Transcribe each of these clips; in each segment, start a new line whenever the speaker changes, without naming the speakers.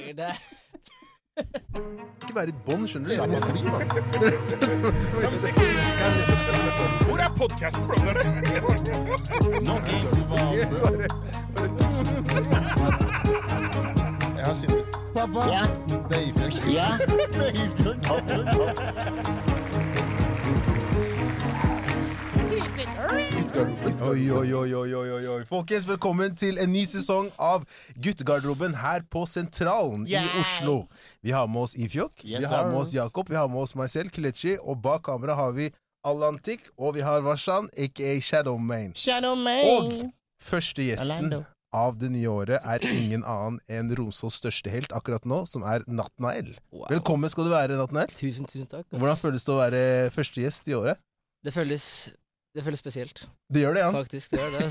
dager, det
Ikke være i bånd, skjønner du.
Hvor er podkasten, brother?
Jeg har sittet. Pappa!
Ja.
Beifjøk.
Ja.
Beifjøk.
Oi, oi, oi, oi, oi, oi, oi. Folkens, velkommen til en ny sesong av Guttegarderoben her på Sentralen
Yeah.
i Oslo. Vi har med oss Ifjok,
Yes,
vi har med oss Jakob, vi har med oss meg selv, Kelechi, og bak kamera har vi Allantik, og vi har Vashan, aka Shadowman.
Shadow
Og første gjesten
Orlando.
av det nye året er ingen annen enn Romsås største helt akkurat nå, som er Natnael.
Wow.
Velkommen skal du være, Natnael.
Tusen, tusen takk. ass.
Hvordan føles det å være første gjest i året?
Det føles Det føles spesielt,
Det gjør det, ja.
faktisk. Det gjør det.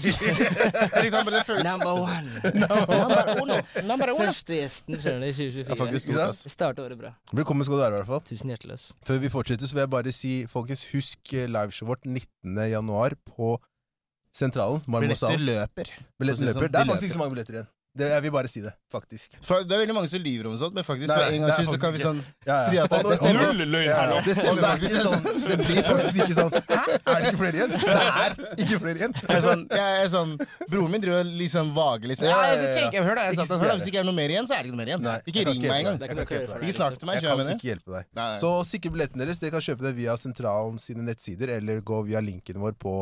Altså.
Number one.
Number one.
Første gjesten skjønner du i
Ja,
2024.
faktisk
Ikke
stort,
sant?
starter året bra.
Velkommen skal du være, i hvert fall.
Tusen hjertelig.
Før vi fortsetter, så vil jeg bare si, folkens, husk eh, liveshowet vårt 19. januar på Sentralen.
Billetter løper. Det
løper.
sånn,
Det er faktisk ikke så mange billetter igjen. Det, jeg vil bare si det, faktisk.
For det er veldig mange som lyver om sånt, men faktisk for en
gang
gangs skyld så kan vi sånn
Ja, ja.
si at det, det stemmer.
Null løgn her nå.
det stemmer
er
faktisk
faktisk
sånn. Det blir faktisk ikke sånn Hæ? Er det ikke flere igjen? Det er ikke flere igjen.
Jeg er sånn, jeg er sånn Broren min driver liksom vager litt sånn,
Ja,
jeg
ja.
tenker, hør da, jeg
Ikke
sa sånn, hør da. Hvis ikke er noe mer igjen, så er det ikke noe mer igjen.
Nei,
Ikke ring meg engang.
Ikke
snakk til meg,
Jeg kan ikke hjelpe deg. Så sikre billettene deres. Dere kan kjøpe det via Sentralen sine nettsider, eller gå via linken vår på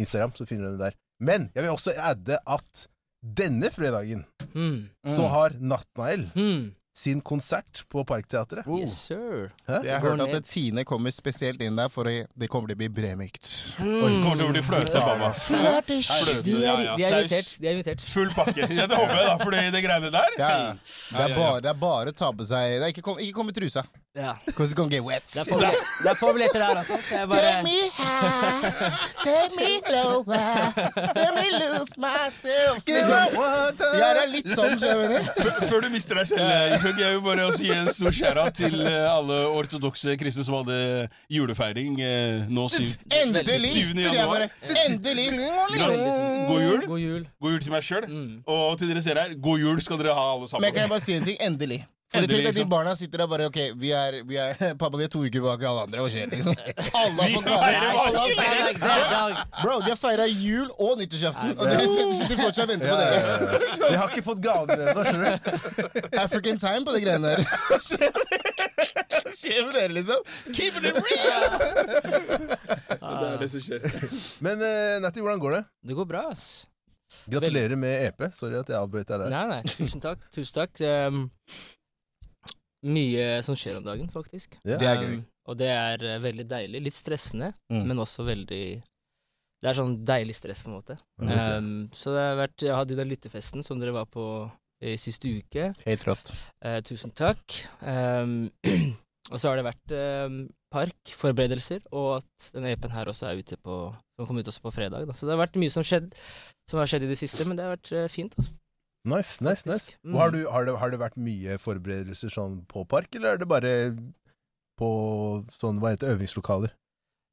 Instagram, så finner dere det der. Men jeg vil også adde at denne fredagen
mm.
så har Natnael
mm.
sin konsert på Parkteatret.
Yes, sir.
Jeg har hørt at
ned.
Tine kommer spesielt inn der, for det kommer til å bli bremykt.
Kommer til å bli fløte, mamma. Fløte,
De
ja,
er,
ja,
de er invitert. De er invitert.
Full pakke. Ja, det håper jeg, da, for det greiene der
Ja, Det er bare, det er bare å ta på seg det er Ikke kom, ikke kom med trusa.
Ja.
Because it's gonna get wet.
Det er få der, altså. Bare
Take me high, take me lower, let me lose myself. Ja, det er litt sånn, skjønner du.
Før- du mister deg selv, eh, jeg vil bare også gi en stor skjæra til eh, alle ortodokse kristne som hadde julefeiring eh, nå
Endelig!
7. januar.
Endelig!
God jul.
God jul.
Til meg sjøl.
Mm.
Og til dere ser her, god jul skal dere ha, alle sammen.
Men kan jeg bare si en ting? Endelig.
Endelig,
tenk at De
liksom.
barna sitter der bare Ok, vi er, vi er, pappa, vi er to uker bak alle andre. Hva skjer, liksom? Alle har fått
dag.
Bro, de har feira jul og nyttårsaften, og dere sitter fortsatt og venter på dere.
Vi har ikke fått gavene ennå, skjønner du.
African time på de greiene der. Hva skjer Hva skjer med dere, liksom? Keep it real!
Det er det som skjer.
Men uh, Natti, hvordan går det?
Det går bra, ass.
Gratulerer med EP. Sorry at jeg avbrøt deg der.
Nei, nei. Tusen takk. Tusen takk. Um, mye som skjer om dagen, faktisk.
Ja.
Det er gøy.
Um, og det er eh, veldig deilig. Litt stressende,
Mm.
men også veldig Det er sånn deilig stress, på en måte. Um, så det har vært Jeg hadde jo den lyttefesten som dere var på i siste uke.
Helt rått.
Uh, tusen takk. Um, og så har det vært um, parkforberedelser, og at denne EP-en her også er ute på Som kom ut også på fredag. Da. Så det har vært mye som, skjedd, som har skjedd i det siste, men det har vært uh, fint. Altså.
Nice, nice, nice.
Mm.
Har, du, har, det, har det vært mye forberedelser sånn på park, eller er det bare på sånn, hva heter øvingslokaler?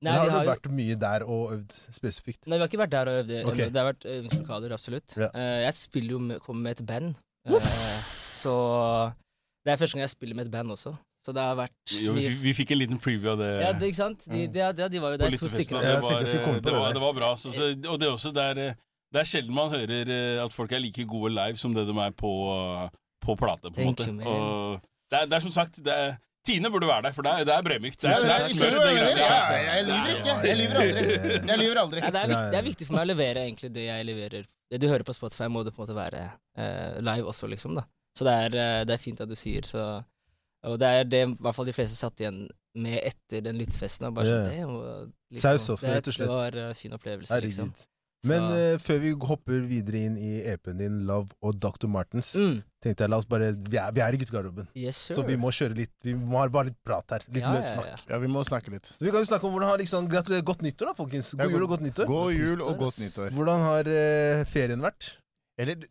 Nei,
eller har
har
du
vært jo-
mye der og øvd spesifikt?
Nei, vi har ikke vært der og øvd
Okay.
Det har vært øvingslokaler, absolutt.
Ja.
Uh, jeg spiller jo med, kommer med et band, uh, så det er første gang jeg spiller med et band også. Så det har vært
Jo, vi, vi fikk en liten preview av det.
Ja, det, ikke sant? De, de, de, de var jo der, to stykker.
Det var, det,
det
var, det var bra. Så, så, og det er også der er, det er sjelden man hører eh, at folk er like gode live som det de er på, eh, på plate. på en måte.
you.
Og det, er, det er som sagt det er, Tine burde være der, for det er, det er bremykt. Det er, det er
jeg,
det
lyver ikke. Jeg lyver aldri. Jeg lyver aldri.
Nei, det, er viktig, det er viktig for meg å levere egentlig det jeg leverer. Det du hører på Spotify, må det på en måte være eh, live også, liksom. da Så det er, eh, det er fint at du sier så Og det er det i hvert fall de fleste satt igjen med etter den lyttefesten. Bare sånn, det var liksom,
Saus også,
det,
rett og slett.
Det var en fin opplevelse, liksom.
Men eh, før vi hopper videre inn i EP-en din, Love og Dr. Martens,
mm.
tenkte jeg la oss bare Vi er, vi er i guttegarderoben,
Yes,
så vi må kjøre litt Vi må ha bare litt prat her. Litt
ja,
mer
ja, ja.
Ja, vi må snakke litt.
Så vi kan jo snakke om hvordan har liksom Gratulerer. Godt nyttår, da, folkens.
Ja,
God jul og godt nyttår.
God jul og godt nyttår.
Hvordan har uh, ferien vært?
Eller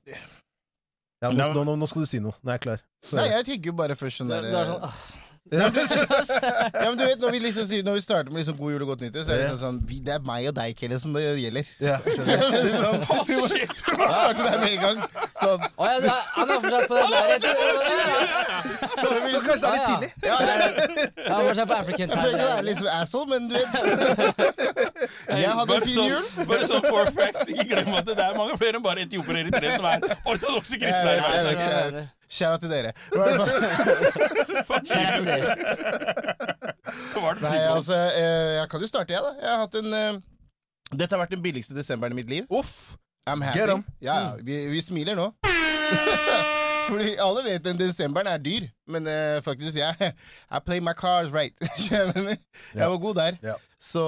Ja, nå, nå, nå, skal du si noe. Nå er jeg klar.
Nei, jeg tenker jo bare først sånn
Du,
der
er- du er sånn, ah,
Ja, men du vet, Når vi liksom Når vi starter med liksom god jul og godt nyttår, så er det liksom sånn vi, Det er meg og deg, Kelle, som det gjelder.
Ja, skjønner.
liksom, oh, shit! vi må starte der med en gang. Sånn.
Oh, ja, da- han er fortsatt på den der. Jeg
Så, så kanskje det er litt
Ja, ja.
tidlig?
Ja,
Ja, Han var fortsatt på African
jeg prøver ikke å være liksom asshole, men du vet Jeg hadde en fin
sånn-
jul.
Bare sånn for fact, ikke glem at det er mange flere enn bare etiopiere i tre som er ortodokse kristne her i
Ja, jeg
verden.
Kjære til dere.
Kjære til dere.
Nei, altså, eh, jeg kan jo starte, jeg, da. Jeg har hatt en eh, Dette har vært den billigste desemberen i mitt liv.
Uff.
I'm happy.
Ja.
Ja, vi, vi smiler nå. Fordi alle vet at desemberen er dyr, men uh, faktisk, jeg I play my cars right. Jeg var god der.
Ja.
Så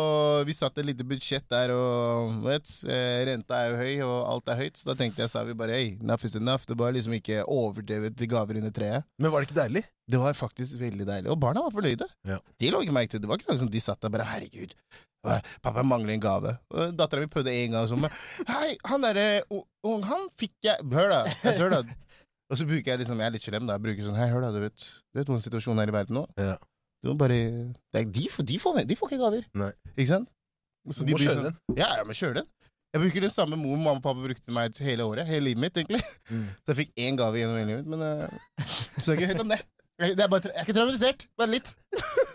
vi satte et lite budsjett der, og vet, eh, renta er jo høy, og alt er høyt, så da tenkte jeg, sa vi bare hey, enough is enough. Det var liksom ikke overdrevet til gaver under treet.
Men var det ikke deilig?
Det var faktisk veldig deilig, og barna var fornøyde.
Ja.
De lå ikke merke til det. Var ikke noe som de satt der bare herregud. Pappa mangler en gave. Dattera mi prøvde en gang sånn. Hei, han derre ung, han fikk jeg Hør, da. Hør da. Og så bruker jeg liksom, jeg er litt slem, da. Jeg bruker sånn Hei, hør, da. Du vet, du vet hvordan situasjonen er i verden nå?
Ja.
Du må bare det er, de, får, de, får, de får ikke gaver.
Nei.
Ikke sant? Så
Du
de
må kjøre
sånn, Ja, ja, men kjør den. Jeg bruker den samme mor mamma og pappa brukte meg til hele året. Hele livet mitt, egentlig.
Mm.
Så jeg fikk én gave gjennom hele livet mitt, men uh, så er det ikke høyt om det. Jeg, det er bare, jeg er ikke traumatisert, bare litt.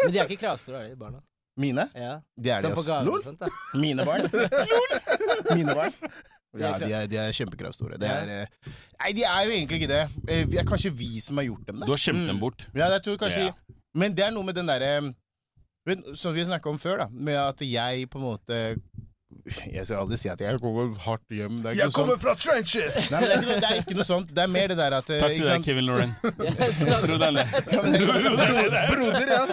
Men de er ikke kravstore, er de barna?
Mine?
Ja.
De er de,
altså.
Mine barn. Mine barn. Ja, de er, de er kjempekravstore. Det er, eh, nei, de er jo egentlig ikke det. Eh, Det er kanskje vi som har gjort dem
Du har skjemt
Mm.
dem bort.
Ja, jeg tror kanskje
Ja.
Men det er noe med den derre vet, Som vi snakka om før, da. Med at jeg på en måte Jeg skal aldri si at jeg kommer hardt hjem. Det er ikke
Jeg
noe
kommer
sånt.
fra trenches!
Nei, men det, er ikke noe, det er ikke noe sånt. Det er mer det der at eh,
Takk
ikke
til deg,
sant?
Kevin Lauren. Ro deg ned.
Ja, men det-
Broder, ja.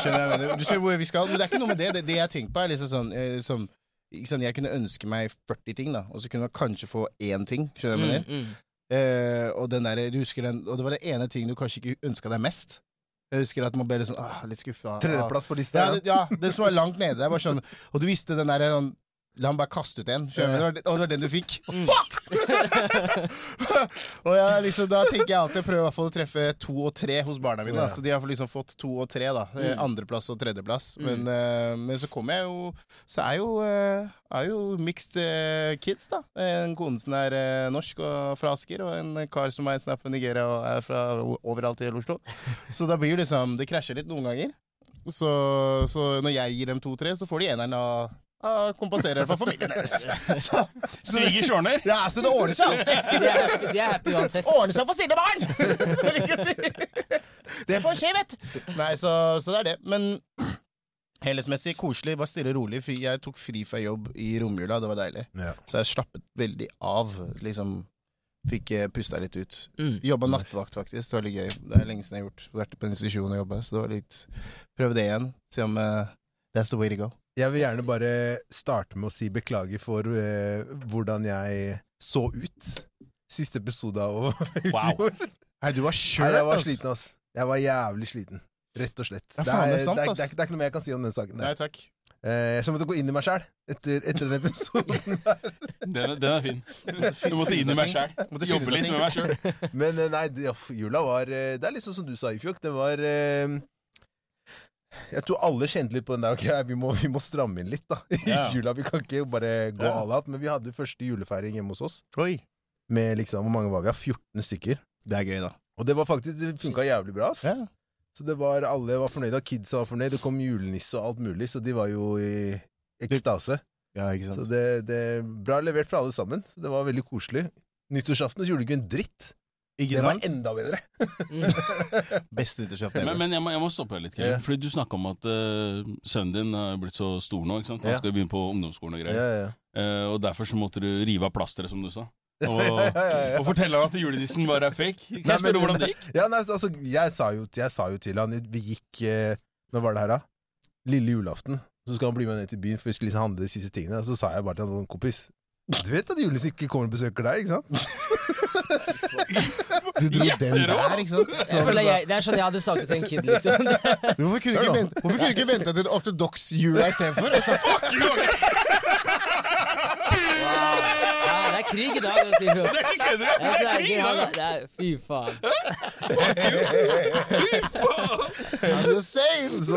Skjønner jeg, hva mener. Du ser hvor vi skal, men det er ikke noe med det. Det, det jeg tenker på, er liksom sånn, eh, som ikke sant, Jeg kunne ønske meg 40 ting, da, og så kunne jeg kanskje få én ting. Skjønner du hva jeg mener?
Mm, mm.
Eh, og, den der, du den, og det var det ene ting du kanskje ikke ønska deg mest. Jeg husker at man ble litt sånn, ah, litt skuffa.
Tredjeplass på lista.
Ja,
Ja,
det- den som var langt nede. Var sånn, og du visste den der sånn, La meg bare kaste ut en. skjønner du? Og det var den du fikk. Fuck! og jeg, liksom, Da tenker jeg alltid å prøve i hvert fall å treffe to og tre hos barna mine.
Ja.
Så de har liksom fått to og tre. da Eh, Andreplass og tredjeplass. Men, uh, men så kommer jeg jo Så er jo, uh, er jo mixed uh, kids, da. En kone som er norsk og fra Asker, og en kar som er er fra Nigeria og er fra overalt i Oslo. Så da blir jo liksom Det krasjer litt noen ganger. Så, så når jeg gir dem to-tre, så får de eneren av av kompenserer for familien deres.
Svigers ordner.
ja, så det ordner seg alltid.
De er happy, de er happy uansett.
Ordner seg for stille barn! Vil ikke si. Det får skje, vet du. Nei, så, så det er det. Men helhetsmessig koselig, bare stille og rolig. Jeg tok fri fra jobb i romjula, det var deilig.
Ja.
Så jeg slappet veldig av. Liksom Fikk eh, pusta litt ut.
Mm.
Jobba nattvakt, faktisk. Det var litt gøy. Det er lenge siden jeg har gjort. Vært på en institusjon og jobba, så det var litt Prøv det igjen. Se om uh, that's the way to go.
Jeg vil gjerne bare starte med å si beklager for eh, hvordan jeg så ut. Siste episode av i
Wow.
fjor.
Nei, du var
Nei,
sjøl,
jeg var sliten, ass. Jeg var jævlig sliten. Rett og slett.
Ja, faen, det er sant,
det, er,
ass.
det, er, det er ikke noe mer jeg kan si om den saken.
Nei,
Der.
takk.
Eh, jeg måtte gå inn i meg sjæl etter, etter den episoden.
Den, er- den er fin. Du måtte inn i meg sjæl.
Måtte finne
Jobbe
av
litt
ting.
med meg sjøl.
Men eh, nei, det, ja, jula var eh, Det er litt sånn som du sa, Ifjok. Det var eh, Jeg tror alle kjente litt på den der Ok, vi må, vi må stramme inn litt, da. I
Ja.
jula. Vi kan ikke bare gå all out. Men vi hadde første julefeiring hjemme hos oss.
Oi.
Med liksom, Hvor mange var vi? Ja, 14 stykker.
Det er gøy, da.
Og det var faktisk Det funka jævlig bra. ass.
Ja.
Så det var, alle var fornøyde, kidsa var fornøyd. Det kom julenisse og alt mulig, så de var jo i ekstase.
ja, ikke
Så det, det Bra levert fra alle sammen. Så det var veldig koselig. Nyttårsaften gjorde du ikke en dritt.
Ikke
Det var
sant?
enda bedre.
Beste nyttårsaften
Men,
ever.
men jeg, må, jeg må stoppe deg litt, Kevin.
Yeah.
Fordi du snakka om at uh, sønnen din er blitt så stor nå. ikke sant? Han
yeah.
skal begynne på ungdomsskolen og greier.
Yeah, ja.
Eh, og derfor så måtte du rive av plasteret, som du sa. Og,
ja, ja, ja.
og fortelle han at julenissen bare er fake. Kan
Nei,
jeg spørre hvordan det gikk?
Ja, nei, altså, jeg sa, jo, jeg sa jo til han Vi gikk uh, Når var det her, da? Lille julaften. Så skal han bli med ned til byen, for vi skulle liksom handle de siste tingene. Så sa jeg bare til han kompis Du vet at Julius ikke kommer og besøker deg, ikke sant?
Du dro den der, ikke sant?
Jeg, det er sånn jeg hadde sagt det til en kid, liksom.
Hvorfor kunne du ikke vente, hvorfor kunne du ikke vente til ortodoks-jula istedenfor? Og så, fuck you!
Krig i dag.
Det er ikke kødder!
Jeg
Det er krig i dag!
det Fy faen.
I'm the same!
Så,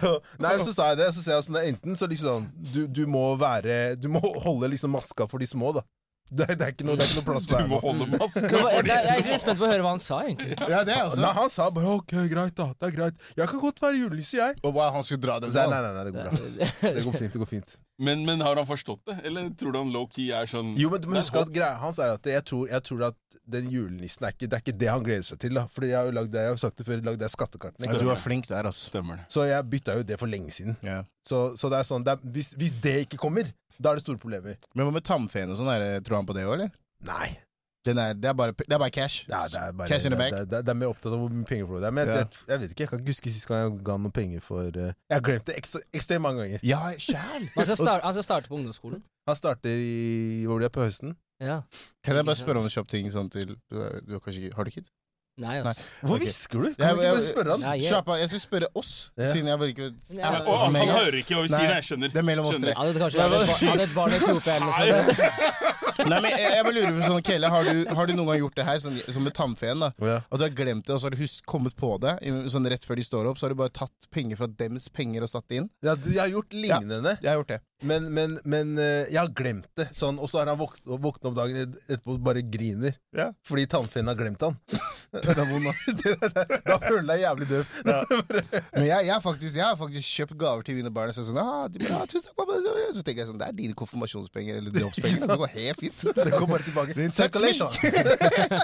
så, nei, så sa jeg det. Så ser jeg sånn, enten så liksom du, du må være Du må holde liksom maska for de små, da. Det, det, er, ikke noe, det er ikke noe plass
Du
for deg
må holde maska
Jeg, jeg, jeg er litt spent på å høre hva han sa, egentlig.
Ja, det er også.
Nei, han sa bare ok, greit, da. Det er greit. Jeg kan godt være julelyset, jeg.
Og hva, han skulle dra den
Så nei, nei, nei, det går bra. Det går fint. det går fint
men, men har han forstått det? Eller tror du han low-key er sånn
Jo, men du må huske at greia hans er at jeg tror, jeg tror at den julenissen er ikke, det er ikke det han gleder seg til. da Fordi jeg har jo lagd det, jeg har sagt det før, lagd det skattekartene.
Ja, du er flink der, altså.
Stemmer det.
Så jeg bytta jo det for lenge siden.
Ja.
Så, så det er sånn, det er, hvis, hvis det ikke kommer, da er det store problemer.
Men hva med tannfeen og sånn? er det- Tror han på det òg, eller?
Nei.
Den er, det, er bare, det er bare cash.
Ja, det er bare
cash in the
bag
bank.
det, det, det er mer opptatt av hvor mye penger det er. Men
Ja.
jeg, jeg vet ikke, jeg kan ikke huske sist gang jeg ga noen penger for eh, Jeg har glemt det ekstra- ekstremt mange ganger.
Ja, sjæl!
Han skal, starte, han skal starte på ungdomsskolen.
Han starter i Hvor blir det på høsten?
Ja.
Kan jeg bare spørre om en kjapp ting sånn til du, er- du har kanskje ikke Har du kid?
Nei, altså.
Hvorfor hvisker du? Kan du ikke bare spørre han?
Nei, jeg-
Slapp av, jeg skulle spørre oss,
Ja.
siden jeg bare ikke
Ja.
Og han, han hører ikke hva vi sier,
Nei.
jeg skjønner.
Det er mellom oss
Skjønner.
tre.
Han hadde kanskje bar- hadde et barn i Etiopia eller noe sånt.
Nei, men jeg, jeg bare lurer på sånn, Kelle, har du, har du noen gang gjort det her, sånn, som med tannfeen? da
Ja.
At du har glemt det, og så har du husk, kommet på det sånn rett før de står opp, så har du bare tatt penger fra dems penger og satt det inn?
Ja, jeg har gjort lignende, Ja,
Jeg har gjort det.
men, men, men eh, jeg har glemt det. Sånn, og så har han våknet, våknet opp dagen etterpå og bare griner.
Ja.
Fordi tannfeen har glemt han. Det er vond, ass. Da føler du deg jævlig døv.
Men jeg, jeg, faktisk, jeg har faktisk kjøpt gaver til mine barn. Og så, sånn, ah, de ah, tusen takk, pappa. så tenker jeg sånn, det er dine konfirmasjonspenger eller dåpspenger. Det går helt fint.
Det går bare tilbake. Circulation.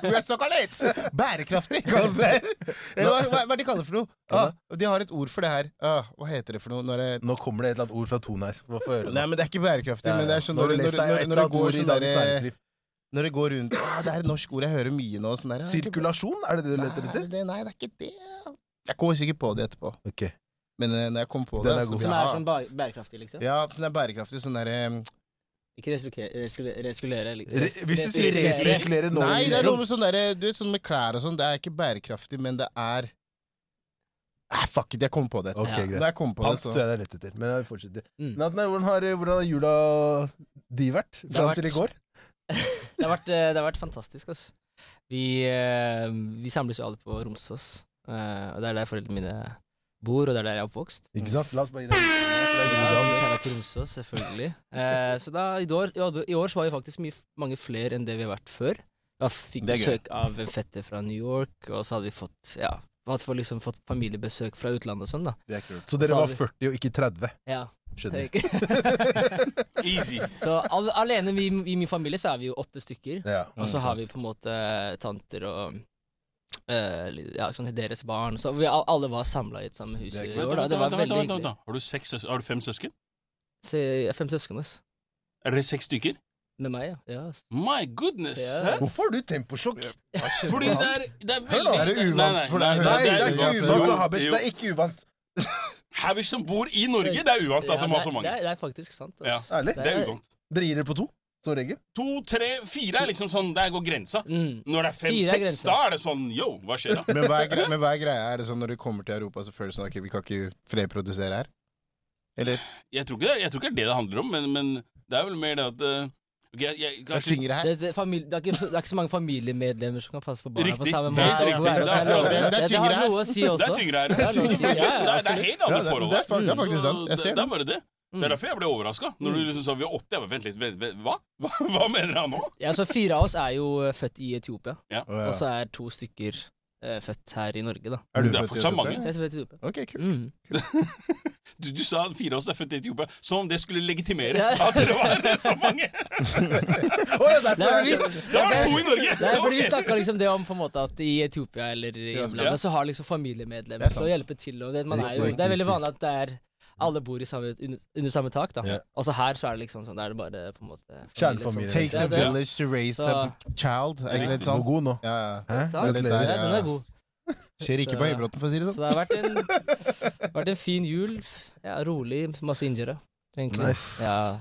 Vi er såkalt bærekraftig, kalles det. Hva, hva, hva det de kaller det for noe? Ah, de har et ord for det her. Ah, hva heter det for noe? Når det,
Nå kommer det et eller annet ord fra Ton her. Hva får jeg høre?
nei, men det er ikke bærekraftig.
Ja,
Men det er sånn når,
du
når, når, når, det går
i
sånn derre. Når det går rundt ah, Det er et norsk ord jeg hører mye nå. Sånn der,
Sirkulasjon, er det det du leter etter?
Nei, nei, det er ikke det. Jeg kommer sikkert på det etterpå.
Ok.
Men eh, når jeg kommer på
Den
det
er
så
Som er sånn bærekraftig, liksom.
Ja, sånn er bærekraftig. Sånn derre
Ikke resirkulere,
Re hvis du sier resirkulere nå
Nei, det er
liksom.
noe med sånn derre Du vet sånn med klær og sånn, det er ikke bærekraftig, men det er Nei, fuck it, jeg kom på det.
Ok,
Ja.
greit.
På det,
tror jeg det er rett etter. Men jeg fortsetter.
Mm.
Nathan, hvordan har, hvordan har jula di vært? Fram
vært-
til i går?
Det har vært, eh, det har vært fantastisk, ass. Vi, eh, vi samles jo alle på Romsås. eh, og det er der foreldrene mine bor, og det er der jeg er oppvokst.
Ikke sant? La oss bare gi deg
Vi Romsås, selvfølgelig. Eh, så da, i, år, ja, i år så var vi faktisk mye, mange flere enn det vi har vært før. Da fikk besøk av en fetter fra New York, og så hadde vi fått ja, vi hadde fått liksom fått familiebesøk fra utlandet og sånn, da.
Det er kult.
Så dere
Så
var
vi-
40 og ikke 30?
Ja,
Skjønner.
Easy.
så al alene vi, i min familie så er vi jo åtte stykker.
Ja.
Og så har vi på en måte tanter og Uh, ja, sånn deres barn. Så vi alle var samla i et samme hus i år. Da. Det var
vent, vent,
veldig
vent, vent, vent. Har du, seks, søsken? har du fem søsken?
Se, fem søsken ass.
Er dere seks stykker?
med meg, ja. ja. ass.
My goodness!
Ja.
Hæ?
Hvorfor har du temposjokk?
Fordi det er, det er
Hør nå,
veldig
er det uvant for deg
nei,
det er ikke uvant,
for
så Habesh. Det er ikke uvant.
Havish som bor i Norge, det er uvant at de har så
det,
mange.
er, det er faktisk sant.
Ja.
Ass.
Ærlig.
Det er uvant.
Dere gir dere på to, som regel?
To, tre, fire er liksom sånn Der går grensa.
Mm.
Når det er
Fire er
fem-seks,
grensa.
da er det sånn yo, hva skjer da?
Men hva, er greia, men hva er greia? Er det sånn når du kommer til Europa, så føles det sånn at vi kan ikke flerprodusere her? Eller?
Jeg tror ikke, jeg tror ikke det er det det handler om, men, men det er vel mer det at okay, ok, jeg, jeg,
Jeg
kanskje,
det her.
Det, det, familie, det, er ikke, det er ikke så mange familiemedlemmer som kan passe på barna på samme måte.
riktig. Det er
seg
det. Det er tyngre her.
si
Det er tyngre her.
Det er
helt andre
Ja, det,
forhold.
det, er, det er faktisk sant. Jeg
det,
ser
det
det.
er bare det. Det er derfor jeg ble overraska. Når du liksom sa vi er åtte. Jeg bare, vent litt, vent, vent, hva? hva? Hva mener han nå?
Ja, så Fire av oss er jo eh, født i Etiopia,
ja.
og så er to stykker eh, født her i Norge, da.
Er du
Det er
født i Etiopia?
Jeg er født i Etiopia.
Ok, kult.
Mm.
Du, du sa fire av oss er født i Etiopia, som om det skulle legitimere
Ja.
at dere var så mange!
oh, ja, derfor
Nei, vi,
det-
Da var det to i Norge!
Nei, fordi Vi snakka liksom det om på en måte at i Etiopia eller i
Ja,
hjemlandet
ja.
så har liksom
er
familiemedlemmer til å hjelpe til. Og det, man er jo, det er veldig vanlig at det er alle bor i samme, under, under samme tak. da
yeah.
Og så her så er det liksom sånn Da er det bare på en måte
Kjernefamilie.
Takes a village to raise a child. Er ikke det sånn?
god nå.
Ja, ja. Det er litt der, ja.
er god.
Skjer ikke
Så-
på Høybråten, for å si det
Så
sånn.
det har vært en, vært en fin jul. Ja, rolig, masse egentlig.
Nice.
Ja.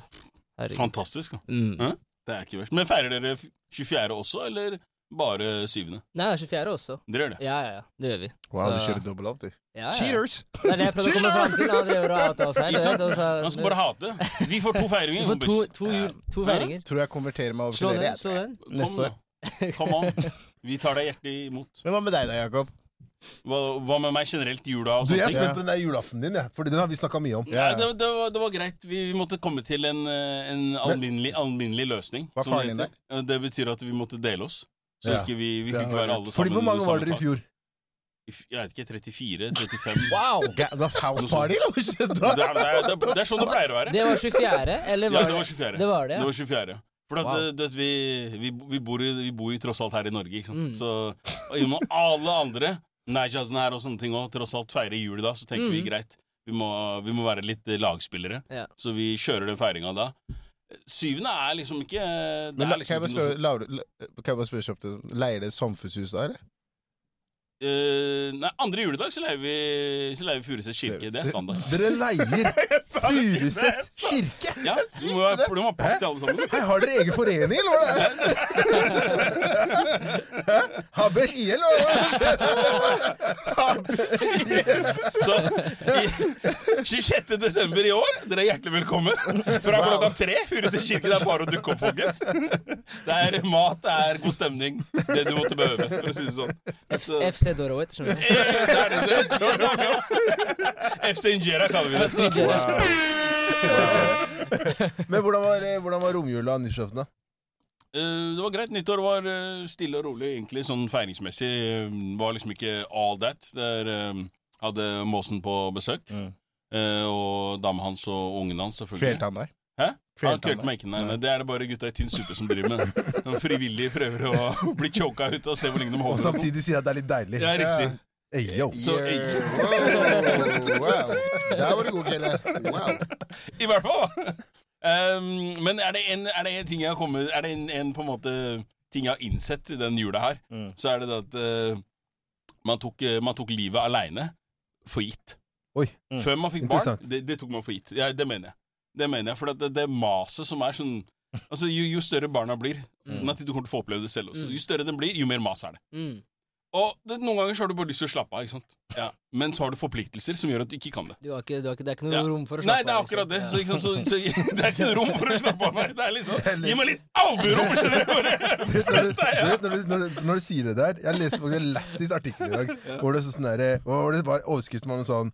Fantastisk. da
Mm.
Det er ikke verst. Men feirer dere 24. også, eller Bare syvende.
Nei, det er 24. også.
Dere gjør det.
Ja, ja, ja. Det gjør vi.
Wow, du
Så-
kjører dobbel opp, du.
Ja, ja.
Cheaters!
Det er det jeg prøvde å komme fram til. Han driver og outer oss her.
Ikke sant?
vet, og så-
skal bare hate. Vi får to feiringer.
Vi får to,
kompis.
to, jul, to feiringer.
Tror jeg konverterer meg over til dere.
slå den.
Neste år.
Kom an. Vi tar deg hjertelig imot.
Men hva med deg da, Jakob?
Hva, hva med meg generelt i jula? og
Du, jeg er spent på den der julaften din, jeg. Fordi den har vi snakka mye om.
Ja.
Det, det, var, det var greit. Vi, måtte komme til en, eh, en alminnelig, alminnelig løsning.
Hva
er
faren
det
din
der? Det betyr at vi måtte dele oss. Så
Ja.
ikke vi, vi
var
være alle
Fordi Hvor mange var dere i fjor?
Jeg vet ikke, 34? 35?
Wow!
Det var house party, eller hva skjedde
Det er, det, er, det, er, er sånn det pleier å være.
Det var 24., eller
Ja, det var 24.
Det var det,
Det var 24. For at,
Wow.
det, det, vi, vi, vi, bor i, vi bor jo tross alt her i Norge, ikke sant.
Mm.
Så og gjennom alle andre Najazen her og sånne ting òg, tross alt feirer jul da, så tenker vi
Mm.
greit. Vi må, vi må være litt eh, lagspillere.
Ja.
Så vi kjører den feiringa da. Syvende er liksom ikke Det
Men
er liksom
kan jeg bare spørre, Laure, la- kan jeg bare spørre kjapt, Leier dere samfunnshus da, eller?
Eh, Nei, andre juledag så leier vi, så leier vi Furuset kirke. Det er standard.
Dere leier Furuset kirke!
Ja, Du må ha, du må ha plass til alle sammen.
Hei, har dere egen forening, eller hva er det? Habesh IL, eller hva? Habesh IL.
Så i 26. desember i år, dere er hjertelig velkommen. Fra klokka tre. Furuset kirke. Det er bare å dukke opp, folkens. Det er mat, det er god stemning. Det du måtte behøve, for å si det sånn. Så,
FC Dorowet, skjønner du.
Eh, det. FC Injera kaller vi det.
Men hvordan var, hvordan var romjula nyttårsaften, da?
Uh, Det var greit. Nyttår var uh, stille og rolig, egentlig. Sånn feiringsmessig Uh, var liksom ikke all that. Der eh, hadde Måsen på besøk.
Mm.
Eh, og dama hans og ungen hans, selvfølgelig.
Kvelte han deg?
Hæ? Han
Kvelte
meg ikke, nei, nei. Det er det bare gutta i tynn suppe som driver med. De frivillige prøver å bli choka ut og se hvor lenge de holder. og
samtidig sier at det er litt deilig.
Ja, riktig.
Yo.
Så,
Yeah. Wow, wow. Der var du god, Kelle. Wow.
I hvert fall. Um, men er det en, er det en ting jeg har kommet Er det en, en på en måte ting jeg har innsett i den jula her,
Mm.
så er det det at uh, man, tok, eh, man tok livet aleine for gitt.
Oi.
Mm.
Før man fikk barn, det, det tok man for gitt. Ja, det mener jeg. Det mener jeg, For det, det maset som er sånn Altså, jo, jo større barna blir
Mm.
Natti, Du kommer til å få oppleve det selv også.
Mm.
Jo større den blir, jo mer mas er det.
Mm.
Og det, Noen ganger så har du bare lyst til å slappe av, ikke sant? Ja. men så har du forpliktelser som gjør at du ikke kan det.
Du har ikke, du har ikke, det er ikke noe
Ja.
rom for å slappe av.
Nei, det er akkurat det. Så, ikke sant? Så, så, det er ikke noe rom for å slappe av. Nei. Det er liksom Gi meg litt albuerom!
Når, når, når, du, sier det der Jeg leste faktisk en lættis artikkel i dag. Hvor det, så sånn der, hva var det var overskriften noe sånn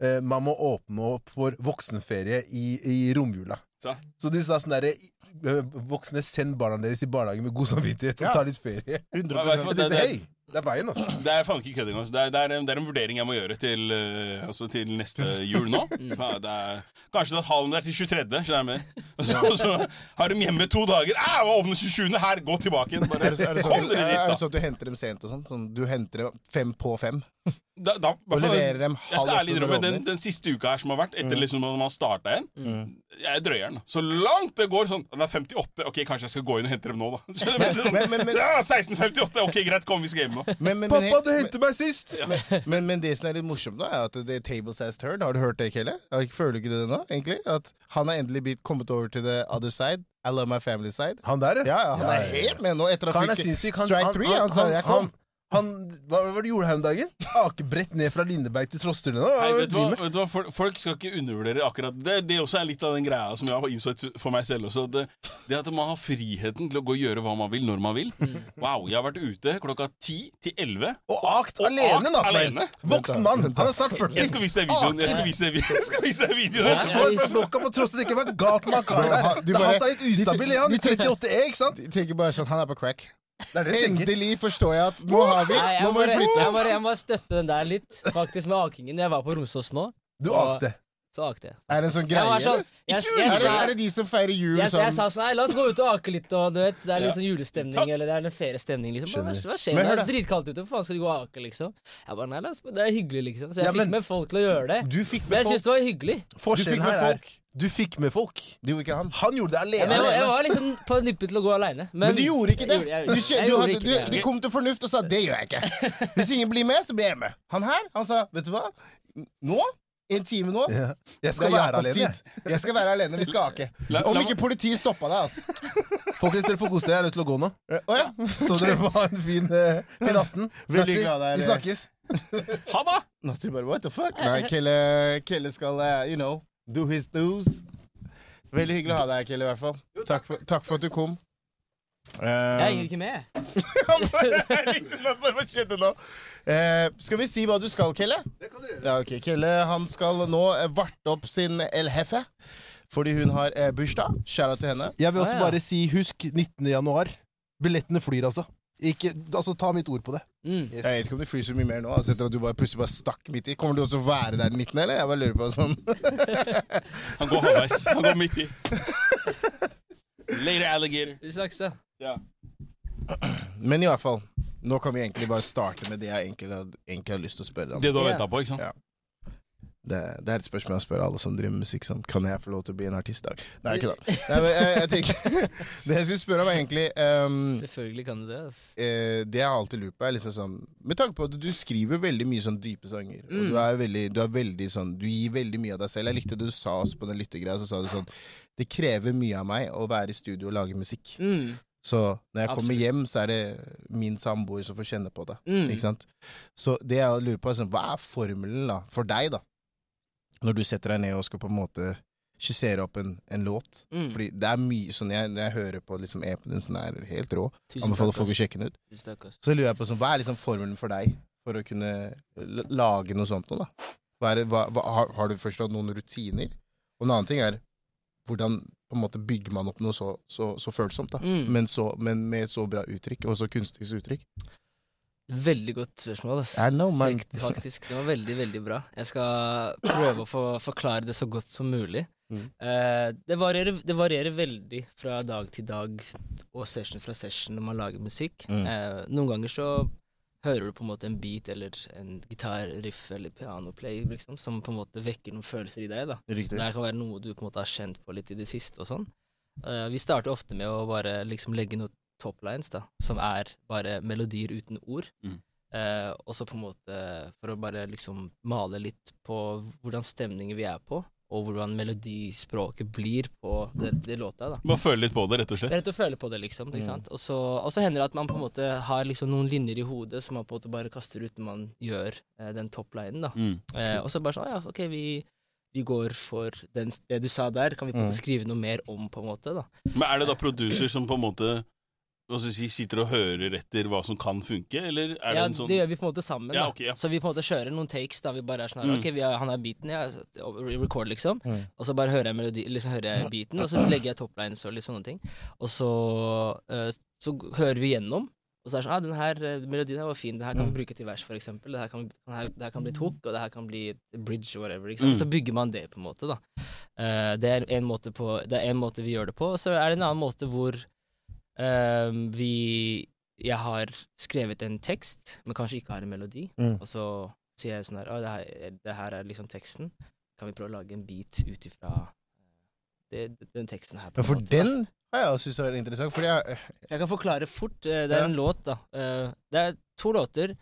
eh, Man må åpne opp for voksenferie i, i romjula.
Så.
Så de sa sånn derre eh, Voksne, send barna deres i barnehagen med god samvittighet og
Ja.
ta litt ferie.
100
Vet du hva,
Jeg
det, det,
hey, det er veien, altså.
det er faen ikke kødd engang. Det, er- det, er en- det er en vurdering jeg må gjøre til, uh, altså til neste jul nå. Ja, det er, kanskje at hallen er til 23., skjønner jeg med. Og så, så har de hjemme to dager. Æ, åpne 27., her, gå tilbake igjen. Bare,
Er det, er, det
kom
sånn, er det sånn at du henter dem sent og sånn? sånn? Du henter dem fem på fem?
Da, da
Og leverer dem halv åtte når
den, den siste uka her som har vært, etter
Mm.
liksom når man starta igjen,
Mm.
jeg drøyer den. Så langt det går sånn Det er 58. Ok, kanskje jeg skal gå inn og hente dem nå, da.
Men- men- men-
Ja, 1658. Ok, greit, kom, vi skal hjem nå.
Men, men,
Pappa, du hentet meg sist!
men, men det som er litt morsomt, da, er at det er tables has turned. Har du hørt det, Kelle? Føler du ikke det nå, egentlig? At han har endelig blitt kommet over til the other side. I love my family side.
Han der,
Ja, ja, han
Ja,
er
ja, ja.
helt med nå etter at
Han
fikk.
Han,
strike three.
han,
Han han,
han,
han,
han,
han,
han, hva var det du gjorde her om dagen? Akebrett ned fra Lindeberg til
Nei, vet
du
du hva, vet du hva? Folk- skal ikke undervurdere akkurat det. Det også er litt av den greia som jeg har innsett for meg selv også. Det, det at man har friheten til å gå og gjøre hva man vil, når man vil. Wow, jeg har vært ute klokka ti til elleve.
Og akt
Og
alene,
akt alene.
Voksen mann. Han er snart 40.
Jeg skal vise deg videoen. Jeg skal vise deg videoen. Jeg skal vise deg videoen.
Ja,
Står på flokka på det ikke var galt med han karen der.
Du
er Han er litt ustabil, han. I 38E, ikke sant?
De tenker bare sånn, han er på crack.
Det er det jeg.
Endelig forstår jeg at nå har vi
Nei,
Nå
må,
må vi flytte.
jeg, må, jeg må støtte den der litt, faktisk, med akingen. Jeg var på Romsås nå,
Du akte.
Så akte jeg.
Er det en sånn greie,
sånn,
eller?
jeg,
Ikke
Er det, er det de som feirer jul
jeg,
sånn
jeg sa sånn Nei, la oss gå ut og ake litt, og du vet, det er litt sånn julestemning,
Takk.
eller det er en feriestemning, liksom. Hva, hva skjer?
Men
Det er dritkaldt ute, hvorfor faen skal du gå og ake, liksom? Jeg bare, nei, la oss, det er hyggelig, liksom. Så jeg
Ja,
fikk med folk til å gjøre det.
Du fikk
Men
med
jeg
folk.
syns det var hyggelig.
Forskjellen
Du fikk med
her er
folk.
du fikk med folk.
Det gjorde ikke han.
Han gjorde det
Ja,
alene.
men jeg, jeg var liksom på nippet til å gå aleine. Men,
Men du gjorde ikke det!
Jeg,
Du, du, hadde, du,
det.
du kom til fornuft og sa 'det gjør jeg ikke'. Hvis ingen blir med, så blir jeg med. Han her, han sa 'vet du hva, nå En time nå?
Ja. Jeg skal være alene. jeg.
skal være alene. Vi skal ake. Om ikke politiet stoppa deg, altså.
Folkens, dere får kose dere. Jeg er nødt til å gå nå.
Å ja.
Så dere får ha en fin, uh, fin aften.
Veldig glad det er-
Vi snakkes.
Ha det!
Natti bare what the fuck? Nei, Kelle, Kelle skal, uh, you know, do his news. Veldig hyggelig å ha deg her, Kelle, i hvert fall. Takk for, takk for at du kom.
Jeg
Eh,
henger ikke med.
Eh, skal vi si hva du skal, Kelle?
Det kan du gjøre.
Ja, ok. Kelle han skal nå eh, varte opp sin El Hefe. Fordi hun har eh, bursdag. Skjæra til henne.
Jeg vil også
Ah, ja.
bare si husk 19. januar. Billettene flyr, altså. Ikke, altså Ta mitt ord på det.
Mm.
Jeg vet ikke om det flyr så mye mer nå. Altså etter at du bare plutselig bare stakk midt i. Kommer du også å være der den 19., eller? Jeg bare lurer på sånn.
Han går halvveis. Han går midt i. Later, alligator.
Vi snakkes, da.
Ja.
Men i hvert fall. Nå kan vi egentlig bare starte med det jeg egentlig, egentlig har lyst til å spørre deg om.
Det du har venta på, ikke sant?
Ja. Det, det er et spørsmål jeg spør alle som driver med musikk. Sånn, kan jeg få lov til å bli en artist i dag? Nei, ikke da. Nei, men jeg, jeg tenker, det jeg skulle spørre om, er egentlig um,
Selvfølgelig kan du det. Altså.
eh, Det jeg har alltid lurt på, er liksom sånn Med tanke på at du skriver veldig mye sånn dype sanger, og
Mm.
du er veldig, du er veldig sånn Du gir veldig mye av deg selv. Jeg likte det du sa også på den lyttegreia, Så sa du sånn Det krever mye av meg å være i studio og lage musikk.
Mm.
Så når jeg kommer
Absolutt.
hjem, så er det min samboer som får kjenne på det.
Mm.
Ikke sant? Så det jeg lurer på, er sånn, hva er formelen da, for deg, da? Når du setter deg ned og skal på en måte skissere opp en, en låt.
Mm.
Fordi det er mye sånn jeg, Når jeg hører på liksom e-posten din, sånn er helt rå. Anbefaler folk å sjekke den ut. Så lurer jeg på sånn, hva er liksom formelen for deg for å kunne lage noe sånt noe, da? Hva er hva, hva, har, har du først noen rutiner? Og en annen ting er hvordan på en måte bygger man opp noe så, så, så følsomt, da?
Mm.
Men, så, men med et så bra uttrykk, og så kunstnerisk uttrykk?
Veldig godt spørsmål. ass.
I know, man.
Faktisk. Det var veldig, veldig bra. Jeg skal prøve å få forklare det så godt som mulig.
Mm.
Eh, det, varierer, det varierer veldig fra dag til dag og session fra session når man lager musikk.
Mm.
Eh, noen ganger så hører du på en måte en beat eller en gitarriff eller pianoplay liksom, som på en måte vekker noen følelser i deg. da.
Riktig.
Det kan være noe du på en måte har kjent på litt i det siste og sånn. Uh, vi starter ofte med å bare liksom legge noen toplines, da, som er bare melodier uten ord.
Mm.
Uh, og så på en måte for å bare liksom male litt på hvordan stemningen vi er på, og hvordan melodispråket blir på det, det låta. da.
Bare føle litt på det, rett og
Det er
slett.
rett å føle på det, liksom.
Mm.
Ikke sant? Og så, og så hender det at man på en måte har liksom noen linjer i hodet som man på en måte bare kaster ut når man gjør eh, den toplinen. da.
Mm.
Eh, og så bare sånn, ja, ok, vi, vi går for den, det du sa der, kan vi på en måte
Mm.
skrive noe mer om, på en måte, da.
Men er det da producer som på en måte hva skal si, sitter og hører etter hva som kan funke, eller er det en sånn
det gjør vi på en måte sammen,
Ja, okay, ja.
Så vi på en måte kjører noen takes, da. Vi bare er sånn her,
Mm.
ok, vi har, han er beaten, ja, record, liksom.
Mm.
Og så bare hører jeg melodi, liksom hører jeg beaten, og så legger jeg toplines og litt sånne ting. Og så, uh, så hører vi gjennom, og så er det sånn, ah, den her eh, melodien her var fin, det her kan vi bruke til vers, for eksempel. Det her kan, det her, det her kan bli et hook, og det her kan bli bridge, whatever. Ikke sant?
Mm.
Så bygger man det, på en måte, da. Uh, det, er en måte på, det er en måte vi gjør det på, og så er det en annen måte hvor eh, vi Jeg har skrevet en tekst, men kanskje ikke har en melodi.
Mm.
Og så sier jeg sånn her Å, det her, det her er liksom teksten. Kan vi prøve å lage en beat ut ifra den teksten her?
Men for
måte,
den har jeg også syntes er interessant, fordi jeg
Jeg kan forklare fort. eh, Det er
Ja.
en låt, da. Eh, Det er to låter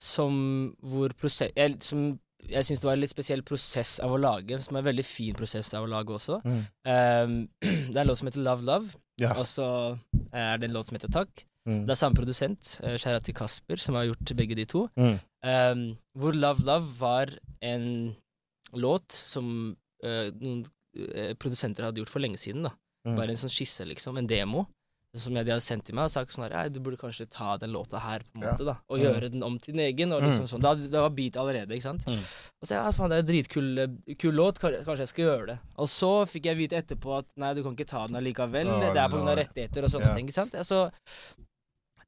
som hvor prosess... Jeg, som jeg syns det var en litt spesiell prosess av å lage, som er en veldig fin prosess av å lage også.
Mm.
Um, det er en låt som heter Love Love,
Ja.
og så er det en låt som heter Takk.
Mm.
Det er samme produsent, skjæra Kjære til Kasper, som har gjort begge de to.
Mm.
Um, hvor Love Love var en låt som uh, noen uh, produsenter hadde gjort for lenge siden. da
Mm.
Bare en sånn skisse, liksom. En demo. Som jeg, de hadde sendt til meg og sagt sånn her Du burde kanskje ta den låta her, på en
Ja.
måte, da. Og
Mm.
gjøre den om til din egen. Og liksom
Mm.
sånn. Da, det var beat allerede, ikke sant.
Mm.
Og så ja, faen, det er en dritkul eh, kul låt, kanskje, jeg skal gjøre det. Og så fikk jeg vite etterpå at nei, du kan ikke ta den allikevel.
oh,
det er på grunn av rettigheter og sånne
yeah.
ting. ikke sant? Ja, Så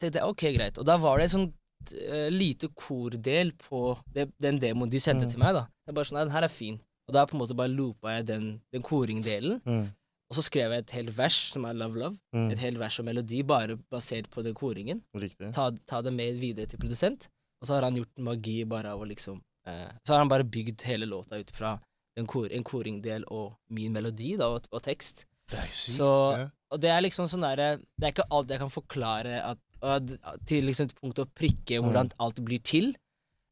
tenkte jeg ok, greit. Og da var det en sånn uh, lite kordel på det, den demoen de sendte
Mm.
til meg. da Jeg bare sånn, nei, den her er fin. Og da på en måte bare loopa jeg den, den koringdelen.
Mm.
Og så skrev jeg et helt vers som er Love Love.
Mm.
Et helt vers og melodi bare basert på den koringen. Ta, ta det med videre til produsent. Og så har han gjort magi bare av å liksom eh, Så har han bare bygd hele låta ut fra en, kor, en koringdel og min melodi da, og, og tekst.
Det er sykt.
Så, og det er liksom sånn derre Det er ikke alt jeg kan forklare at, at, til liksom et punkt å prikke hvordan alt blir til.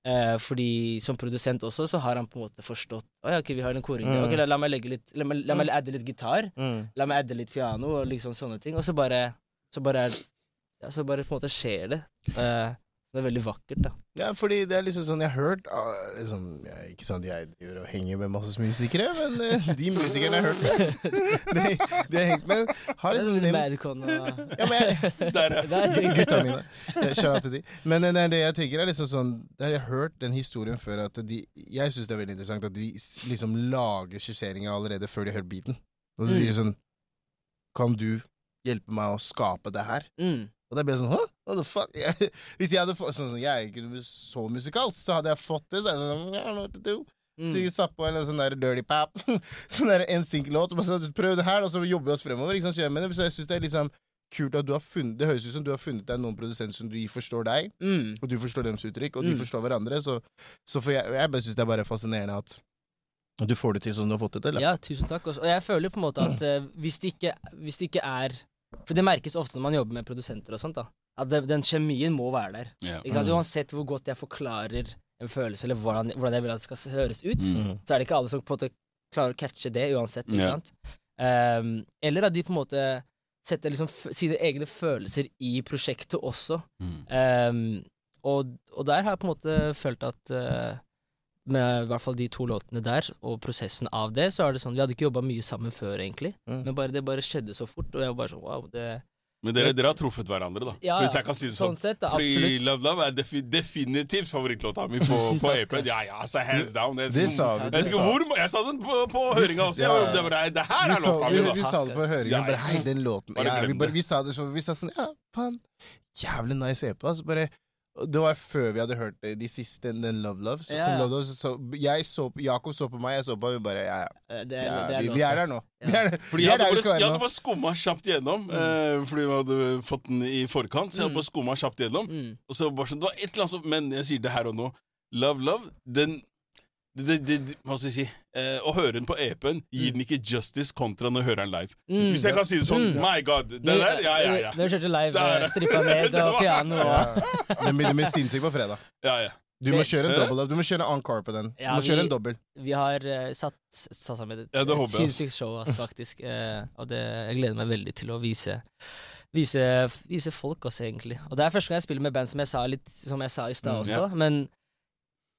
Eh, fordi som produsent også, så har han på en måte forstått Å ja, ok, vi har en koring.
Mm.
Ok, la, la meg legge litt La meg, la meg adde litt gitar.
Mm.
La meg adde litt piano og liksom sånne ting. Og så bare Så bare ja, Så bare på en måte skjer det. Eh, det er veldig vakkert, da.
Ja, fordi det er liksom sånn jeg har hørt ah, liksom, jeg, Ikke sånn at jeg driver og henger med masse musikere, men eh, de musikerne jeg har hørt med, de, de har hengt med, har
Det er
liksom
sånn
nevnt
Madcon og
ja, men jeg,
Der,
Det er
Gutta mine. Kjære til de. Men det nei, det jeg tenker er liksom sånn Det har jeg hørt den historien før at de Jeg syns det er veldig interessant at de liksom lager skisseringa allerede før de hørt beaten. Og så
Mm.
sier de sånn Kan du hjelpe meg å skape det her?
mm.
Og da ble sånn Hå? What the fuck? Jeg, hvis jeg hadde fått sånn, sånn, Jeg er ikke så musikalsk, så hadde jeg fått det. Så jeg sånn, I know what to do.
Mm.
Så jeg satt på en sånn der dirty pap, sånn der NSYNC-låt. sånn, Prøv det her, og så jobber vi oss fremover. Ikke sant? Så jeg, synes det er liksom kult at du har funnet Det høres ut som du har funnet deg noen produsenter som de forstår deg,
Mm.
og du forstår deres uttrykk, og de
Mm.
forstår hverandre. Så, så jeg, jeg bare syns det er bare fascinerende at at du får det til sånn du har fått det til. da.
Ja, tusen takk. også. Og jeg føler på en måte at uh, hvis, det ikke, hvis det ikke er For det merkes ofte når man jobber med produsenter og sånt, da. At det, den kjemien må være der.
Yeah.
Ikke sant?
Mm.
Uansett hvor godt jeg forklarer en følelse, eller hvordan, hvordan jeg vil at det skal høres ut,
Mm.
så er det ikke alle som på en måte klarer å catche det uansett. Ikke sant? Um, eller at de på en måte setter liksom sine egne følelser i prosjektet også.
Mm.
Um, og, og der har jeg på en måte følt at eh, med i hvert fall de to låtene der, og prosessen av det, så er det sånn Vi hadde ikke jobba mye sammen før, egentlig,
Mm.
men bare, det bare skjedde så fort, og jeg var bare sånn wow, det
Men dere, dere har truffet hverandre, da.
Ja,
Hvis jeg kan si det sånn.
Sånn sett, da,
Fordi. Love Love er defi definitivt favorittlåta mi på, på EP-en. Ja, ja, altså, hands down. Det,
Det sa vi.
jeg hvor Jeg sa den på, på høringa også.
Ja, ja.
Det, var, det her er låta
vi,
mi,
vi
da.
sa det på
ja.
Bare hei, den låten.
Bare
Ja, vi, bare, vi sa det så Vi sa sånn Ja, faen. Jævlig nice EP. Altså, bare det var før vi hadde hørt det, de siste, den Love Love. Så
Ja, ja.
Love Love, så, så jeg så Jakob så på meg, jeg så på ham, vi bare Ja, ja.
Eh, det, er-
ja
det er
vi, vi er der nå. Vi er,
Fordi
vi
jeg hadde bare, jeg hadde bare skumma kjapt gjennom, eh, fordi vi hadde fått den i forkant. Så jeg hadde
Mm.
bare skumma kjapt gjennom.
Mm.
Og så bare sånn, det var et eller annet som Men jeg sier det her og nå. Love Love, den det, det, det, Hva skal jeg si? Eh, å høre den på EP-en gir den ikke justice kontra når jeg hører den live.
Mm.
Hvis jeg kan si det sånn.
Mm.
My God. Det der, ja, ja, ja.
Når du kjørte live, eh, strippa ned og piano og.
Den begynner med sinnssyk på fredag.
ja, ja.
Du må kjøre en double up. Du må kjøre encore på den. Du må kjøre en dobbel.
Vi har uh, satt, satt sammen et,
Ja,
sinnssykt show, altså, faktisk. Uh, og det, jeg gleder meg veldig til å vise Vise, vise folk også, egentlig. Og det er første gang jeg spiller med band, som jeg sa, litt, som jeg sa i stad
Mm,
også.
ja.
Men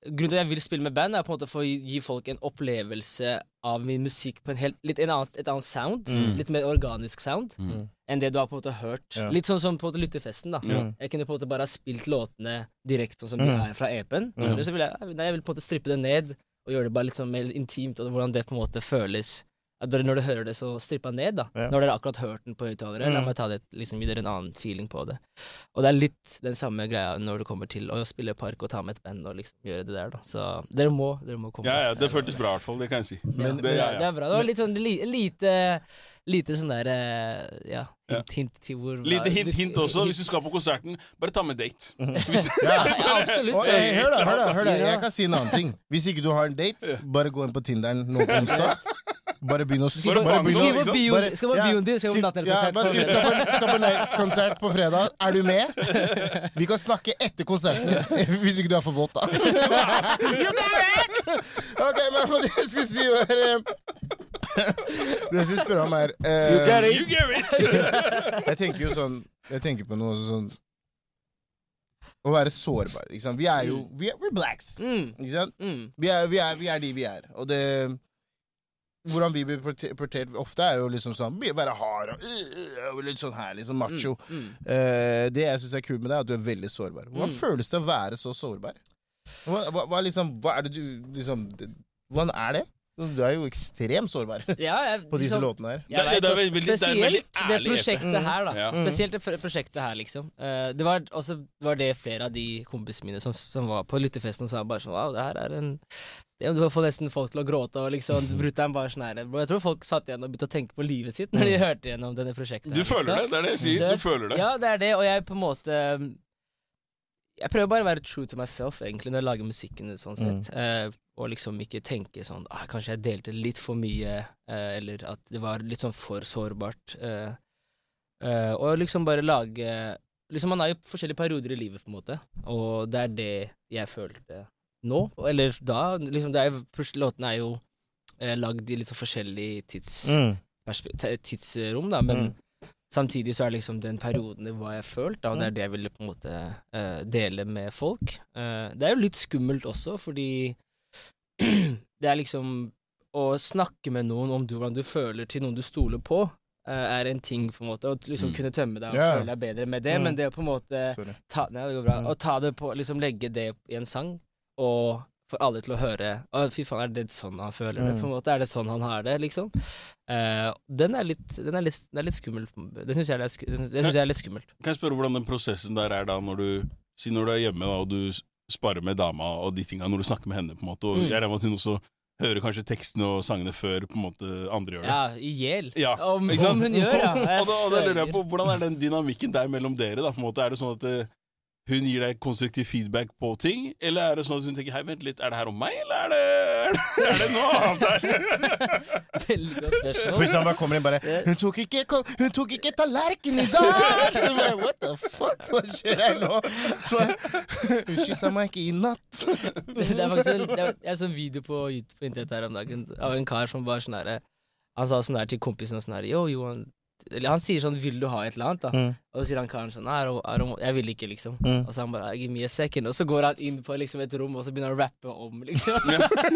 grunnen til at jeg vil spille med band, er på en måte for å gi, folk en opplevelse av min musikk på en helt, litt en annen, et annet sound.
Mm.
Litt mer organisk sound
Mm.
enn det du har på en måte hørt.
Ja.
Litt sånn som på en måte lyttefesten, da.
Ja.
Jeg kunne på en måte bare ha spilt låtene direkte sånn som de
Mm.
er fra EP-en. Eller så vil jeg, nei, jeg vil på en måte strippe det ned og gjøre det bare litt sånn mer intimt, og hvordan det på en måte føles. Når du hører det, så strippa ned, da.
Ja.
Når dere akkurat hørt den på høyttalere. La
Mm.
meg ta det, liksom, gi dere en annen feeling på det. Og det er litt den samme greia når du kommer til å spille park og ta med et band og liksom gjøre det der, da. Så dere må, dere må komme.
ja, ja det føltes bra, i hvert fall. Det kan jeg si.
Men-
ja,
det, ja,
Det er bra. Det var litt sånn li, lite Lite sånn der eh, Ja,
Ja.
hint, hint til hvor
Lite hint, hint også. Hvis du skal på konserten, bare ta med date. Hvis,
ja, ja, absolutt.
Og, hør da, hør da, hør da, jeg kan si en annen ting. Hvis ikke du har en date, bare gå inn på Tinderen nå på onsdag. Bare begynn å
Skal
Bare
bare begynne å
ikke sant?
bio-
Bare-
Skal bare
ja,
bioen din, skal
vi
på
ja,
nattkonsert.
skal på, skal på på fredag. Er du med? Vi kan snakke etter konserten. Hvis ikke du er for våt, da. You er it! Ok, men det jeg skulle si var eh, Det jeg skulle spørre om, er uh,
you get it!
Jeg tenker jo sånn Jeg tenker på noe sånn Å være sårbar. Ikke sant? Vi er jo vi er, we're blacks.
Mm,
Ikke sant?
mm.
Vi er, vi, er, vi er de vi er. Og det Hvordan vi blir portrettert ofte, er jo liksom sånn bli- Være hard og, øh, og litt sånn her, liksom macho.
Mm.
Eh, det jeg syns er kult med deg, er at du er veldig sårbar. Hvordan
Mm.
føles det å være så sårbar? Hva, hva, hva, liksom, hva er det du liksom det- Hvordan er det? Du er jo ekstremt sårbar
Ja, jeg,
på disse
liksom-
låtene her.
Jeg
Det- det er
veldig,
veldig- det er
spesielt det prosjektet her, da.
Ja.
Spesielt det prosjektet her, liksom. Uh, det var også var det flere av de kompisene mine som, som var på lyttefesten og sa bare sånn Wow, det her er en Du får nesten folk til å gråte, og liksom Brutter'n bare sånn her Jeg tror folk satt igjen og begynte å tenke på livet sitt når de hørte gjennom denne prosjektet.
Du føler
liksom.
det, det er det jeg sier. Du føler det.
Ja, det er det, og jeg på en måte Jeg prøver bare å være true to myself, egentlig, når jeg lager musikken sånn sett. Uh, og liksom ikke tenke sånn ah, Kanskje jeg delte litt for mye, uh, eller at det var litt sånn for sårbart. Uh, og liksom bare lage Liksom Man er jo forskjellige perioder i livet, på en måte, og det er det jeg følte nå, eller da. Liksom, det er, jo- låtene er jo eh, lagd i litt sånn forskjellig tids,
Mm.
tidsrom, da, men samtidig så er det liksom den perioden i hva jeg har følt, da, og det er det jeg ville på en måte eh, dele med folk. Eh, det er jo litt skummelt også, fordi det er liksom Å snakke med noen om du, hvordan du føler til noen du stoler på, eh, er en ting, på en måte. Å liksom
Mm.
kunne tømme deg og
yeah.
føle deg bedre med det,
Mm.
men det å på en måte ta, nei, det går bra.
Mm.
Å ta det på, liksom legge det i en sang, og får alle til å høre Å, fy faen, er det sånn han føler det?
Mm.
På en måte Er det sånn han har det, liksom? Uh, den er litt Den er litt, den er litt skummel. Det syns jeg, litt det syns- jeg er litt skummelt.
Kan jeg spørre hvordan den prosessen der er da når du Si når du er hjemme da, og du sparer med dama og de tinga, når du snakker med henne, på en måte, og
Mm.
jeg regner med at hun også hører kanskje tekstene og sangene før på en måte andre gjør det.
Ja, i hjel.
Ja,
om, om hun gjør, ja. Jeg
og da, og da lurer jeg på, Hvordan er den dynamikken der mellom dere? da, på en måte? Er det sånn at eh, hun gir deg konstruktiv feedback på ting, eller er det sånn at hun tenker hei, vent litt, er det her om meg, eller er det, er det noe annet her?
Veldig godt spørsmål.
Hvis han bare kommer inn bare Hun tok ikke, hun tok ikke tallerken i dag! Jeg bare, What the fuck? Hva skjer her nå? Så Hun kyssa meg ikke i natt.
Det er faktisk en, det er, en video på, YouTube- på internett her om dagen av en kar som bare sånn herre Han sa sånn der til kompisen sånn herre Yo, Johan Eller han sier sånn 'Vil du ha et eller annet?' da
Mm.
Og så sier han karen sånn I don't- I don't- jeg vil ikke, liksom.
Mm.
Og så han bare 'Give me a second'. Og så går han inn på liksom et rom, og så begynner han å rappe om, liksom.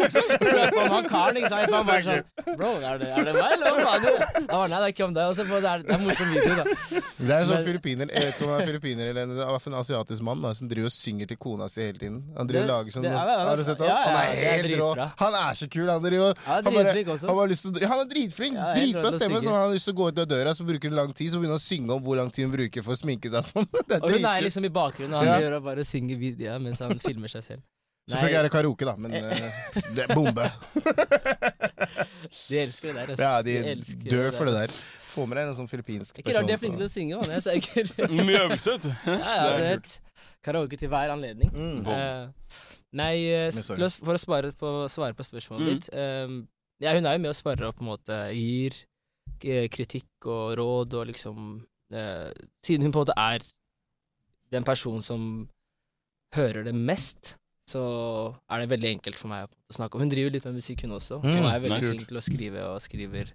rappe om han karen, ikke sant. Han bare sånn Bro, er det, er det meg, eller hva faen? Han bare Nei, det er ikke om deg. Og så på, det, er, det er en morsom video, da.
Det er sånn filippiner Jeg vet ikke om han er filippiner eller en, en asiatisk mann da, som driver og synger til kona si hele tiden. Han driver og lager sånn
det
Har du sett det?
ja, ja,
Han er helt rå. Han er så kul. Han, driver, og- han, bare,
dritflink også.
han, bare lyst til, han er dritflink. Dritbra stemme.
synge.
Så han har lyst til å gå ut av døra, så bruker han lang tid. Så begynner han å synge om hvor lang tid hun bruker for å sminke seg sånn. Det er
Og hun er liksom i bakgrunnen, og han
Ja.
gjør og bare synger videoer mens han filmer seg selv.
Selvfølgelig er det karaoke, da, men uh, det er bombe.
De elsker det der. ass.
Ja, de
de
dør for det der. Få med deg en sånn filippinsk person.
Ikke rart de er flinke til å synge, man. Jeg er sikker.
Mye øvelse, vet du.
Ja, ja,
Det er
kult. Karaoke til hver anledning.
Mm.
uh, nei, uh, å, for å spare på, svare på spørsmålet
Mm.
ditt eh, Ja, hun er jo med og sparer og på en måte gir kritikk og råd og liksom Siden hun på en måte er den personen som hører det mest, så er det veldig enkelt for meg å snakke om. Hun driver litt med musikk, hun også.
Mm,
Hun er veldig flink til å skrive og skriver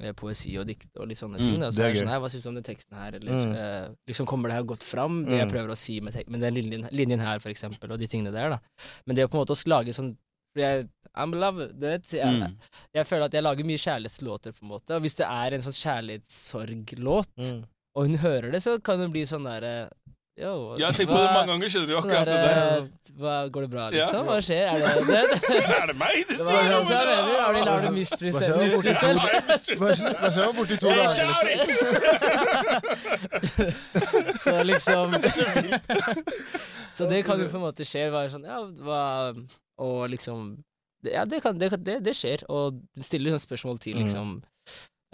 eh, poesi og dikt og litt sånne
Mm,
ting. Da. Så sånn, «Hei, hva syns du om den teksten her, eller
Mm.
eh, liksom kommer det her godt fram, det jeg
Mm.
prøver å si med, med den linjen, linjen her, for eksempel, og de tingene der, da. Men det å på en måte å lage sånn for jeg, I'm love, du jeg,
Mm.
jeg føler at jeg lager mye kjærlighetslåter, på en måte. Og hvis det er en sånn kjærlighetssorglåt,
Mm.
Og hun hører det, så kan det bli sånn derre Yo,
Jeg har tenkt på det mange ganger, skjønner du.
Sånn
akkurat det der.
hva, Går det bra, liksom? Hva skjer? Er det det?
Er det meg du sier?
sånn som. Har de lagd mystery
Hva skjer? Hva skjer hva borti to dager?
shouty!
Så liksom Så det kan jo på en måte skje. Bare sånn, ja, hva Og liksom Ja, det, kan, det, det, det skjer, og stiller sånn spørsmål til
Mm.
liksom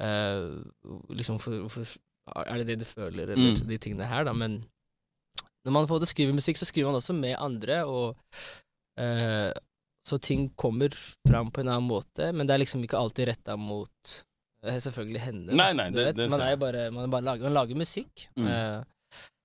eh, Liksom for, hvorfor Er det det du føler, eller
Mm.
de tingene her, da, men når man på en måte skriver musikk, så skriver man også med andre, og eh, så ting kommer fram på en annen måte, men det er liksom ikke alltid retta mot eh, selvfølgelig henne.
Nei, nei, det- det
man er bare, man, bare lager, man lager musikk,
Mm.
eh,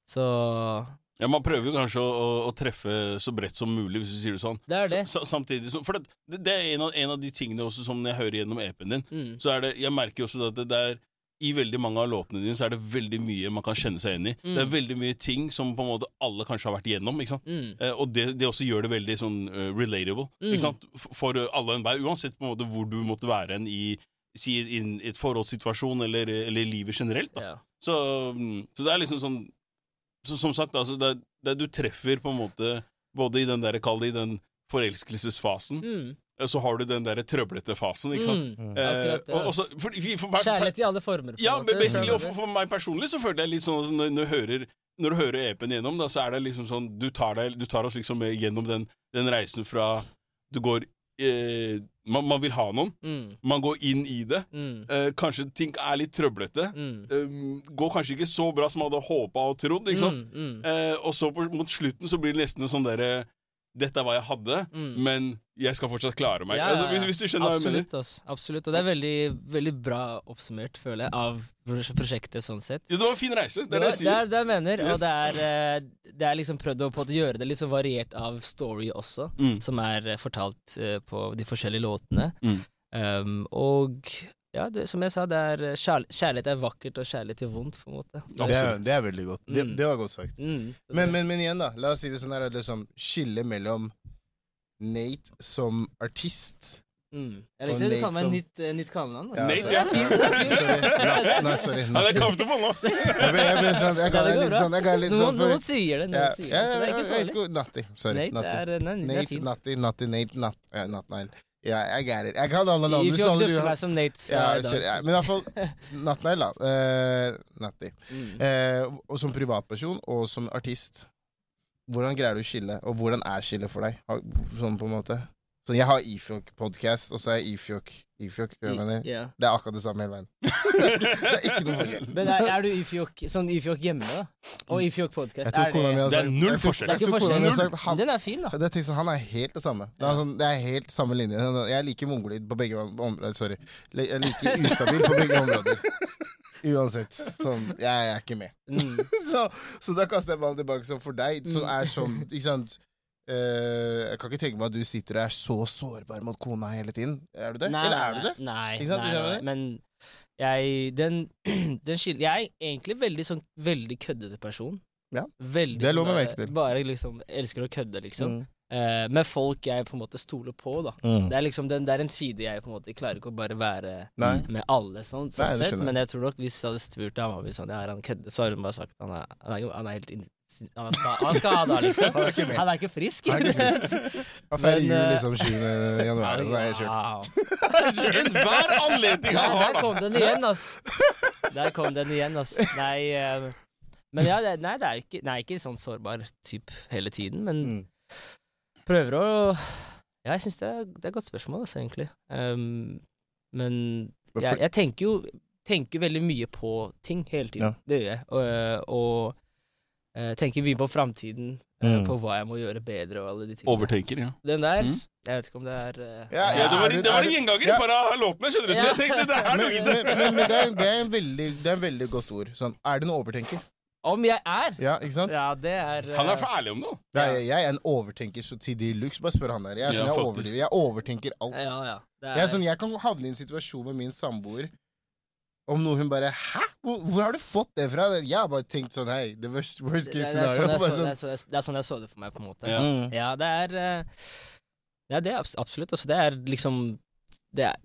så
Ja, Man prøver jo kanskje å, å, å treffe så bredt som mulig, hvis du sier det sånn.
det er det.
S samtidig som, For det, det er en av, en av de tingene også som jeg hører gjennom EP-en din.
Mm.
Så er det, Jeg merker også at det, det er i veldig mange av låtene dine så er det veldig mye man kan kjenne seg igjen i.
Mm.
Det er veldig mye ting som på en måte alle kanskje har vært igjennom. ikke sant?
Mm.
Eh, og det, det også gjør det veldig sånn uh, relatable
Mm.
ikke sant? For alle og enhver, uansett på en måte hvor du måtte være en i si, in, et forholdssituasjon eller, eller livet generelt. da.
Ja.
Så, mm, så det er liksom sånn så, Som sagt, altså, det, det du treffer på en måte både i den der, kall det i den forelskelsesfasen,
Mm.
Eh, så har du den der trøblete fasen, ikke sant?
Mm.
Eh,
Akkurat det.
og, og så, for, for, for,
Kjærlighet i alle former.
ja, basically, og for, for meg personlig så føler jeg litt sånn når, når, du hører, når du hører EP-en gjennom, da, så er det liksom sånn Du tar, deg, du tar oss liksom med gjennom den, den reisen fra Du går eh, man, man vil ha noen.
Mm.
man går inn i det.
Mm.
Eh, kanskje ting er litt trøblete.
Mm.
Eh, går kanskje ikke så bra som man hadde håpa og trodd. ikke sant?
Mm. Mm.
Eh, og så på, mot slutten så blir det nesten en sånn derre dette er hva jeg hadde,
Mm.
men jeg skal fortsatt klare meg.
Ja,
altså, hvis, hvis du skjønner hva jeg mener.
Absolutt, ass. Absolutt. Og det er veldig, veldig bra oppsummert, føler jeg, av prosjektet sånn sett.
Ja, det var en fin reise. Det er det jeg sier.
det er det jeg mener,
Yes.
og det er, eh, det er liksom prøvd å gjøre det litt sånn variert av story også,
Mm.
som er eh, fortalt eh, på de forskjellige låtene.
Mm.
Um, og ja, det, som jeg sa, det er eh, kjærl kjærlighet er vakkert, og kjærlighet gjør vondt, på en måte.
Det er, det er veldig godt. Det,
Mm.
det var godt sagt.
Mm,
Men, men, men igjen, da. La oss si det sånn her, at liksom skillet mellom Nate som artist
mm. Jeg
og
likte det du
Nate
kaller meg
som-
nytt, eh, nytt kallenavn.
Ja,
Nate, ja.
det fint, det fint.
Sorry. Nei, sorry.
Han er comfortable nå.
Jeg ble, jeg ble sånn, jeg ga deg litt sånn, jeg ga litt
Noen,
sånn for,
noen sier det, noen
ja,
sier det, så det er ikke farlig.
ja, Natti. Sorry.
Nate
Natti.
er, nei, det
Nate,
fint.
Natti, Natti, Nate, Nat, ja, Natnail. Ja, jeg get it. Jeg kan alle navnene.
If you døpte meg som Nate
ja, kjør, ja, Men i hvert fall Natnail, da. Uh, Natti.
Mm.
Uh, og som privatperson og som artist, hvordan greier du å skille? Og hvordan er skillet for deg? Sånn på en måte. Så jeg har Ifjok-podkast, og så er jeg Ifjok Ifjok, jeg mener?
Ja.
Det er akkurat det samme hele veien. det er ikke noe forskjell.
Men er, er du Ifjok, sånn Ifjok hjemme, da? Og Ifjok?
Jeg
er
kona mi
det,
Det er null
jeg tror-
forskjell.
det er
jeg mi har
forskjell.
sagt han-
Den er fin, da.
Det er ting han er helt det samme. Det er, sånn, det er helt samme linje. Jeg liker mongolid på begge områder. Sorry. Jeg liker ustabil på begge områder. Uansett. Sånn, jeg er ikke med.
Mm.
Så, så da kaster jeg ballen tilbake. Så for deg, som er sånn Ikke sant Jeg kan ikke tenke meg at du sitter og er så sårbar mot kona hele tiden. Er du det?
Nei,
Eller er du det?
Nei,
Ikke sant,
nei, nei, men jeg den, den skil, Jeg er egentlig veldig sånn veldig køddete person.
Ja.
Veldig
Det er lov å
sånn,
merke til.
Bare liksom elsker å kødde, liksom.
Mm.
Uh, med folk jeg på en måte stoler på, da.
Mm.
Det er liksom det, det er en side jeg på en måte klarer ikke å bare være
Nei.
med alle, sånn, sånn
Nei,
sett. Men jeg tror nok hvis jeg hadde spurt mi sånn Ja, er han kødde, Så hadde hun bare sagt han er, han er, han er helt han er, ska, han er skada, liksom.
Han er ikke.
Han er ikke frisk.
Han er ikke Han feirer jul
eh,
liksom 7. januar, og så er jeg kjørt.
Wow.
Enhver anledning han har, da!
der kom den igjen, ass. Der kom den igjen, ass. Nei, eh, men ja, det, nei, det er ikke, nei, ikke sånn sårbar type hele tiden, men
Mm.
prøver å Ja, jeg syns det, det er et godt spørsmål, altså, egentlig. Um, men
Men
jeg, jeg tenker jo tenker veldig mye på ting hele tiden.
Ja.
Det gjør jeg. Og, og eh, tenker mye på framtiden, eh,
Mm.
på hva jeg må gjøre bedre og alle de tingene.
Overtenker, ja.
Den der,
Mm.
jeg vet ikke om det er uh,
Ja,
ja det var, det var en gjenganger
Ja.
i par av låtene, skjønner du. Så jeg tenkte det er noe i det.
men, men, men det, er, det, er en veldig, det er en veldig godt ord. Sånn, er du en overtenker?
Om jeg er!
Ja, ikke sant?
Ja, det er
Han
eh,
er for ærlig om det.
Ja, jeg, jeg er en overtenker så til de luxe. Bare spør han der. Jeg, er
Ja,
sånn, jeg,
faktisk.
jeg overtenker alt.
Ja, ja. Er,
Jeg, er sånn, jeg kan havne i en situasjon med min samboer om noe hun bare Hæ? Hvor, hvor har du fått det fra? Jeg har bare tenkt sånn Hei, the worst, worst
det, det, det, er sånn jeg så, det,
sånn,
er så, det er sånn jeg så det for meg, på en måte.
Ja.
Mm.
Ja, det er eh, Ja, det er absolutt. Altså, det er liksom Det er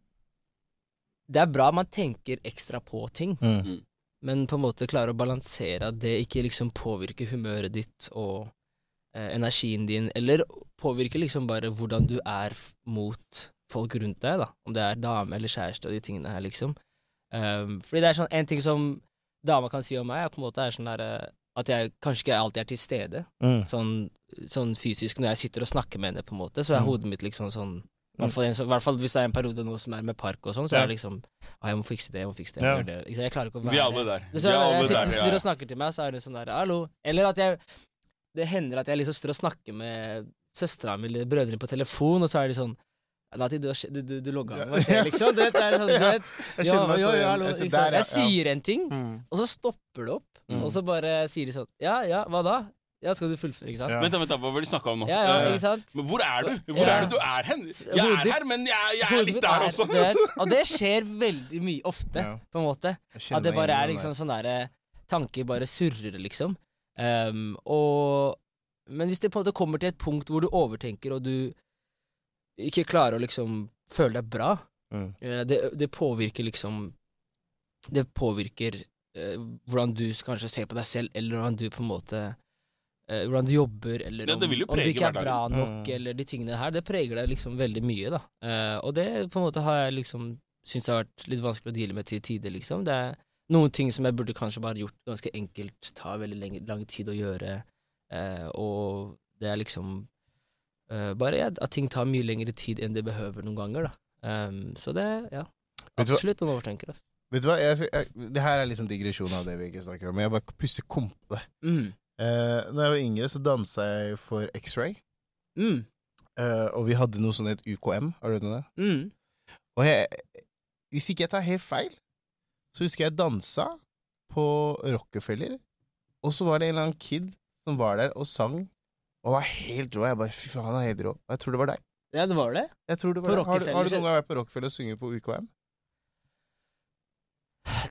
Det er bra man tenker ekstra på ting,
Mm.
men på en måte klarer å balansere at det ikke liksom påvirker humøret ditt og eh, energien din, eller påvirker liksom bare hvordan du er mot folk rundt deg, da. Om det er dame eller kjæreste og de tingene her, liksom. Um, fordi det er sånn en ting som dama kan si om meg, er på en måte er sånn der, at jeg kanskje ikke alltid er til stede,
Mm.
sånn, sånn fysisk, når jeg sitter og snakker med henne, på en måte, så er
Mm.
hodet mitt liksom sånn i hvert, fall, i hvert fall hvis det er en periode nå som er med park og sånn, så
Ja.
er det liksom ah, 'Jeg må fikse det, jeg må fikse det.'
Ja.
Det. Jeg klarer ikke å være
Vi er alle der.
Så
er
jeg,
alle
jeg sitter,
der, ja.
og snakker til meg, så er hun sånn der 'hallo'. Eller at jeg Det hender at jeg liksom står og snakker med søstera mi eller brødrene på telefon, og så er de sånn Lati, du, har du, du, du logga av, liksom? Du vet, det er sånn, du vet,
Jeg kjenner meg så igjen. Jeg
sier en ting,
Mm.
og så stopper det opp,
Mm.
og så bare sier de sånn Ja, ja, hva da? Ja, skal du fullføre, ikke sant?
Ja.
Vent, vent, hva var det de snakka om nå?
Ja, ja,
Eh,
ikke sant?
Men hvor er du? Hvor
Ja.
er det du er hen? Jeg er her, men jeg, jeg er litt der
er-
også.
Er, og det skjer veldig mye ofte,
Ja.
på en måte. At det bare er liksom sånn derre Tanker bare surrer, liksom. Um, og Men hvis det på en måte kommer til et punkt hvor du overtenker, og du ikke klarer å liksom føle deg bra,
Mm.
eh, det, det påvirker liksom Det påvirker eh, hvordan du kanskje ser på deg selv, eller hvordan du på en måte eh, Hvordan du jobber, eller om,
ja, jo
om du ikke er bra nok,
Mm.
eller de tingene her. Det preger deg liksom veldig mye, da. Eh, og det på en måte har jeg liksom syntes har vært litt vanskelig å deale med til tider, liksom. Det er noen ting som jeg burde kanskje bare gjort ganske enkelt, tar veldig lenge, lang tid å gjøre, eh, og det er liksom eh, bare ja, at ting tar mye lengre tid enn det behøver noen ganger, da. Um, så det, ja. Absolutt noen overtenker, altså.
Vet du hva, jeg, jeg, det her er litt sånn digresjon av det vi ikke snakker om, men jeg bare pusser komp på det.
Mm.
Uh, når jeg var yngre, så dansa jeg for X-Ray.
Mm.
Uh, og vi hadde noe sånn et UKM. Har du hørt om det?
Mm.
Og jeg, hvis ikke jeg tar helt feil, så husker jeg dansa på Rockefeller, og så var det en eller annen kid som var der og sang, og var helt rå. Jeg bare fy faen, han er helt rå. Og jeg tror det var deg.
Ja, det var det.
Jeg tror det var deg. Har, du- har du noen gang vært på Rockefeller og sunget på UKM?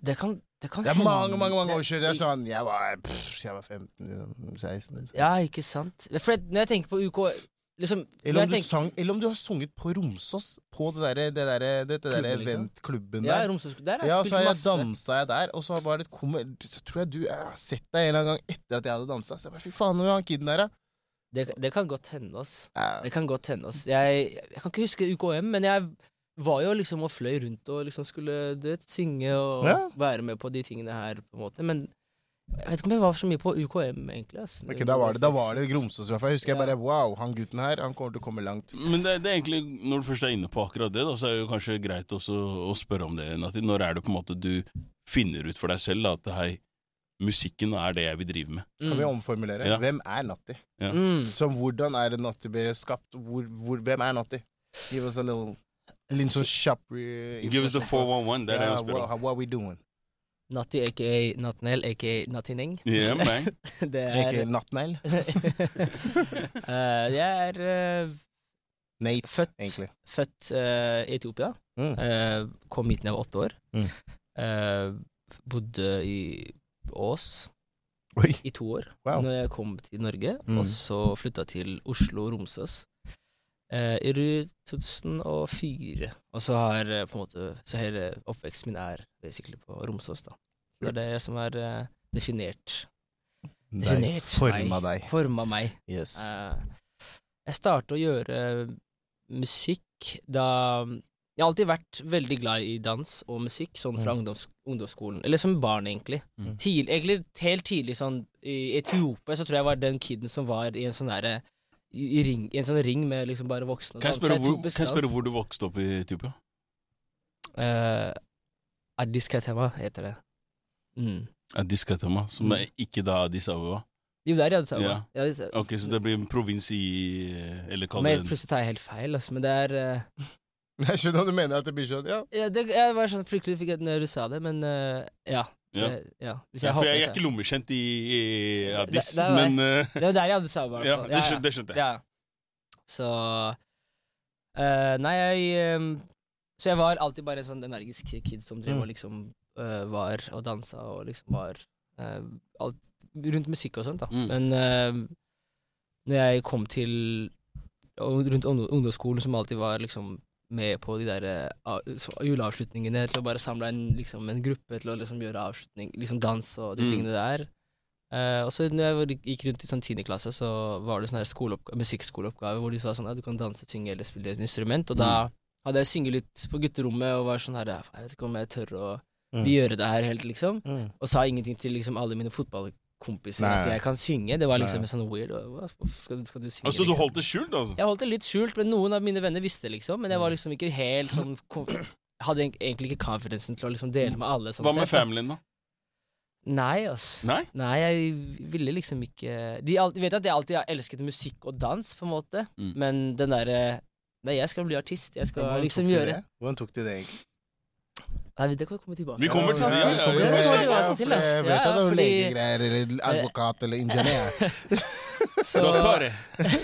Det kan, det kan
Det er
hende.
mange mange, mange år siden. Jeg, sånn, jeg, var, pff, jeg var 15, 16
Ja, ikke sant. For når jeg tenker på UK liksom,
eller,
når
om du
tenker,
sang, eller om du har sunget på Romsås, på det derre det der, det, det der
Klubben, liksom.
eventklubben
Ja,
der.
Romsås, der har
Ja,
jeg
så
spilt
har jeg
masse.
dansa jeg der, og så har et kommer, så tror jeg du jeg har sett deg en eller annen gang etter at jeg hadde dansa. Så jeg bare, fy faen, hvor er han kiden der, da?
Det, det kan godt hende, ass.
Ja.
Det kan godt hende, ass. Jeg, jeg kan ikke huske UKM, men jeg var jo liksom og fløy rundt og liksom skulle du vet, synge og
Ja.
være med på de tingene her, på en måte. Men jeg vet ikke om jeg var så mye på UKM, egentlig. ass.
Ok, da var det, da var det Gromsås i hvert fall. Jeg husker jeg bare wow, han gutten her, han kommer til å komme langt.
Men det, det er egentlig, når du først er inne på akkurat det, da, så er det jo kanskje greit også å spørre om det, Nati. Når er det på en måte du finner ut for deg selv da, at hei, musikken er det jeg vil drive med?
Kan vi omformulere?
Ja.
Hvem er Natti?
Ja.
Mm.
Som hvordan er det Natti ble skapt? Hvor, hvor, hvem er Natti? Give us a little Litt sånn kjapp uh,
Give us the 411, det er det jeg spør om.
what, we doing?
Natti aka Natnel aka Natineng.
Yeah.
Det
Ikke
er
Nattnegl?
Eh, Jeg er uh,
Nate,
Født.
egentlig.
født eh, i Etiopia.
Mm.
Eh, kom hit da jeg var åtte år.
Mm.
Eh, bodde i Ås
Oi.
i to år
Wow.
når jeg kom til Norge,
Mm.
og så flytta til Oslo Romsås eh, i rundt 2004. Og så har eh, på en måte Så hele oppveksten min er basically på Romsås, da. Det er det som er eh, definert. Definert
Forma deg.
Forma meg.
Yes.
Eh, jeg startet å gjøre musikk da Jeg har alltid vært veldig glad i dans og musikk, sånn fra
Mm.
ungdoms, ungdomsskolen. Eller som barn, egentlig.
Mm.
Tidlig, egentlig helt tidlig sånn I Etiopia så tror jeg var den kiden som var i en sånn derre i, i ring, i en sånn ring med liksom bare voksne.
Kan jeg spørre hvor, kan jeg spørre hvor du vokste opp i Etiopia?
Uh, Addis Katema heter det. Mm.
Addis Katama, som er ikke da Addis Ababa.
Jo, der i Addis Ababa.
Ja.
Ja,
Ok, så det blir en provins i Eller kall
Men
det
plutselig tar jeg helt feil, altså. Men det er eh,
Jeg skjønner hva du mener, at det blir sånn Ja.
ja, det, Jeg var sånn fryktelig fikk når du sa det, men uh, ja.
ja.
Det, ja. Hvis
ja,
jeg
For jeg, er ikke lommekjent i, i Addis,
Det- det er
men uh,
Det var der jeg hadde Saba.
Ja, det skjønte, det skjønte jeg.
Ja. Så uh, Nei, jeg um, Så jeg var alltid bare en sånn energisk kid som drev
Mm.
og liksom uh, var og dansa og liksom var eh, alt, rundt musikk og sånt, da.
Mm.
Men uh, når jeg kom til og rundt ungdomsskolen, som alltid var liksom med på de der eh, juleavslutningene, til å bare samle en, liksom, en gruppe til å liksom gjøre avslutning, liksom dans og de
Mm.
tingene der. Uh, og så når jeg gikk rundt i sånn tiende klasse, så var det sånn musikkskoleoppgave hvor de sa sånn at du kan danse, synge eller spille et instrument. Og da hadde jeg synget litt på gutterommet og var sånn her Jeg vet ikke om jeg tør å
Mm.
gjøre det her helt, liksom.
Mm.
Og sa ingenting til liksom alle mine fotballkompiser
Nei.
at jeg kan synge. Det var liksom
Nei.
en sånn weird skal, du- skal du synge?
Altså, du
liksom?
holdt det skjult, altså?
Jeg holdt det litt skjult, men noen av mine venner visste, liksom. Men jeg var liksom ikke helt sånn hadde egentlig ikke confidencen til å liksom dele med alle. Sånn
Hva med familien, da?
Nei, ass.
Nei?
Nei, jeg ville liksom ikke De alltid, vet at jeg alltid har elsket musikk og dans, på en måte,
Mm.
men den derre Nei, jeg skal bli artist. Jeg skal
Hvordan
liksom gjøre
det? Hvordan tok de det, egentlig?
Nei, det kan vi komme tilbake
Vi kommer til
Ja,
det,
ja,
ja,
ja,
ja,
ja, for. Jeg vet at det er legegreier eller advokat eller ingeniør.
Så,
Dottore.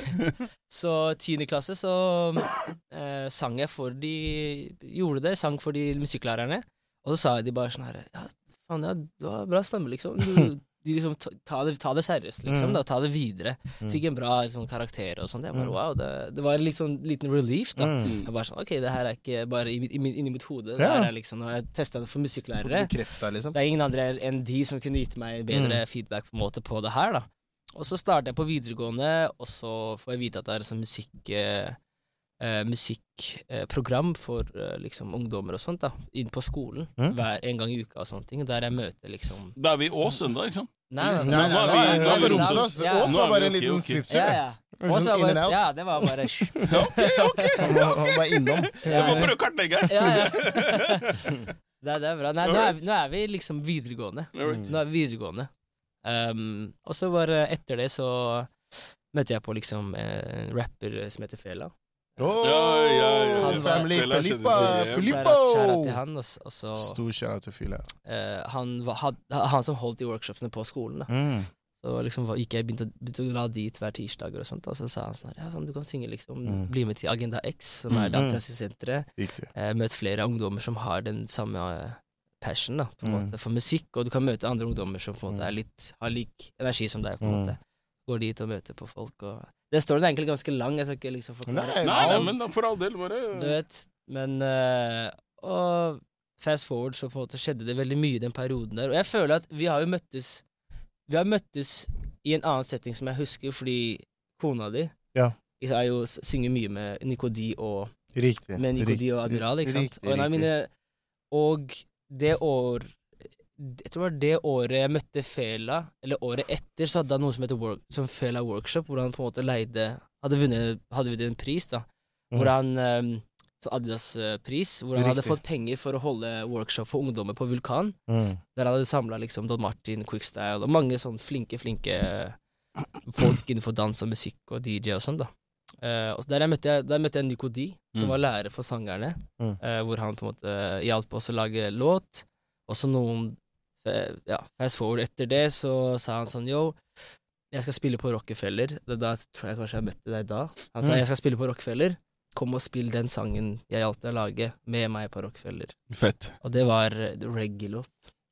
så tiende klasse så eh, sang jeg for de Gjorde det, sang for de musikklærerne. Og så sa de bare sånn her Ja, faen, ja, du har bra stemme, liksom. Du, de liksom ta, det, ta det seriøst, liksom.
Mm.
da, Ta det videre. Fikk en bra liksom, karakter og sånt. Jeg bare,
Mm.
wow, det, det var en sånn liten relief, da.
Mm.
Jeg bare sånn, ok, det her er ikke bare i, mitt- i, inni mitt hode. Det
Ja.
her er liksom, og jeg testa det for musikklærere.
liksom.
Det er ingen andre enn de som kunne gitt meg bedre feedback på en måte på det her, da. Og så starter jeg på videregående, og så får jeg vite at det er sånn musikk... Eh, eh, musikkprogram for eh, liksom ungdommer og sånt, da. Inn på skolen.
Mm.
Hver, en gang i uka og sånne ting. Der jeg møter liksom
Da er vi i Ås ennå, ikke sant?
Nei,
Nei, nei, nei,
vi- nei,
nei,
Romsås.
Romsås.
Ja.
Ås var bare en liten
ok.
Ja, ja.
Sånn in
var
and out.
ja, det var bare
Ok, ok! han var innom.
Jeg må prøve å kartlegge her.
Ja, ja. det, det er bra. Nei, nå er, vi, nå er vi liksom videregående. Nå er vi videregående. Um, og så bare etter det så møtte jeg på liksom en rapper som heter Fela.
Oh,
Ja, ja, ja.
Han var-
Family Filippa! Filippo!
Shout- shout out til han. Og, og så
Stor shout-out til Fila.
eh, han, var, had, han som holdt de workshopsene på skolen. da
Mm.
Så liksom gikk jeg begynte, begynte å dra dit hver tirsdag, og sånt, og så sa han sånn ja, sånn, du kan synge liksom,
Mm.
bli med til Agenda X, som er
det
dansesenteret.
Riktig.
Eh, møt flere ungdommer som har den samme eh, passion da, på en
Mm.
måte, for musikk, og du kan møte andre ungdommer som på en måte
Mm.
er litt, har lik energi som deg. på en
Mm.
måte. Går dit og møter på folk. Og den står det egentlig ganske lang, jeg skal ikke liksom forklare
Nei,
Nei, nei, men for all del, bare
Du vet, men uh, Og fast forward så på en måte skjedde det veldig mye i den perioden der. Og jeg føler at vi har jo møttes Vi har møttes i en annen setting som jeg husker, fordi kona di
Ja.
er jo, synger mye med Nikodi og
Riktig.
med
Nikodi
og Admiral, ikke sant?
Riktig,
og,
nei,
mine, og det år Jeg tror det var det året jeg møtte Fela, eller året etter, så hadde han noe som heter work, som Fela Workshop, hvor han på en måte leide Hadde vunnet, hadde vunnet en pris, da. Hvor
Mm.
han um, Adidas-pris, hvor han hadde fått penger for å holde workshop for ungdommer på Vulkan.
Mm.
Der han hadde samla liksom Don Martin, Quickstyle og mange sånn flinke, flinke folk innenfor dans og musikk og DJ og sånn, da. Uh, og der, møtte jeg, der møtte jeg Nico D, som
Mm.
var lærer for sangerne,
Mm.
uh, hvor han på en måte hjalp oss å lage låt. Og så noen eh, Ja, fast forward etter det, så sa han sånn Yo, jeg skal spille på Rockefeller. Det, da tror jeg kanskje jeg møtte deg da. Han sa
Mm.
jeg skal spille på Rockefeller. Kom og spill den sangen jeg hjalp deg å lage, med meg på Rockefeller.
Fett.
Og det var eh, reggae-låt.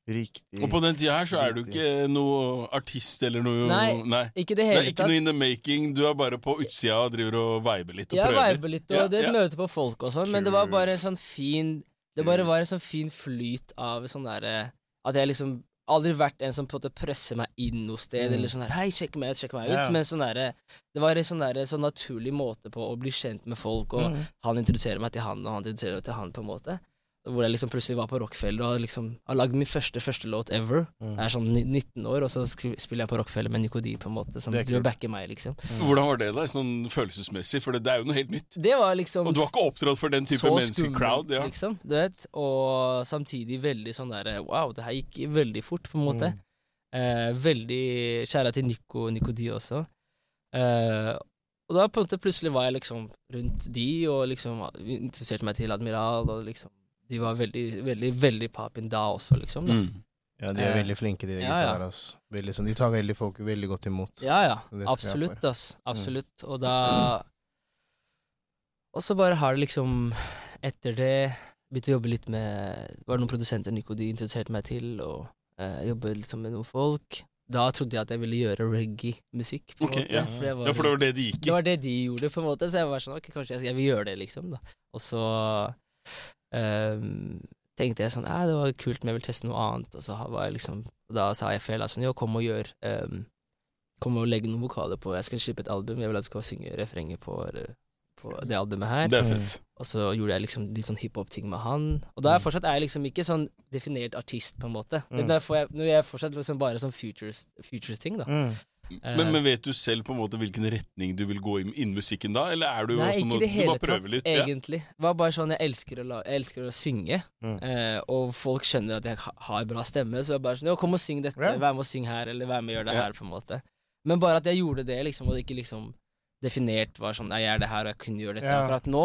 Riktig.
Og på den tida her så er du ikke noe artist eller noe
Nei,
Nei.
Ikke det hele
er ikke
tatt.
noe in the making, du er bare på utsida og driver og viber litt og
Jeg
prøver.
viber litt, og
Ja,
det
ja.
møter på folk og sånn, men det var bare en sånn fin Det bare var en sånn fin flyt av sånn derre At jeg liksom aldri vært en som på en måte presser meg inn noe sted,
Mm.
eller sånn her Hei, sjekk meg ut, sjekk meg ut.
Ja.
Men sånn der, Det var en sånn der, sånn naturlig måte på å bli kjent med folk, og
Mm.
han introduserer meg til han, og han introduserer meg til han, på en måte. Hvor jeg liksom plutselig var på Rockefeller og liksom har lagd min første første låt ever.
Mm.
Jeg er sånn 19 år, og så spiller jeg på Rockefeller med Nico D, på en måte, som
er
backer meg, liksom.
Hvordan var det da, sånn følelsesmessig? For det, det er jo noe helt nytt.
Det var liksom
Og du har ikke opptrådt for den type
så
crowd? Ja.
liksom, du vet. Og samtidig veldig sånn derre Wow, det her gikk veldig fort, på en måte.
Mm.
Eh, veldig Kjære til Nico Nico D også. Eh, og da på en måte plutselig var jeg liksom rundt de, og liksom interesserte meg til Admiral, og liksom De var veldig, veldig, veldig papin da også, liksom. Da.
Mm.
Ja, de er
Eh,
veldig flinke, de
ja, ja.
Altså. Veldig sånn, de tar veldig folk veldig godt imot.
Ja, ja. Absolutt, ass. Absolutt. Og da Og så bare har det liksom Etter det begynt å jobbe litt med Det var noen produsenter Nico de introduserte meg til, og eh, jobbe liksom med noen folk. Da trodde jeg at jeg ville gjøre reggae-musikk. på en
Ok, ja.
for var
ja, for det var det de gikk i?
det var det de gjorde, på en måte. Så jeg var sånn Ok, kanskje jeg, jeg vil gjøre det, liksom. da Og så tenkte jeg sånn Ja, det var kult, men jeg vil teste noe annet. Og så var jeg liksom Da sa jeg feil. Sånn, jo, kom og gjør ehm, Kom og legg noen vokaler på Jeg skal slippe et album. Jeg vil at du skal synge refrenget på, på det albumet her.
Det er fett.
Og så gjorde jeg liksom litt sånn hiphop-ting med han. Og da er jeg fortsatt er jeg liksom ikke sånn definert artist, på en måte.
Mm.
Nå er jeg fortsatt liksom bare sånn futures-ting, futures da.
Mm.
Eh,
Men, men vet du selv på en måte hvilken retning du vil gå inn innen musikken da? Eller er du
Nei,
også
ikke
noe
det
du
hele
bare prøver
tatt,
litt? Ja?
egentlig. Det var bare sånn, jeg elsker å, la, jeg elsker å synge,
Mm.
eh, og folk skjønner at jeg har bra stemme, så jeg bare sånn, jo, kom og syng dette,
yeah.
vær med og syng her, eller vær med og gjør det
yeah.
her, på en måte. Men bare at jeg gjorde det, liksom, og det ikke liksom definert var sånn, jeg er det her, og jeg kunne gjøre dette.
For
Akkurat nå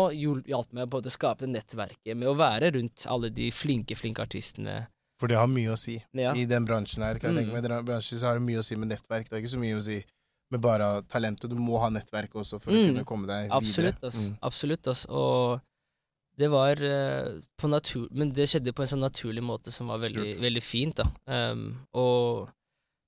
hjalp meg på å skape nettverket med å være rundt alle de flinke, flinke artistene.
For det har mye å si.
Ja.
I den bransjen her, kan jeg tenke
Mm.
meg. I den bransjen så har det mye å si med nettverk. Det er ikke så mye å si med bare talentet. Du må ha nettverk også for å
Mm.
kunne komme deg
Absolutt,
videre.
ass.
Mm.
Absolutt, ass. Og det var uh, på natur... Men det skjedde på en sånn naturlig måte som var veldig, veldig fint, da. Um, og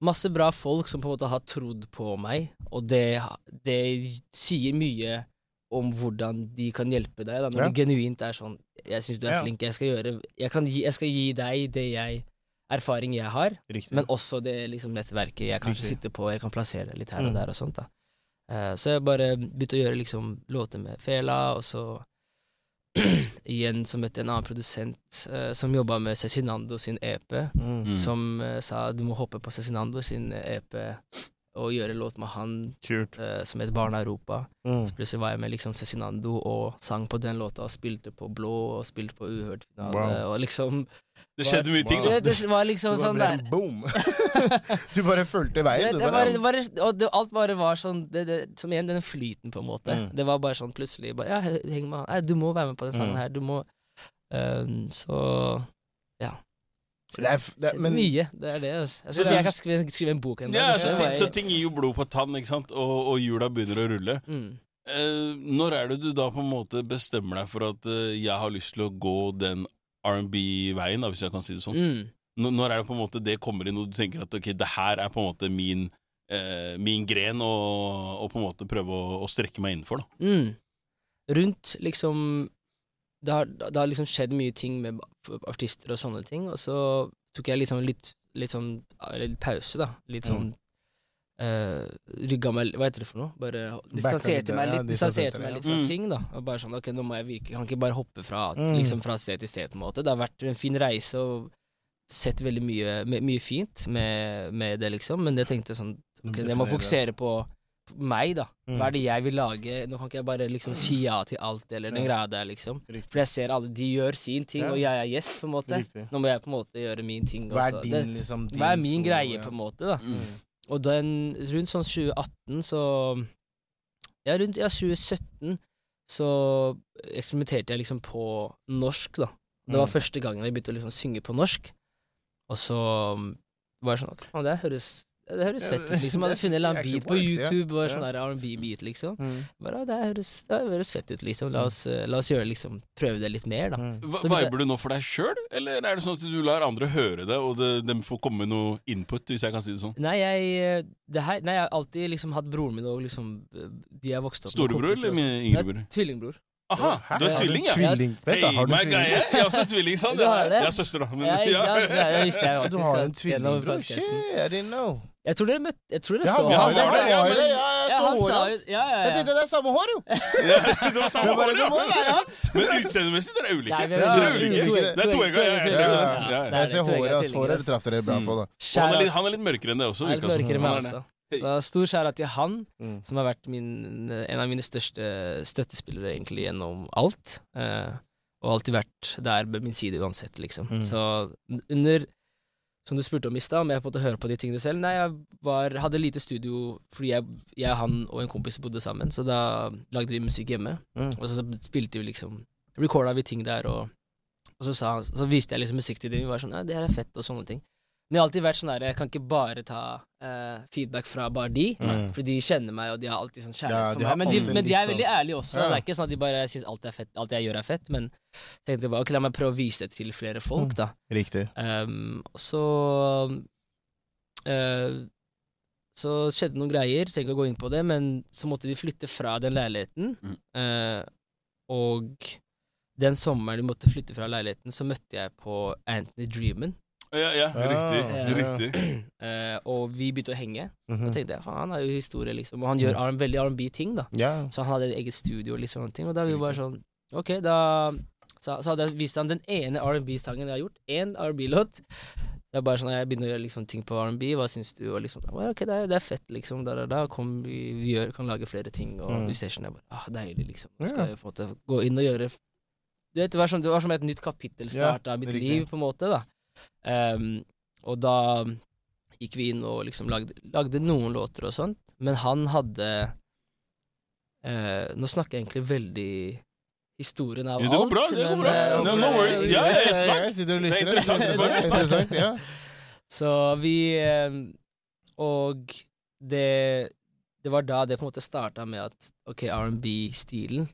masse bra folk som på en måte har trodd på meg, og det, det sier mye om hvordan de kan hjelpe deg, da, når
Ja.
det genuint er sånn Jeg syns du er
Ja.
flink, jeg skal gjøre jeg, kan gi, jeg skal gi deg det jeg erfaring jeg har,
Riktig.
men også det liksom nettverket jeg kanskje
Riktig.
sitter på, jeg kan plassere litt her og
Mm.
der og sånt. da Uh, Så jeg bare begynte å gjøre liksom låter med Fela, og så igjen så møtte jeg en annen produsent uh, som jobba med Cezinando sin EP.
Mm.
som uh, sa du må hoppe på Cezinando sin EP å gjøre låt med han
Kult.
eh, som het Barna Europa.
Mm.
Så plutselig var jeg med liksom Cezinando og sang på den låta og spilte på Blå og spilte på Uhørt finale.
Wow.
Og liksom
Det skjedde mye ting, da.
det var liksom
Du bare
sånn der
boom. du bare fulgte veien. Det,
det
bare,
var, det var, og det, alt bare var sånn det, det, Som igjen, den flyten, på en måte.
Mm.
Det var bare sånn plutselig bare, Ja, heng med han. Nei, du må være med på den sangen
Mm.
her. Du må um, Så
det er, det er, men
Mye. Det er det. Altså. Jeg,
syns
jeg kan skrive, skrive en bok en dag.
Ja,
så
ting, så ting gir jo blod på tann, ikke sant? Og, og hjula begynner å rulle.
mm.
Eh, når er det du da på en måte bestemmer deg for at eh, jeg har lyst til å gå den R&B-veien, hvis jeg kan si det sånn?
Mm.
Når, er det på en måte det kommer inn, og du tenker at ok, det her er på en måte min, eh, min gren å å på en måte prøve å, å strekke meg innenfor, da?
Mm. Rundt liksom det har, det har liksom skjedd mye ting med artister og sånne ting, og så tok jeg liksom litt, litt sånn litt pause, da. Litt sånn eh, Rygga meg Hva heter det for noe? Bare distanserte meg litt, distanserte
distanserte,
meg litt fra
Mm.
ting, da. Og bare sånn Ok, nå må jeg virkelig Kan ikke bare hoppe fra,
Mm.
liksom fra sted til sted, på en måte. Det har vært en fin reise og sett veldig mye, my- mye fint med, med det, liksom, men jeg tenkte sånn Ok, jeg må fokusere på meg, da.
Mm.
Hva er det jeg vil lage? Nå kan ikke jeg bare liksom si ja til alt, eller den greia der, liksom. For jeg ser alle, de gjør sin ting, og jeg er gjest, på en måte. Nå må jeg på en måte gjøre min ting
Hva er din,
Det,
liksom, din
hva er min
solo,
greie, på en måte, da.
Mm.
Og den, rundt sånn 2018, så Ja, rundt ja, 2017 så eksperimenterte jeg liksom på norsk, da. Det var
Mm.
første gangen jeg begynte å liksom synge på norsk. Og så um, var det sånn at det høres det høres fett ut, liksom. Jeg hadde funnet en eller annen beat på. YouTube, og sånn der R&B-beat, liksom.
Mm.
Bare, det, høres, det høres fett ut, liksom. La oss, eh, la oss gjøre liksom Prøve det litt mer, da.
Mm.
Så
Viber du nå for deg sjøl, eller er det sånn at du lar andre høre det, og det, de får komme med noe input, hvis jeg kan si det sånn?
Nei, jeg eh, det her, Nei, jeg har alltid liksom hatt broren min og liksom eh, De jeg vokste opp med.
Storebror eller
og
min yngre bror?
Nei, Tvillingbror.
Aha, du er tvilling, ja?
Tvilling. Vent da, har du tvilling?
jeg er også tvilling, sånn.
Du?
Jeg er søster, da. Men,
Ja,
Ja,
ja. det visste jeg.
Du har en tvillingbror? Shit, I didn't know.
Jeg tror dere møtte Jeg tror dere så
Ja, han var
der,
ja, men-
Ja, jeg
Ja,
så håret hans. Jeg tenkte det er samme hår, jo!
Ja, det var samme hår, ja. Men utseendemessig dere er ulike.
Nei, vi
Ja,
Dere er ulike. Det er to egg, ja, jeg ser det.
Jeg ser håret hans. Håret traff dere bra på, da.
Han, er litt, han er litt mørkere enn det også.
Litt mørkere
enn meg
også. Så stor skjæra til han,
Mm.
som har vært min, en av mine største støttespillere egentlig gjennom alt. Eh, og alltid vært der ved min side uansett, liksom.
Mm.
Så under Som du spurte om i stad, om jeg på en måte hører på de tingene selv. Nei, jeg var, hadde lite studio fordi jeg, jeg, han og en kompis bodde sammen, så da lagde vi musikk hjemme.
Mm.
Og så spilte vi liksom Recorda vi ting der, og, og så, sa så viste jeg liksom musikk til dem. Vi var sånn Ja, det her er fett, og sånne ting. Men jeg har alltid vært sånn der Jeg kan ikke bare ta eh, feedback fra bare de.
Mm.
For de kjenner meg, og de har alltid sånn kjærlighet
ja,
for meg. Men de, men de er veldig
sånn-
ærlige også.
Ja.
Det er ikke sånn at de bare syns alt, er fett, alt jeg gjør er fett. Men jeg tenkte bare ok, la meg prøve å vise det til flere folk,
Mm.
da.
Riktig.
Um, så uh, Så skjedde noen greier, trenger ikke å gå inn på det, men så måtte vi flytte fra den leiligheten.
Mm.
uh, og den sommeren vi måtte flytte fra leiligheten, så møtte jeg på Anthony Dreamen.
Ja, ja, riktig.
Ja.
riktig.
Eh, og vi begynte å henge.
Mhm.
Da tenkte jeg faen, han har jo historie, liksom. Og han gjør R- veldig R&B-ting, da.
Ja.
Så han hadde et eget studio og litt sånne ting. Og da var vi bare sånn Ok, da Så, så hadde jeg vist han den ene R&B-sangen jeg har gjort. Én R&B-låt. Det er bare sånn, Jeg begynner å gjøre liksom ting på R&B, hva syns du? Og liksom, «Å, ok, det er, det er fett, liksom. Da, da, da kom vi, vi gjør, kan lage flere ting. Og
Mm.
i session jeg bare ah, Deilig, liksom.
Ja.
skal jeg på en måte gå inn og gjøre Du vet, det var som, det var som et nytt kapittel
Ja,
starta av mitt
riktig.
liv, på en måte, da. Ehm, og da gikk vi inn og liksom lagde, lagde noen låter og sånt, men han hadde uh, Nå snakker jeg egentlig veldig historien av
alt. det går bra, det går
men,
bra.
eh,
No, no worries. Ja, ja, snakk. Det er interessant,
Det er interessant, ja.
Så vi uh, Og det Det var da det på en måte starta med at ok, R&B-stilen,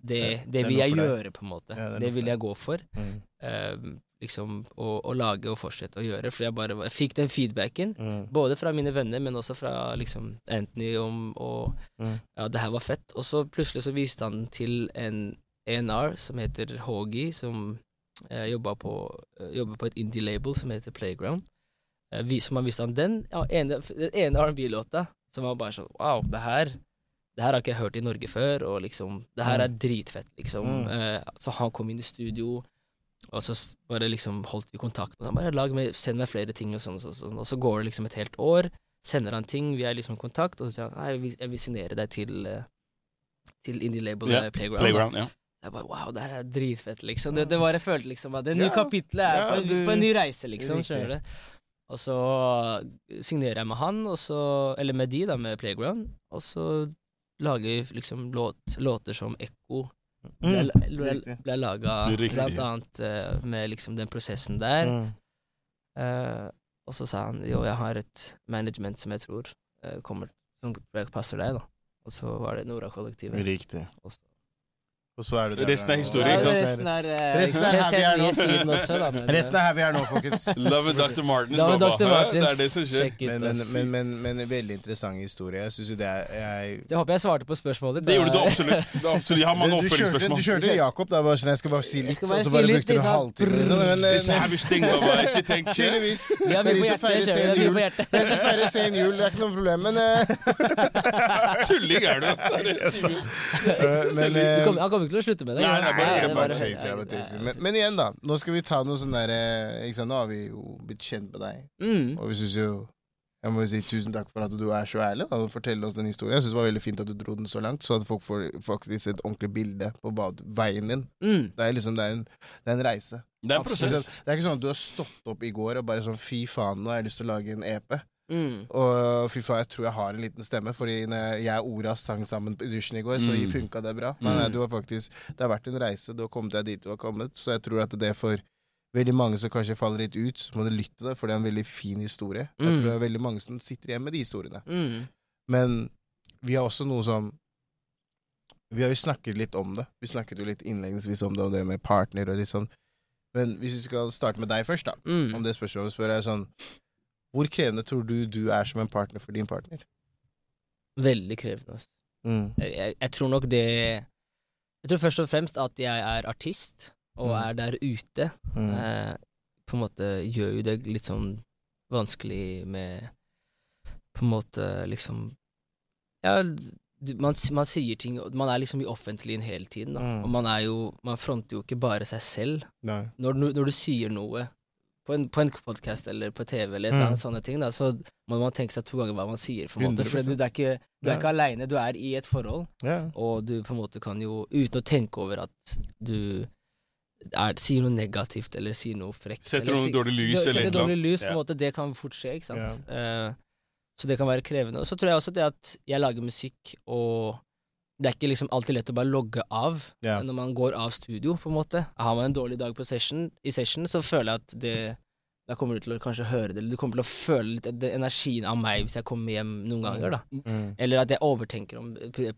det, det,
det
vil jeg gjøre, på en måte.
Ja, det
det vil jeg gå for.
Mm.
Eh, liksom å, å lage og fortsette å gjøre, for jeg bare jeg fikk den feedbacken.
Mm.
Både fra mine venner, men også fra liksom Anthony om og
Mm.
Ja, det her var fett. Og så plutselig så viste han til en ENR som heter Hogi, som eh, jobber, på, eh, jobber på et indie-label som heter Playground. Eh, vi, som han viste han den ja, ene, den ene R&B-låta, som var bare sånn Wow, det her det her har ikke jeg hørt i Norge før, og liksom Det her er dritfett, liksom.
Mm.
Eh, så han kom inn i studio, og så bare liksom holdt vi kontakt. Og han bare lag meg, send meg flere ting, og sånn, sånn, sånn. Og så går det liksom et helt år. sender han ting, vi er liksom i kontakt, og så sier han nei, jeg vil, jeg vil signere deg til, eh, til indie-label
yeah,
eh, Playground. da.
Playground, ja.
Jeg bare, wow, det her er dritfett, liksom. Det, det var jeg følte liksom at det nye
Ja.
kapitlet er
Ja,
på, en,
du-
på en ny reise, liksom. Skjønner du? Og så signerer jeg med han, så, eller med de, da, med Playground, og så lager vi liksom låt, låter som Ekko. Ble,
Mm,
ble, ble laga blant annet uh, med liksom den prosessen der.
Mm.
Uh, og så sa han jo, jeg har et management som jeg tror uh, kommer, som passer deg, da. Og så var det Nora-kollektivet.
Riktig.
Og så-
Og så er det det
Resten er historie, ikke sant?
Resten er, eh,
Resten er her vi er nå. Resten er her vi er nå, folkens.
Love Dr. Martins, baba. Det er det som skjer.
Men, men, men, men, men en veldig interessant historie. Jeg synes jo det er jeg,
Jeg håper jeg svarte på spørsmålet.
Det gjorde du absolutt. Det er absolutt. Jeg har mange oppfølgingsspørsmål.
du kjørte Jakob, da. Bare sånn, jeg skal bare si litt, og så bare brukte du en
liksom.
halvtime. Tydeligvis.
Vi har mye på hjertet.
Jeg skal feire sen jul, det er ikke noe problem, men eh,
Tulling er du, altså.
eh, Men,
Du
eh,
kommer- til å slutte med det.
Nei, nei, bare-
nei,
det bare bare tøyser. Men, men igjen, da. Nå skal vi ta noe sånn derre Nå har vi jo blitt kjent med deg,
Mm.
og vi syns jo jeg må jo si tusen takk for at du er så ærlig da, og forteller oss den historien. Jeg synes det var veldig fint at du dro den så langt, så at folk får faktisk et ordentlig bilde på veien din.
Mm.
Det er liksom, det er en, det er en reise.
Det er en
Det er ikke sånn at du har stått opp i går og bare sånn fy faen, nå har jeg lyst til å lage en EP.
Mm.
Og fy faen, jeg tror jeg har en liten stemme, Fordi når jeg og Oras sang sammen på dusjen i går, så
Mm.
funka det bra. Men mm. du har faktisk, det har vært en reise, du har kommet deg dit du har kommet, så jeg tror at det for veldig mange som kanskje faller litt ut, så må du lytte til det, for det er en veldig fin historie. Jeg
Mm.
tror det er veldig mange som sitter igjen med de historiene.
Mm.
Men vi har også noe som Vi har jo snakket litt om det. Vi snakket jo litt innledningsvis om det, og det med partner og litt sånn. Men hvis vi skal starte med deg først, da.
Mm.
Om det spørsmålet spør jeg sånn Hvor krevende tror du du er som en partner for din partner?
Veldig krevende. Altså.
Mm.
Jeg, jeg, tror nok det Jeg tror først og fremst at jeg er artist, og
Mm.
er der ute.
Mm.
eh, på en måte gjør jo det litt sånn vanskelig med På en måte liksom Ja, man, man sier ting Man er liksom i offentligheten hele tiden, da.
Mm.
Og man er jo Man fronter jo ikke bare seg selv. Når, når du sier noe på en, på en podkast eller på TV eller
Mm.
sånne ting, da, så må man tenke seg to ganger hva man sier. For måte, for du, er ikke, du er
Ja.
ikke aleine, du er i et forhold.
Ja.
Og du på en måte kan jo, uten å tenke over at du er, sier noe negativt eller sier noe frekt
Setter noe dårlig lys
eller
eller noe. eller
dårlig lys, på en
Ja.
måte, det kan fort skje, ikke sant. Uh, så det kan være krevende. Og så tror jeg også det at jeg lager musikk, og det er ikke liksom alltid lett å bare logge av
yeah.
når man går av studio, på en måte. Har man en dårlig dag på session, i session, så føler jeg at det da kommer du til å kanskje høre det, eller du kommer til å føle litt det, energien av meg hvis jeg kommer hjem noen ganger, da.
Mm.
Eller at jeg overtenker om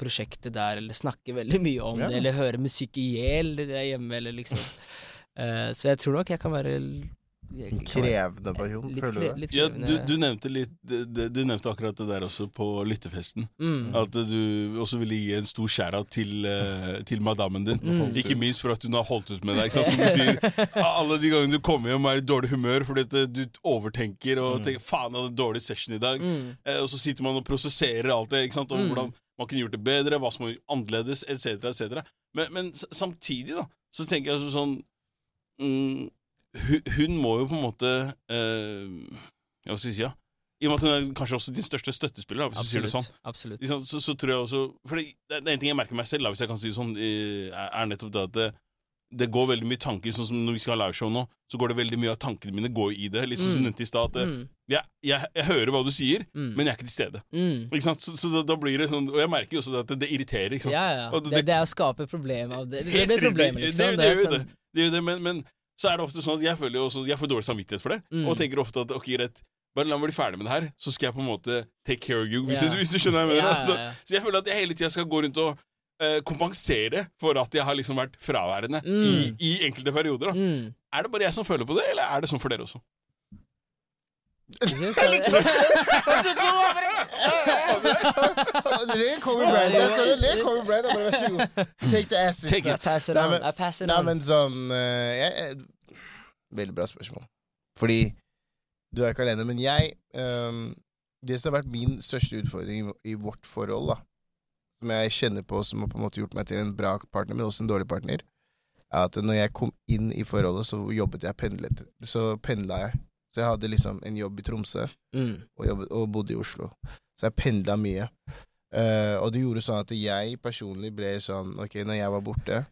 prosjektet der, eller snakker veldig mye om
yeah.
det, eller hører musikk i hjel er hjemme, eller liksom. Uh, så jeg tror nok jeg kan være jeg
En krevende person,
litt
føler du det?
Ja, du, du nevnte litt Du nevnte akkurat det der også på lyttefesten.
mm.
At du også ville gi en stor skjæra til, eh, til madammen din.
Mm.
Ikke minst for at hun har holdt ut med deg. Ikke sant? Som du sier, alle de gangene du kommer hjem og er i dårlig humør fordi at eh, du overtenker og
Mm.
tenker 'faen, jeg hadde en dårlig session i dag',
Mm.
eh, og så sitter man og prosesserer alt det, ikke sant? og
Mm.
hvordan man kunne gjort det bedre, hva som var annerledes, etc., etc. Men, men samtidig, da, så tenker jeg sånn mm, hun, hun må jo på en måte eh, Hva skal jeg si, ja? I og med at hun er kanskje også din største støttespiller, hvis absolutt, du sier det sånn.
Absolutt.
Så, så tror jeg også For det, det er en ting jeg merker meg selv, da, hvis jeg kan si det sånn, er nettopp det at det, det går veldig mye tanker, sånn som når vi skal ha liveshow nå, så går det veldig mye av tankene mine går i det. Litt som du
Mm.
nevnte i stad, at
Mm.
jeg, jeg, jeg hører hva du sier,
Mm.
men jeg er ikke til stede.
Mm.
Ikke sant? Så, så da, da blir det sånn Og jeg merker jo også at det, det irriterer. Ikke sant?
Ja, ja. Det,
det-
det er å skape problemer av det. Det blir problemer,
Det-
liksom.
det jo
sånn-
det. Det gjør det, men, men så er det ofte sånn at jeg føler jo også Jeg får dårlig samvittighet for det,
Mm.
og tenker ofte at ok, greit, bare la meg bli ferdig med det her, så skal jeg på en måte take care of you, hvis,
yeah.
jeg, hvis du skjønner hva jeg mener.
Ja,
Så, så jeg føler at jeg hele tida skal gå rundt og eh, kompensere for at jeg har liksom vært fraværende
Mm.
i, i enkelte perioder.
Mm.
Er det bare jeg som føler på det, eller er det sånn for dere også?
Le Kobe Bryant. Jeg sånn, Le Kobe Bryant. Bare vær så god. Take the assist.
Take it.
Pass it on.
men-
I pass it
Nei, men sånn eh, jeg, jeg, Veldig bra spørsmål. Fordi du er ikke alene. Men jeg ehm, Det som har vært min største utfordring i, i vårt forhold, da som jeg kjenner på som har på en måte gjort meg til en bra partner, men også en dårlig partner, er at når jeg kom inn i forholdet, så jobbet jeg pendlet. Så pendla jeg. Så jeg hadde liksom en jobb i Tromsø
Mm.
og, jobbet, og bodde i Oslo. Så jeg pendla mye. Uh, og det gjorde sånn at jeg personlig ble sånn Ok, når jeg var borte,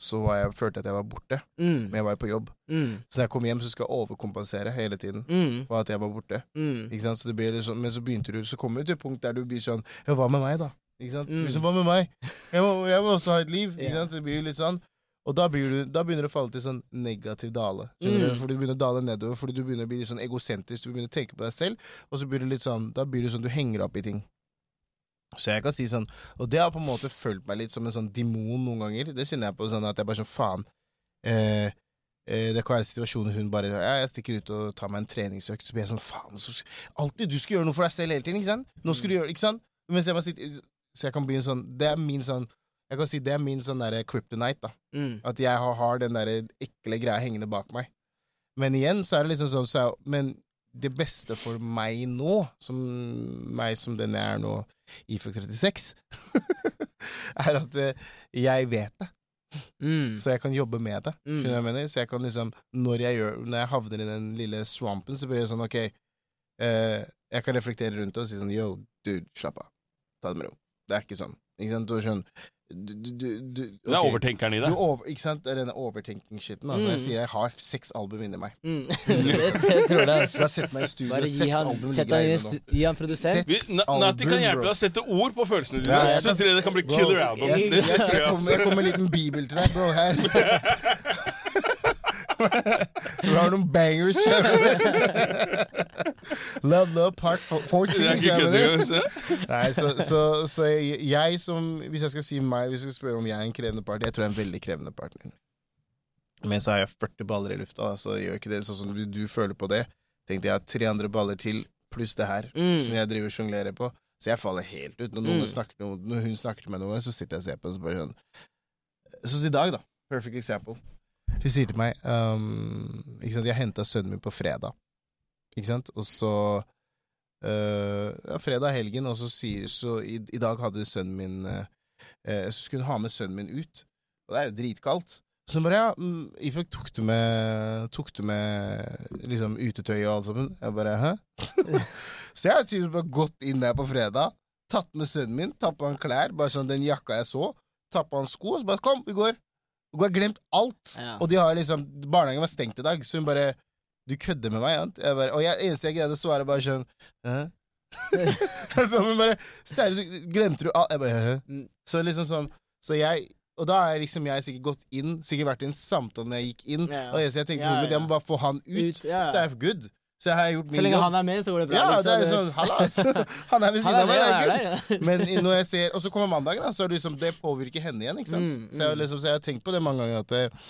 så var jeg, følte jeg at jeg var borte,
Mm.
men jeg var jo på jobb.
Mm.
Så når jeg kom hjem, så skal jeg overkompensere hele tiden
Mm.
for at jeg var borte.
Mm.
Ikke sant? Så sånn, men så begynte du, så kommer du til et punkt der du blir sånn Ja, hva med meg, da? Ikke sant?
Mm.
Liksom, hva med meg? Jeg må, jeg må også ha et liv. Ikke sant? Så det blir jo litt sånn. Og da, begynner, du, da begynner du å falle til sånn negativ dale.
Mm.
du? Fordi du begynner å dale nedover, fordi du begynner å bli litt sånn egosentrisk, du begynner å tenke på deg selv, og så blir du litt sånn, da blir du sånn, du henger opp i ting. Så jeg kan si sånn, og det har på en måte følt meg litt som en sånn demon noen ganger. Det kjenner jeg på sånn at jeg bare sånn, faen. Eh, eh, det kan være situasjoner hun bare ja, Jeg stikker ut og tar meg en treningsøkt, så blir jeg sånn faen så, Alltid du skal gjøre noe for deg selv hele tiden, ikke sant? Nå skal du gjøre, ikke sant? Mens jeg bare sitter Så jeg kan begynne sånn Det er min sånn Jeg kan si det er min sånn derre kryptonite, da.
Mm.
At jeg har, har den der ekle greia hengende bak meg. Men igjen så er det liksom sånn så Men det beste for meg nå, som meg som den jeg er nå, ifølge 36, er at eh, jeg vet det.
Mm.
Så jeg kan jobbe med det.
Mm.
Skjønner du hva jeg mener? Så jeg kan liksom, når jeg, gjør, når jeg havner i den lille swampen, så blir jeg sånn, ok eh, Jeg kan reflektere rundt det og si sånn Yo, dude, slapp av. Ta det med ro. Det er ikke sånn. Ikke sant? Du er sånn du, du, du, okay.
Det er overtenkeren i
Du
det.
over, ikke sant? Det er denne overtenking-shiten. Altså. Jeg
Mm.
sier jeg har seks album inni meg.
Mm. det, det tror jeg,
Så
altså.
Sett meg i studio,
Bare
seks
han,
album ligger
en
inne nå.
gi han produsent.
Vi,
Seks
Na- Nati kan hjelpe deg å sette ord på følelsene dine.
Ja,
så tror jeg det kan bli
Bro,
killer album.
Jeg,
Det
jeg, jeg,
jeg
kommer, jeg kommer med en liten bibel til deg, bro, her. Du har noen bangers. love, love, part 14.
Det er ikke
skjønner
kødd
du?
engang. se.
Nei, så, så, så jeg, jeg som Hvis jeg skal si meg Hvis jeg skal spørre om jeg er en krevende partner Jeg tror jeg er en veldig krevende partner. Men så har jeg 40 baller i lufta, så så gjør ikke det sånn som du, du føler på det. Tenkte jeg har tre andre baller til, pluss det her,
Mm.
som jeg driver og sjonglerer på. Så jeg faller helt ut. Når, noen
Mm.
snakker, når hun snakker til meg noe, så sitter jeg og ser på henne så bare hun Sånn som i dag, da. Perfect example. Hun sier til meg um, ikke sant, Jeg henta sønnen min på fredag, ikke sant, og så øh, ja, Fredag helgen, og så sier Så i, i dag hadde sønnen min øh, Så skulle hun ha med sønnen min ut, og det er jo dritkaldt. Så hun bare ja, mm, Ifjok, tok du med Tok du med liksom utetøy og alt sammen? Jeg bare hæ? så jeg har tydeligvis bare gått inn der på fredag, tatt med sønnen min, tatt på han klær, bare sånn den jakka jeg så, tatt på han sko, og så bare kom, vi går. Og hun har glemt alt.
Ja.
Og de har liksom Barnehagen var stengt i dag, så hun bare Du kødder med meg? sant? Jeg bare, og jeg, eneste jeg greide å svare, bare sånn Hæ? så men bare Seriøst, glemte du alt? Jeg bare Hæ?
Mm.
Så liksom sånn Så jeg Og da har liksom jeg sikkert gått inn, sikkert vært i en samtale når jeg gikk inn,
Ja.
og jeg, jeg tenkte
Ja,
ja, jeg må bare få han ut,
Ut, ja.
så er jeg good. Så jeg har gjort
Så lenge
jobb.
han er med, så går det bra.
ja,
liksom.
det er sånn Hallas! Han er ved siden av meg, det er good. Men når jeg ser, Og så kommer mandagen, da, så er det liksom, det påvirker henne igjen. ikke sant?
Mm,
Så, jeg,
mm.
liksom, så jeg har tenkt på det mange ganger, at,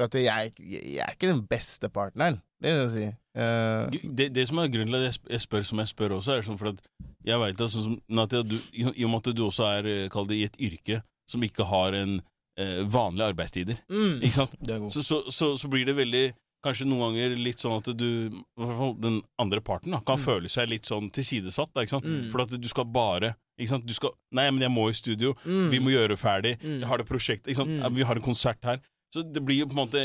at jeg, jeg er ikke den beste partneren. Det vil jeg si. Uh,
Det, det som er grunnen til at jeg jeg spør som jeg spør også, er sånn for at jeg vet at sånn som Natia, du, i i og med at du også er eh, kall det, i et yrke som ikke har en eh, vanlige arbeidstider,
Mm.
ikke sant? Så, så, så, så blir det veldig Kanskje noen ganger litt sånn at du i hvert fall Den andre parten da, kan føle seg litt sånn tilsidesatt. Da, ikke sant?
Mm.
For at du skal bare ikke sant? Du skal, Nei, men jeg må i studio.
Mm.
Vi må gjøre ferdig.
Mm.
Jeg har det prosjektet. Ikke sant?
Mm.
Vi har en konsert her. Så det blir jo på en måte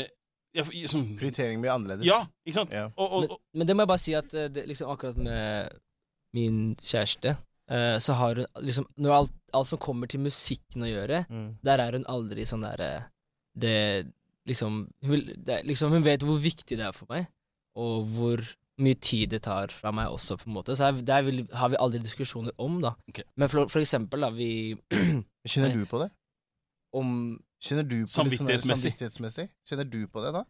ja, sånn,
Prioritering blir annerledes.
Ja, ikke sant?
Ja.
Og, og,
Men, men det må jeg bare si at eh, det, liksom akkurat med min kjæreste, uh, så har hun liksom Når alt, alt som kommer til musikken å gjøre,
Mm.
der er hun aldri sånn derre Det liksom hun, vil, det, liksom hun vet hvor viktig det er for meg, og hvor mye tid det tar fra meg også, på en måte. Så det der vil, har vi aldri diskusjoner om, da.
Okay.
Men for, for eksempel, da, vi
Kjenner du på det?
Om
Kjenner du på sånn
Samvittighetsmessig.
samvittighetsmessig? Kjenner du på det, da?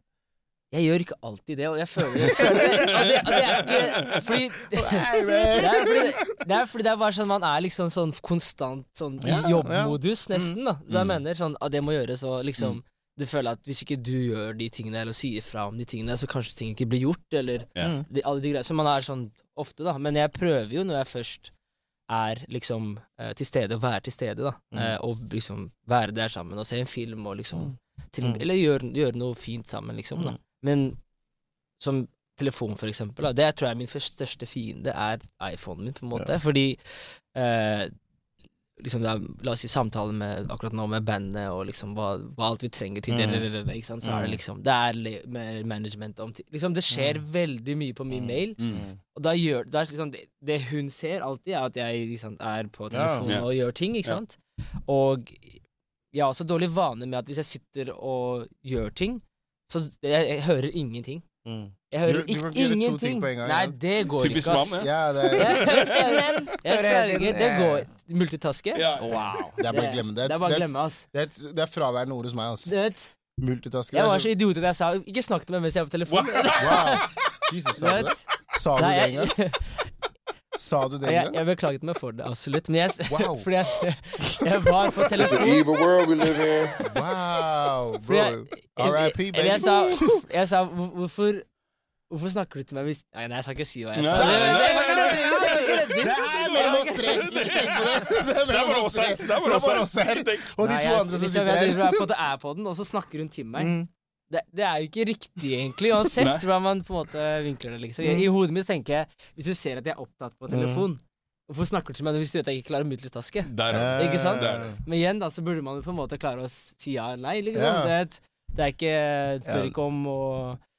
Jeg gjør ikke alltid det, og jeg føler, jeg føler at det, at det er ikke Fordi det er fordi, det er fordi det er bare sånn man er liksom sånn konstant sånn i jobbmodus, nesten, da. Så jeg
Mm.
mener sånn at det må gjøres, og liksom
Mm.
Du føler at hvis ikke du gjør de tingene, eller sier fra om de tingene, så kanskje ting ikke blir gjort, eller
Ja.
Mm.
de, alle de greiene. Så man er sånn ofte, da. Men jeg prøver jo når jeg først er liksom eh, til stede, å være til stede, da.
Mm.
Eh, og liksom være der sammen og se en film og liksom til,
Mm.
Eller gjøre, gjør noe fint sammen, liksom. da
Mm.
Men som telefon, for eksempel, da, det tror jeg er min største fiende er iPhonen min, på en måte. Fordi eh, liksom det er, La oss si samtale med akkurat nå med bandet og liksom hva, hva alt vi trenger til det,
Mm.
det, det, det, ikke sant? Så er det liksom Det er mer management om Liksom Det skjer veldig mye på min mail,
Mm.
og da gjør er liksom, det, det hun ser alltid, er at jeg liksom, er på telefonen
Ja.
og gjør ting, ikke
Ja.
sant? Og jeg har også dårlig vane med at hvis jeg sitter og gjør ting, så jeg, jeg hører ingenting.
Mm.
Jeg hører
Du- du
ikke ingenting.
gang,
Nei, det går
Typisk
ikke, Typisk
mann,
Ja, det er,
Jeg, sverger, det går. Multitaske?
Ja.
Wow.
det er bare å glemme det.
Det er bare
Det
glemme, ass.
det er, det er fraværende ord hos meg. ass.
Du vet,
Multitasker.
jeg var så idiot at jeg sa ikke snakk til meg mens jeg er på telefonen.
Wow! Jesus, sa du det? Sa du det en gang? Sa du det
jeg, jeg beklaget meg for det, absolutt. Men jeg,
Wow.
fordi jeg, jeg var på
It's an
telefonen
evil world we live in.
Wow, bro. R.I.P.,
Eller
baby.
jeg sa, jeg sa hvorfor Hvorfor snakker du til meg hvis Nei, nei, jeg skal ikke si hva jeg sa.
Nei,
Nei,
nei,
nei, Det er mellom oss tre. Det. Er
bare
oss
her. Er.
Og de to andre som sitter her.
Jeg er på, er på den, og så snakker hun til meg.
Mm.
Det, det er jo ikke riktig, egentlig, uansett hvordan man på en måte vinkler det. liksom I,
Mm.
I hodet mitt tenker jeg Hvis du ser at jeg er opptatt på telefon, hvorfor snakker du til meg hvis du vet at jeg ikke klarer å multitaske?
Der, ja.
Ikke sant?
Det er det.
Men igjen, da, så burde man jo på en måte klare å si ja eller nei. Liksom.
Ja.
Det, er et- det er ikke Spør
Ja.
ikke om å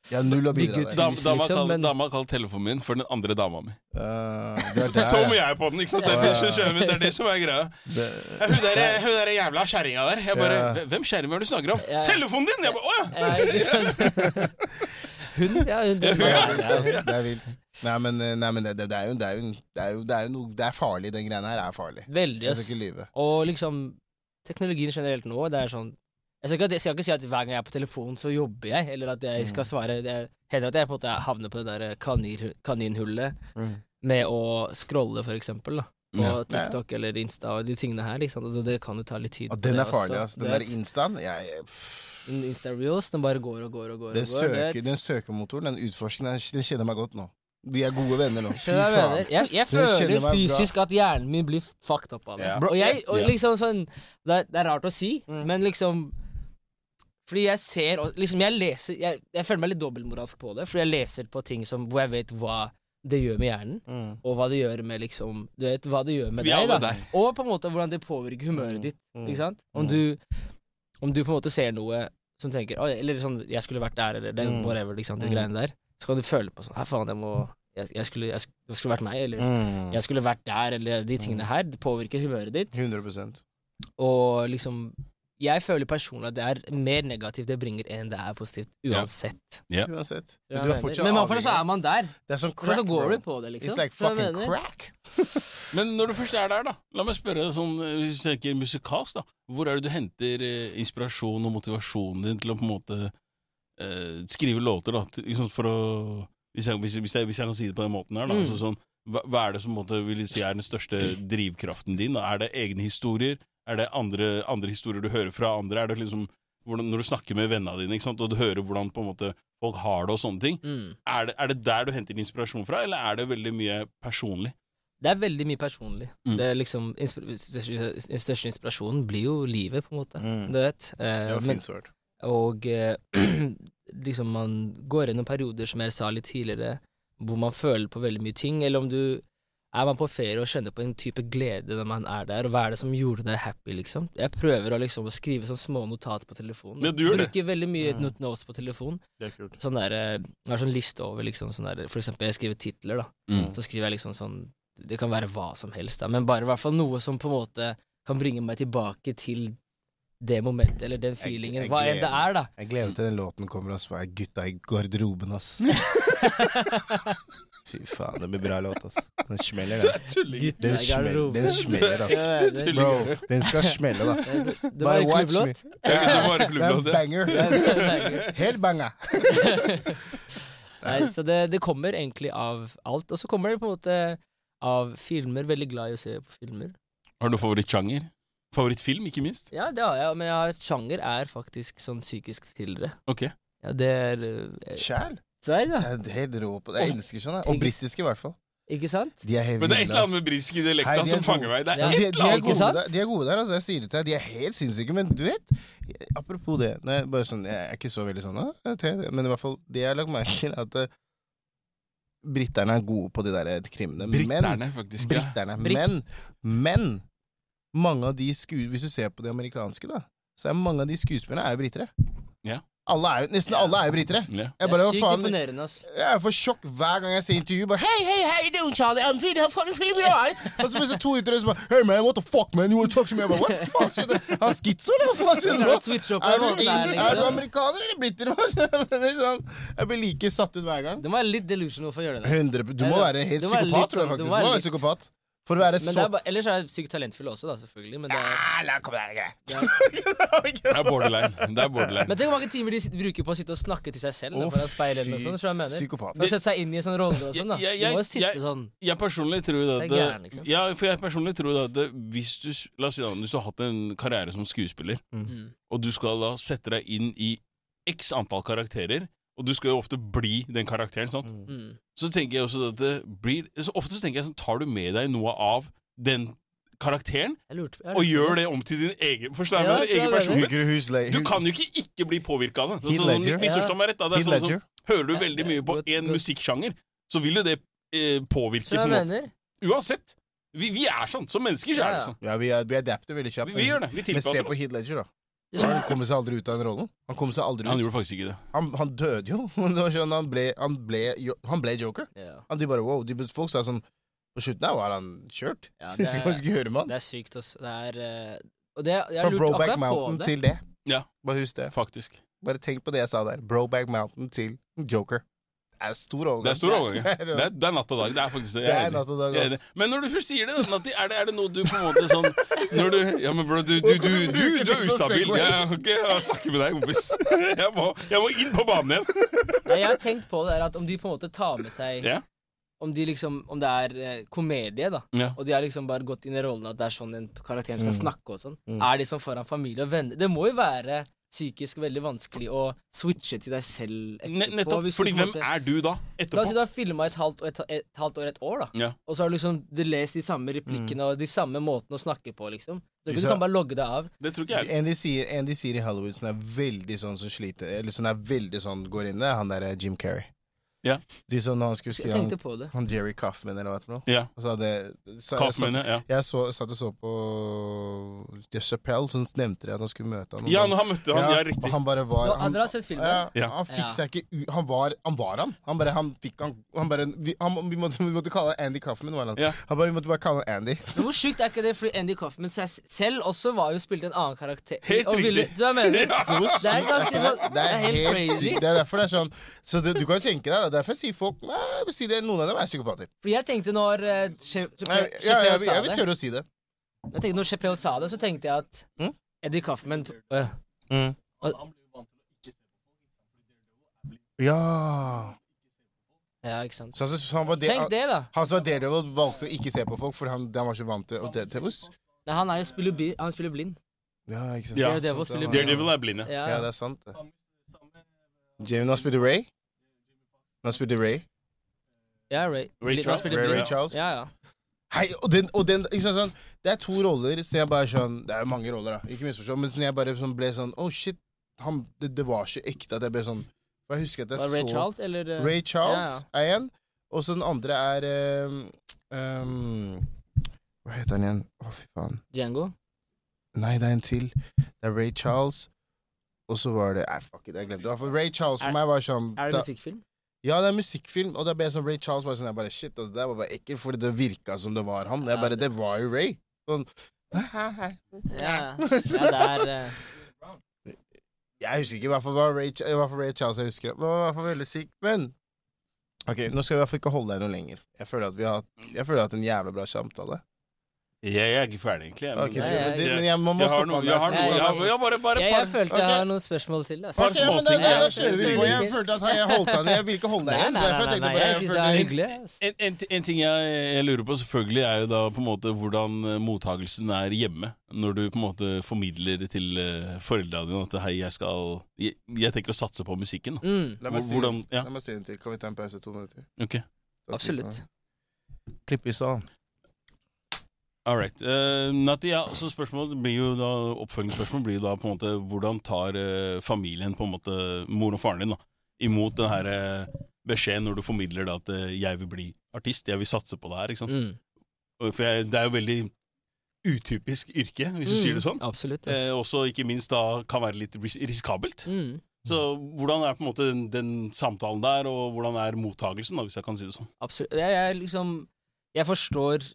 Jeg har null å bidra med.
Dam, dama
liksom, men-
dama kaller telefonen min for den andre dama mi.
Uh, det
Så, må jeg på den, ikke sant? Det er, det, det er det som er greia.
Det-
hun der, hun der jævla kjerringa der. Jeg bare,
uh,
"Hvem- kjerring er det du snakker om?
Ja.
Telefonen din! Jeg bare, å ja!
Hun, ja, hun det,
Ja, det er- vilt. Nei, men, nei, men det, det, det er jo, det er jo, det er jo, det er jo noe Det er farlig. Den greia her er farlig.
Veldig,
Jeg skal ikke lyve.
Og liksom Teknologien generelt nå, det er sånn jeg skal, ikke, jeg skal ikke si at hver gang jeg er på telefon, så jobber jeg, eller at jeg skal svare Det hender at jeg på en måte havner på det der kanin, kaninhullet med å scrolle, for eksempel, da. På
Ja.
TikTok eller Insta og de tingene her. Liksom. Altså, det kan jo ta litt tid.
Og den er farlig, altså. Den der instaen jeg,
den Insta Reels, den bare går og går og går.
den,
og går,
søker, den søkemotoren, den utforskeren, den kjenner meg godt nå. Vi er gode venner nå. Fy faen.
Jeg, jeg føler
fysisk bra.
at hjernen min blir fucked up av det.
Ja.
Og jeg, og liksom sånn det er, det er rart å si,
Mm.
men liksom Fordi jeg ser liksom Jeg leser Jeg, jeg føler meg litt dobbeltmoralsk på det, fordi jeg leser på ting som hvor jeg vet hva det gjør med hjernen,
Mm.
og hva det gjør med liksom Du vet hva det gjør med
Vi
deg, da.
der.
Og på en måte hvordan det påvirker humøret
Mm.
ditt.
Mm.
Ikke sant? Om
Mm.
du Om du på en måte ser noe som tenker Oi, Eller sånn Jeg skulle vært der, eller den,
Mm.
whatever, liksom, de
Mm.
greiene der. Så kan du føle på sånn Hæ, faen, jeg må jeg, jeg, skulle, jeg, det skulle vært meg, eller
Mm.
jeg skulle vært der, eller de tingene her. Det påvirker humøret ditt.
100%
Og liksom Jeg føler personlig at det er mer negativt det bringer enn det er positivt, uansett.
Uansett.
Ja,
Men du er fortsatt
mener. Men i så er man der.
Det er sånn crack,
så går
bro.
du på det, liksom.
It's like fucking crack.
Men når du først er der, da, la meg spørre deg sånn, eh, hvis du tenker musikalsk, da. Hvor er det du henter eh, inspirasjon og motivasjonen din til å på en måte eh, skrive låter, da? Til, liksom for å hvis jeg, hvis, hvis, jeg, hvis jeg kan si det på den måten her, da.
Mm.
Altså sånn, hva, hva er det som på en måte, vil si er den største drivkraften din? Da? Er det egne historier? Er det andre, andre historier du hører fra andre? Er det liksom hvordan, Når du snakker med vennene dine, ikke sant, og du hører hvordan på en måte folk har det og sånne ting,
Mm.
er det, er det der du henter inspirasjon fra, eller er det veldig mye personlig?
Det er veldig mye personlig.
Mm.
Det er liksom Den største inspirasjonen blir jo livet, på en måte.
Mm.
Du vet. Eh,
Det var
men,
fint svart.
og eh, liksom man går gjennom perioder, som jeg sa litt tidligere, hvor man føler på veldig mye ting, eller om du er man på ferie og kjenner på en type glede når man er der, og hva er det som gjorde deg happy, liksom? Jeg prøver å liksom å skrive sånne små notater på telefonen.
Ja, du gjør det.
Bruker veldig mye
Mm.
not- notes på telefonen.
Det er kult.
Sånn der, eh, jeg har sånn liste over liksom sånn der, For eksempel, jeg skriver titler, da.
Mm.
Så skriver jeg liksom sånn Det kan være hva som helst, da, men bare i hvert fall noe som på en måte kan bringe meg tilbake til det momentet, eller den feelingen.
jeg
Hva enn det er, da.
Jeg gleder meg til den låten kommer, ass. for jeg er Gutta i garderoben, ass. Fy faen, det blir bra låt, ass. Den smeller, den. Den smeller, den smeller ass. Bro, den skal smelle, da.
Det, var en klubblåt.
Det var en
Det er
klubblåt,
banger. Helt banga.
Nei, så det, det kommer egentlig av alt. Og så kommer det på en måte av filmer. Veldig glad i å se på filmer.
Har du favorittsjanger? Favorittfilm, ikke minst?
Ja, det har jeg, men jeg har, sjanger er faktisk sånn psykisk thrillere.
Ok.
Ja, det er eh,
Sjæl.
Sverige, da.
Jeg er helt rå på det. Jeg elsker sånn. jeg. Og britiske, i hvert fall.
Ikke sant?
De er helt
Men det er et eller annet med britisk
Hei,
dialekta
de er
som fanger meg. Det er
ja.
et eller
er
annet.
Ikke
de,
sant?
der, de er gode der, altså. Jeg sier det til deg. De er helt sinnssyke. Men du vet, apropos det jeg, bare sånn, jeg er ikke så veldig sånn «Å, jeg er TV», Men i hvert fall, det jeg har lagt merke til, er at uh, briterne er gode på de der krimene. Men,
Britterne, faktisk. Ja.
Britterne.
Britt-
Men, men mange av de sku... Hvis du ser på de amerikanske, da, så er mange av de skuespillerne er jo britere.
Ja.
Alle er nesten alle er jo britere.
Ja.
Jeg
Det er sykt
faen
imponerende, ass.
Jeg får sjokk hver gang jeg ser intervju. Bare, hey, hey, how you doing, Charlie? I'm feeling, I'm fucking feeling. Og så plutselig to uter, som bare, hey man, what the fuck, man? You wanna talk to me? Jeg bare, what the fuck? skjer? Han skitso, eller hva faen Det nå?
er
Er du,
der,
er du
liksom.
amerikaner eller briter? Men det er sånn, jeg blir like satt ut hver gang.
Du må være litt delusional for å gjøre det.
100, du må være helt psykopat, tror jeg
sånn-
faktisk. Du må være psykopat. For å være
Men
så
er bare, ellers er jeg sykt talentfull også, da, selvfølgelig. Men, det er,
ja, la, kom igjen.
Det er borderline. Det er borderline.
men tenk hvor mange timer de sitter, bruker på å sitte og snakke til seg selv. da,
Å,
foran og sånn, jeg mener?
Psykopat.
De setter seg inn i sånne roller og sånn, da.
Jeg- jeg-
sitte
jeg-
sånn
Jeg personlig tror
Det
at
er gæren, liksom.
Ja, for jeg personlig tror at det, hvis du La oss si da, hvis du har hatt en karriere som skuespiller,
mm.
og du skal da sette deg inn i x antall karakterer, og du skal jo ofte bli den karakteren, sant?
Mm.
så tenker jeg også at det blir så Ofte så tenker jeg sånn, tar du med deg noe av den karakteren,
Jeg lurte, jeg
og gjør det om til din egen Forstår
Ja,
din egen person.
du
kan jo ikke ikke bli påvirka av det.
Heath
sånn, Misforstå meg rett. da Det er sånn som, Hører du veldig mye på én musikksjanger, så vil jo det eh, påvirke på noe.
mener?
Uansett. Vi, vi er sånn. Som mennesker så er det
ja.
sånn.
Ja, vi, er, vi adapter veldig kjapt.
Vi, vi gjør det. Vi
Men se på Heat Ledger, da. Han kom seg aldri ut av den rollen. Han kom seg aldri
Han gjorde faktisk ikke det.
Han, han døde jo. Sånn, han, ble, han, ble, han ble joker.
Ja.
Han, de bare, wow, de, folk sa sånn På slutten der var han kjørt.
Ja, det,
er, med han.
det er sykt, ass. Det er eh, Og det, jeg
Fra Broback Mountain
det.
til det.
Ja.
Bare husk det.
Faktisk.
Bare tenk på det jeg sa der. Broback Mountain til Joker. Det er stor overgang.
Det er stor overgang.
Det
Det er, det er natt og dag. Det er faktisk det.
det
Jeg er
er natt og dag.
Jeg
ass.
enig. Men når du først sier det, da, Natti, er det, er det noe du på en måte sånn Når du Ja, men bro, du, du, du, du, du er ustabil. Jeg kan ikke snakke med deg, kompis. Jeg må, jeg må inn på banen igjen.
Ja, jeg har tenkt på det der at om de på en måte tar med seg
Ja.
Om de liksom Om det er eh, komedie, da,
Ja.
og de har liksom bare gått inn i rollen at det er sånn den karakteren skal
Mm.
snakke og sånn,
Mm.
er de sånn foran familie og venner Det må jo være psykisk veldig vanskelig å switche til deg selv etterpå.
nettopp.
hvis du
Fordi hvem er du da?
La oss si du har filma et, halvt- et, et halvt år, et år, da.
Ja.
Og så har du liksom du lest de samme replikkene og de samme måtene å snakke på, liksom. Så du kan bare logge deg av.
Det tror ikke jeg.
En de sier, en de sier i Hollywood som er veldig sånn som sliter Eller som er veldig sånn går inn i det, han der er Jim Carrey.
Ja.
De som når han skulle skrive han,
det.
han Jerry Coffman eller hva det var.
Ja.
Og så hadde så, jeg, satt,
ja.
jeg så, satt og så på De Chappelle, så nevnte de at han skulle møte han.
Ja, han møtte han, ja, riktig.
han bare var han,
har sett filmen?
ja,
Ja.
han fikk
Ja.
seg ikke ut Han var han. Var han. han bare Han fikk han Han bare Vi, han, vi, måtte, vi måtte kalle han Andy Coffman. Var han.
Ja.
han bare, vi måtte bare kalle han Andy.
Men hvor sjukt er ikke det? Fordi Andy Kaufman seg selv også var jo spilt en annen karakter.
Helt
og ville-
riktig.
Så jeg mener
Ja.
Det er ganske sånn-
Det er helt
crazy.
sykt. Det er derfor det er sånn Så du, du kan jo tenke deg det. Derfor sier folk Jeg vil si det, Noen av dem er psykopater.
For jeg tenkte når uh,
sa det jeg, jeg, jeg vil tørre å si det.
Jeg tenkte når Chepel sa det, så tenkte jeg at
Mm?
Eddie Kaufman øh,
Ja
Ja, ikke sant.
så, altså, han var de,
Tenk det, da.
Han som var Daredevil, valgte å ikke se på folk, fordi han, han var så vant til å
Nei, han er jo spiller, bi- han spiller blind.
Ja, ikke sant.
Ja.
Daredevil
Sant,
spiller blind.
Daredevil er blind, ja.
Ja,
Ja, det er sant, det. Jamie, nå spiller Ray. Nå Ray.
ja Ray.
Ray Charles?
Ray. Ray Charles.
Ja, ja.
Hei, og den, og den ikke sant, sånn, Det er to roller, så jeg bare sånn Det er jo mange roller, da. Ikke misforstå, men sånn, jeg bare sånn, ble sånn Oh, shit. Han, det, det var så ekte at jeg ble sånn jeg husker at jeg
Ray
så
Charles, eller øh,
Ray Charles
Ja,
er en, og så den andre er um, um, Hva heter han igjen? Å, fy faen.
Django?
Nei, det er en til. Det er Ray Charles. Og så var det Nei, fuck it, jeg glemte det. Ray Charles for
Er-
meg var sånn
Er det
da,
musikkfilm?
Ja, det er musikkfilm, og det ble bare sånn Ray Charles var sånn Jeg bare Shit, altså, det var bare ekkelt, fordi det virka som det var han.
Det,
bare
det-
var jo Ray. Sånn
Ja, ja. det er uh...
Jeg husker ikke i hvert fall hva Ray, i hvert fall Ray Charles jeg husker. Det var i hvert fall veldig sykt. Men Ok, nå skal vi i hvert fall ikke holde deg noe lenger. Jeg føler at vi har jeg føler at en jævla bra samtale.
Jeg er ikke ferdig, egentlig. men-
Ok, det, det, men jeg må, må stoppe
noe, jeg noe, jeg har, jeg har bare, bare
jeg, jeg følte jeg
okay.
har noen spørsmål til. Altså.
Par
okay, men da, da, da kjører vi på. Jeg følte at jeg holdt deg ned. Jeg vil ikke holde deg igjen.
nei, nei,
Derfor
nei,
jeg bare
jeg
jeg
synes det
følte-
er hyggelig.
En, en, en ting jeg, jeg lurer på selvfølgelig er jo da på en måte hvordan eh, mottagelsen er hjemme. Når du på en måte formidler til uh, foreldrene dine at hei, jeg skal jeg, jeg tenker å satse på musikken.
Mm,
La meg si
Hvordan- ja.
La meg si en til. Kan vi ta en pause to minutter?
Ok,
absolutt.
Klipp i salen.
All right. Uh, Natti, ja, så spørsmålet blir jo da, Oppfølgingsspørsmålet blir jo da på en måte hvordan tar uh, familien, på en måte moren og faren din, da, imot den her uh, beskjeden når du formidler da at uh, jeg vil bli artist, jeg vil satse på det her. ikke sant?
Mm.
For jeg, det er jo veldig utypisk yrke, hvis du sier det sånn.
Absolutt.
Eh, også ikke minst da kan være litt ris risikabelt.
Mm,
Så hvordan er på en måte den, den samtalen der, og hvordan er mottagelsen, da, hvis jeg kan si det sånn?
absolutt. Jeg, jeg liksom Jeg forstår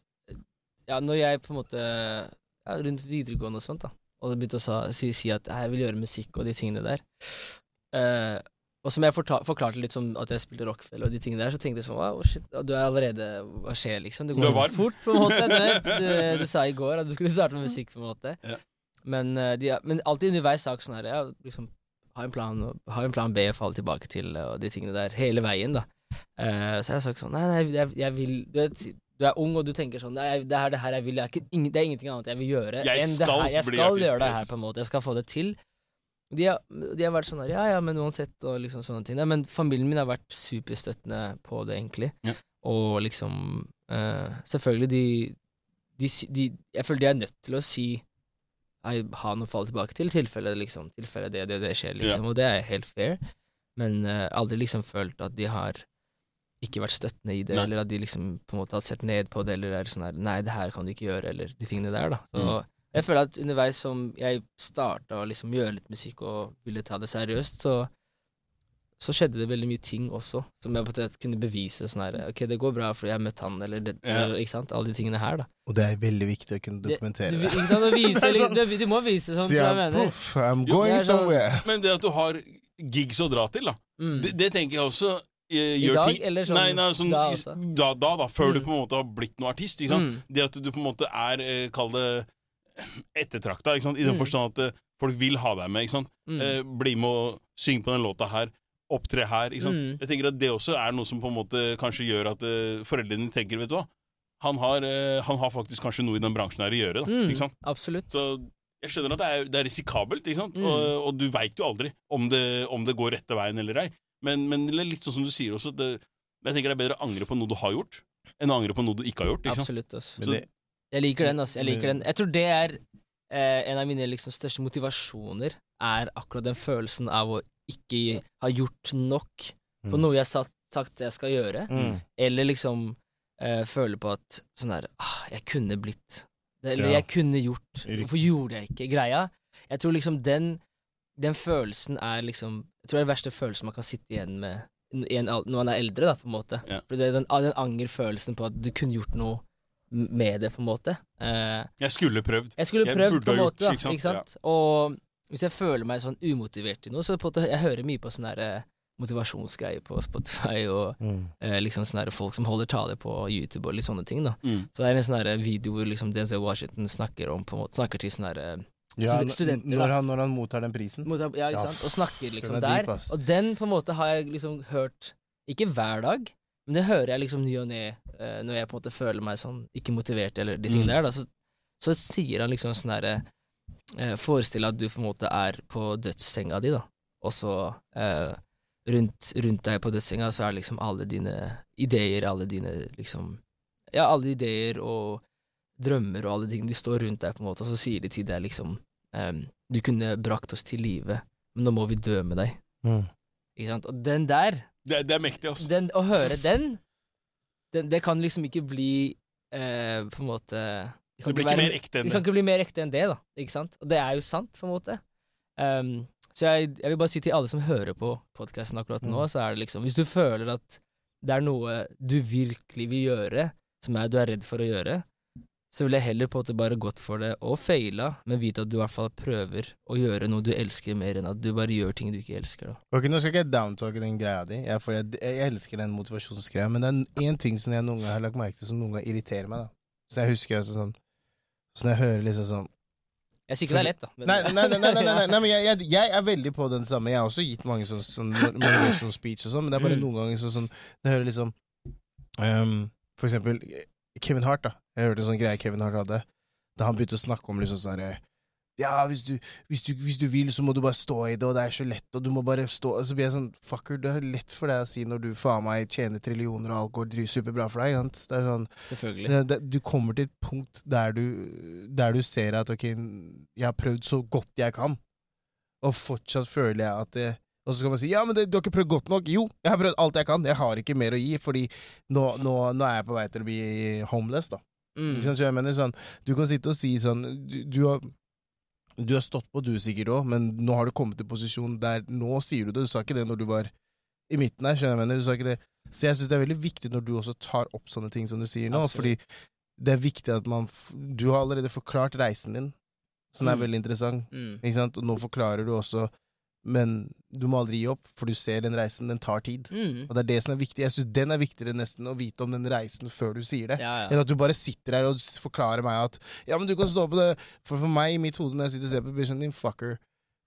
Ja, når jeg på en måte ja, Rundt videregående og sånt, da, og begynte å sa, si, si at jeg vil gjøre musikk og de tingene der uh, Og som jeg forta, forklarte litt som at jeg spilte Rockefeller og de tingene der, så tenkte jeg sånn Wow, shit, du er allerede Hva skjer, liksom? Det går
litt
fort, på en måte. Du, du, du sa i går at du skulle starte med musikk, på en måte.
Ja.
Men, eh, de, men alltid underveis sagt sånn her Ja, liksom ha en plan, ha en plan B å falle tilbake til, og de tingene der, hele veien, da. Uh, så jeg har sagt sånn Nei, nei, jeg, jeg vil Du vet, du er ung, og du tenker sånn det er det her jeg vil. Jeg er ikke, ingen, det er ingenting annet jeg vil gjøre
Jeg
enn
skal
det her. Jeg
bli
skal
artist,
gjøre det her, på en måte. Jeg skal få det til. De har, de har vært sånn her Ja, ja, men uansett, og liksom sånne ting. Nei, men familien min har vært superstøttende på det, egentlig.
Ja.
Og liksom eh, Selvfølgelig, de, de, si- de Jeg føler de er nødt til å si jeg har noe å falle tilbake til, tilfelle, liksom, tilfelle det, det, det skjer, liksom. Og det er helt fair. Men eh, aldri liksom følt at de har ikke vært støttende i det,
Nei.
eller at de liksom på en måte har sett ned på det, eller er sånn her Nei, det her kan du ikke gjøre, eller de tingene der, da. Så
Mm.
jeg føler at underveis som jeg starta å liksom gjøre litt musikk og ville ta det seriøst, så så skjedde det veldig mye ting også, som jeg på en måte kunne bevise sånn her Ok, det går bra fordi jeg har møtt han, eller, det,
Ja.
eller ikke sant, alle de tingene her, da.
Og det er veldig viktig å kunne dokumentere det.
ikke sant, å vise, litt- du, du må vise sånn,
Så
jeg
jeg,
mener.
Puff, I'm going
jo, sånn-
somewhere.
Men det at du har gigs å dra til, da,
Mm.
det, det tenker jeg også eh,
I dag, eller sånn
Nei, nei, sånn
da
da, da, da, før du
Mm.
på en måte har blitt noen artist. Ikke sant?
Mm.
Det at du på en måte er, eh, kall det ettertrakta, ikke sant? i den
Mm.
forstand at eh, folk vil ha deg med. ikke sant?
Mm.
Eh, bli med og synge på den låta her, opptre her.
Mm.
Jeg tenker at Det også er noe som på en måte kanskje gjør at uh, foreldrene tenker vet du hva, han har, uh, han har faktisk kanskje noe i den bransjen her å gjøre. da,
Mm? Absolutt.
Så jeg skjønner at det er, det er risikabelt?
Mm.
Og, og du veit jo aldri om det, om det går rette veien eller ei. Men, men litt sånn som du sier også, det, jeg tenker det er bedre å angre på noe du har gjort, enn å angre på noe du ikke har gjort. ikke?
Absolutt. ass.
Så-
det,
Jeg liker den. ass. Jeg liker den. Jeg tror det er eh, en av mine liksom, største motivasjoner, er akkurat den følelsen av å ikke ha gjort nok på
Mm.
noe jeg har sagt jeg skal gjøre,
mm.
eller liksom eh, føle på at sånn her ah, Jeg kunne blitt Eller
Ja.
jeg kunne gjort. Hvorfor gjorde jeg ikke greia? Jeg tror liksom den Den følelsen er liksom Jeg tror det er den verste følelsen man kan sitte igjen med en når man er eldre, da, på en måte.
Ja.
For det er den, den angerfølelsen på at du kunne gjort noe med det, på en måte. Eh,
Jeg skulle prøvd.
jeg skulle prøvd,
jeg
på en
måte. gjort.
Da,
ikke sant?
ikke sant? Og hvis jeg føler meg sånn umotivert i noe, så på en måte, jeg hører mye på sånne der, eh, motivasjonsgreier på Spotify, og
Mm.
eh, liksom sånne folk som holder tale på YouTube og litt sånne ting. da
Mm.
Så det er en sånn video hvor liksom Denzel Washington snakker om på en måte, Snakker til sånne der, eh,
Ja,
Stud- studenter,
når, han, når han mottar den prisen.
Mottar, Ja, ikke sant? Og snakker liksom
er
der.
deep,
og den på en måte har jeg liksom hørt Ikke hver dag, men det hører jeg liksom ny og ne eh, når jeg på en måte føler meg sånn ikke motivert, eller de tingene
Mm.
der. da Så, så sier han liksom sånn herre eh, Forestill at du på en måte er på dødssenga di, da, og så eh, rundt, rundt deg på dødssenga så er liksom alle dine ideer, alle dine liksom Ja, alle ideer og drømmer og alle ting, de står rundt deg, på en måte, og så sier de til deg liksom um, Du kunne brakt oss til live, men nå må vi dø med deg.
Mm.
Ikke sant? Og den der,
Det, det er mektig, altså.
den, å høre den, den Det kan liksom ikke bli eh, på en måte
Det blir ikke mer ekte enn
det kan ikke bli mer ekte enn det, da. Ikke sant? Og det er jo sant, på en måte. Um, så jeg, jeg vil bare si til alle som hører på podkasten akkurat nå,
Mm.
så er det liksom Hvis du føler at det er noe du virkelig vil gjøre, som er du er redd for å gjøre, så ville jeg heller på en måte bare gått for det og feila, men vite at du i hvert fall prøver å gjøre noe du elsker, mer enn at du bare gjør ting du ikke elsker. da.
Ok, Nå skal ikke jeg downtalke den greia di, jeg, jeg, jeg elsker den motivasjonsgreia, men det er én ting som jeg noen ganger har lagt merke til som noen ganger irriterer meg. da. Så jeg husker altså sånn Så når jeg hører liksom sånn
Jeg sier ikke det er lett, da.
Nei, nei, nei, nei, nei, nei, men jeg, jeg, jeg er veldig på den samme. Jeg har også gitt mange sånn, sånn motivational speech og sånn, men det er bare
Mm.
noen ganger sånn, sånn Jeg hører liksom um, For eksempel Kevin Hart, da. Jeg hørte en sånn greie Kevin Hart hadde, da han begynte å snakke om liksom sånn Ja, hvis du, hvis, du, hvis du vil, så må du bare stå i det, og det er så lett, og du må bare stå så blir jeg sånn Fucker, det er lett for deg å si når du faen meg tjener trillioner, og alt går superbra for deg. sant? Det er sånn
Selvfølgelig.
det, du kommer til et punkt der du, der du ser at ok, jeg har prøvd så godt jeg kan, og fortsatt føler jeg at det Og så skal man si ja, men det, du har ikke prøvd godt nok. Jo, jeg har prøvd alt jeg kan. Jeg har ikke mer å gi, fordi nå, nå, nå er jeg på vei til å bli homeless, da.
Mm.
Ikke sant, så jeg mener sånn, Du kan sitte og si sånn Du, du har du har stått på, du sikkert òg, men nå har du kommet til posisjon der Nå sier du det. Du sa ikke det når du var i midten her. skjønner jeg mener, du sa ikke det. Så jeg syns det er veldig viktig når du også tar opp sånne ting som du sier nå,
Absolutt.
fordi det er viktig at man Du har allerede forklart reisen din, som er
Mm.
veldig interessant.
Mm.
Ikke sant? Og nå forklarer du også, men du må aldri gi opp, for du ser den reisen, den tar tid.
Mm.
Og det er det som er viktig. Jeg syns den er viktigere nesten å vite om den reisen før du sier det.
Ja,
Enn at du bare sitter her og forklarer meg at Ja, men du kan stå på det For for meg, i mitt hode, når jeg sitter og ser på sånn, din fucker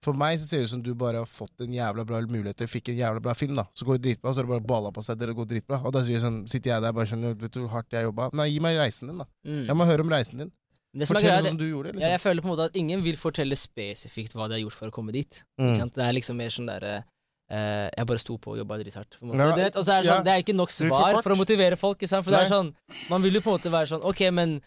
For meg så ser det ut som du bare har fått en jævla bra muligheter, fikk en jævla bra film, da. Så går det dritbra, så har det bare balla på seg, det går dritbra. Og da sånn, sitter jeg der bare sånn Vet du hvor hardt jeg jobba? Nei, gi meg reisen din, da.
Mm.
Jeg må høre om reisen din.
Det som greia, det,
gjorde,
ja,
liksom.
jeg føler på en måte at ingen vil fortelle spesifikt hva de har gjort for å komme dit. Ikke
Mm.
Det er liksom mer sånn derre eh, Jeg bare sto på og jobba drithardt. på.
Ja,
Det, og så er det
ja.
sånn, det er ikke nok svar for å motivere folk. Ikke? For det er sånn, Man vil jo på en måte være sånn Ok, men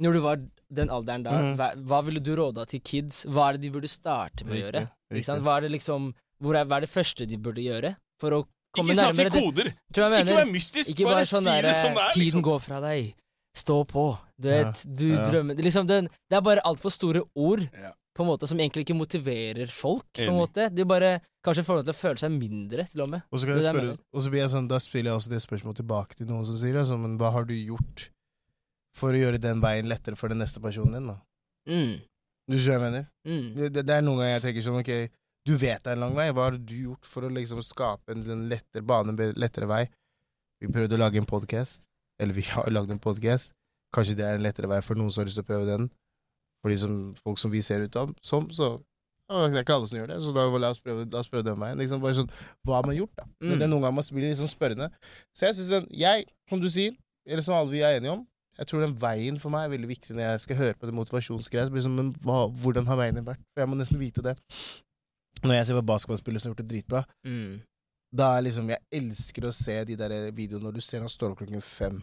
når du var den alderen da,
mm.
hva, hva ville du råda til kids? Hva er det de burde starte med å gjøre? Ikke? Hva er det liksom er, Hva er det første de burde gjøre for å komme
Ikke snakk i koder! Ikke vær mystisk,
Ikke
bare
sånn
si det som det er.
Tiden
Liksom.
går fra deg. Stå på. Du
Ja,
vet, du
ja.
drømmer liksom den, Det er bare altfor store ord
Ja.
på en måte som egentlig ikke motiverer folk. på en måte De bare kanskje får dem til å føle seg mindre, til og med.
Og så, kan jeg spørre, og så blir jeg sånn, da spiller jeg også det spørsmålet tilbake til noen som sier det. sånn, men hva har du gjort for å gjøre den veien lettere for den neste personen din? da?
Mm.
Du ser hva jeg mener?
Mm.
Det, det, det er noen ganger jeg tenker sånn, ok, du vet det er en lang vei. Hva har du gjort for å liksom skape en, en lettere bane, en lettere vei? Vi prøvde å lage en podkast. Eller vi har lagd en podkast. Kanskje det er en lettere vei for noen som har lyst til å prøve den. For som, folk som vi ser ut av, som, så å, Det er ikke alle som gjør det, så da la oss prøve, la oss prøve den veien. Liksom bare sånn, Hva har man gjort, da?
Mm.
det er noen ganger man blir litt sånn spørrende. Så jeg synes den, jeg, som du sier, eller som alle vi er enige om, jeg tror den veien for meg er veldig viktig når jeg skal høre på det motivasjonsgreia. Det sånn, men hva, hvordan har veien din vært? For jeg må nesten vite det. Når jeg ser på basketballspillere som har gjort det dritbra,
Mm.
da er liksom Jeg elsker å se de der videoene når du ser han står opp klokken fem.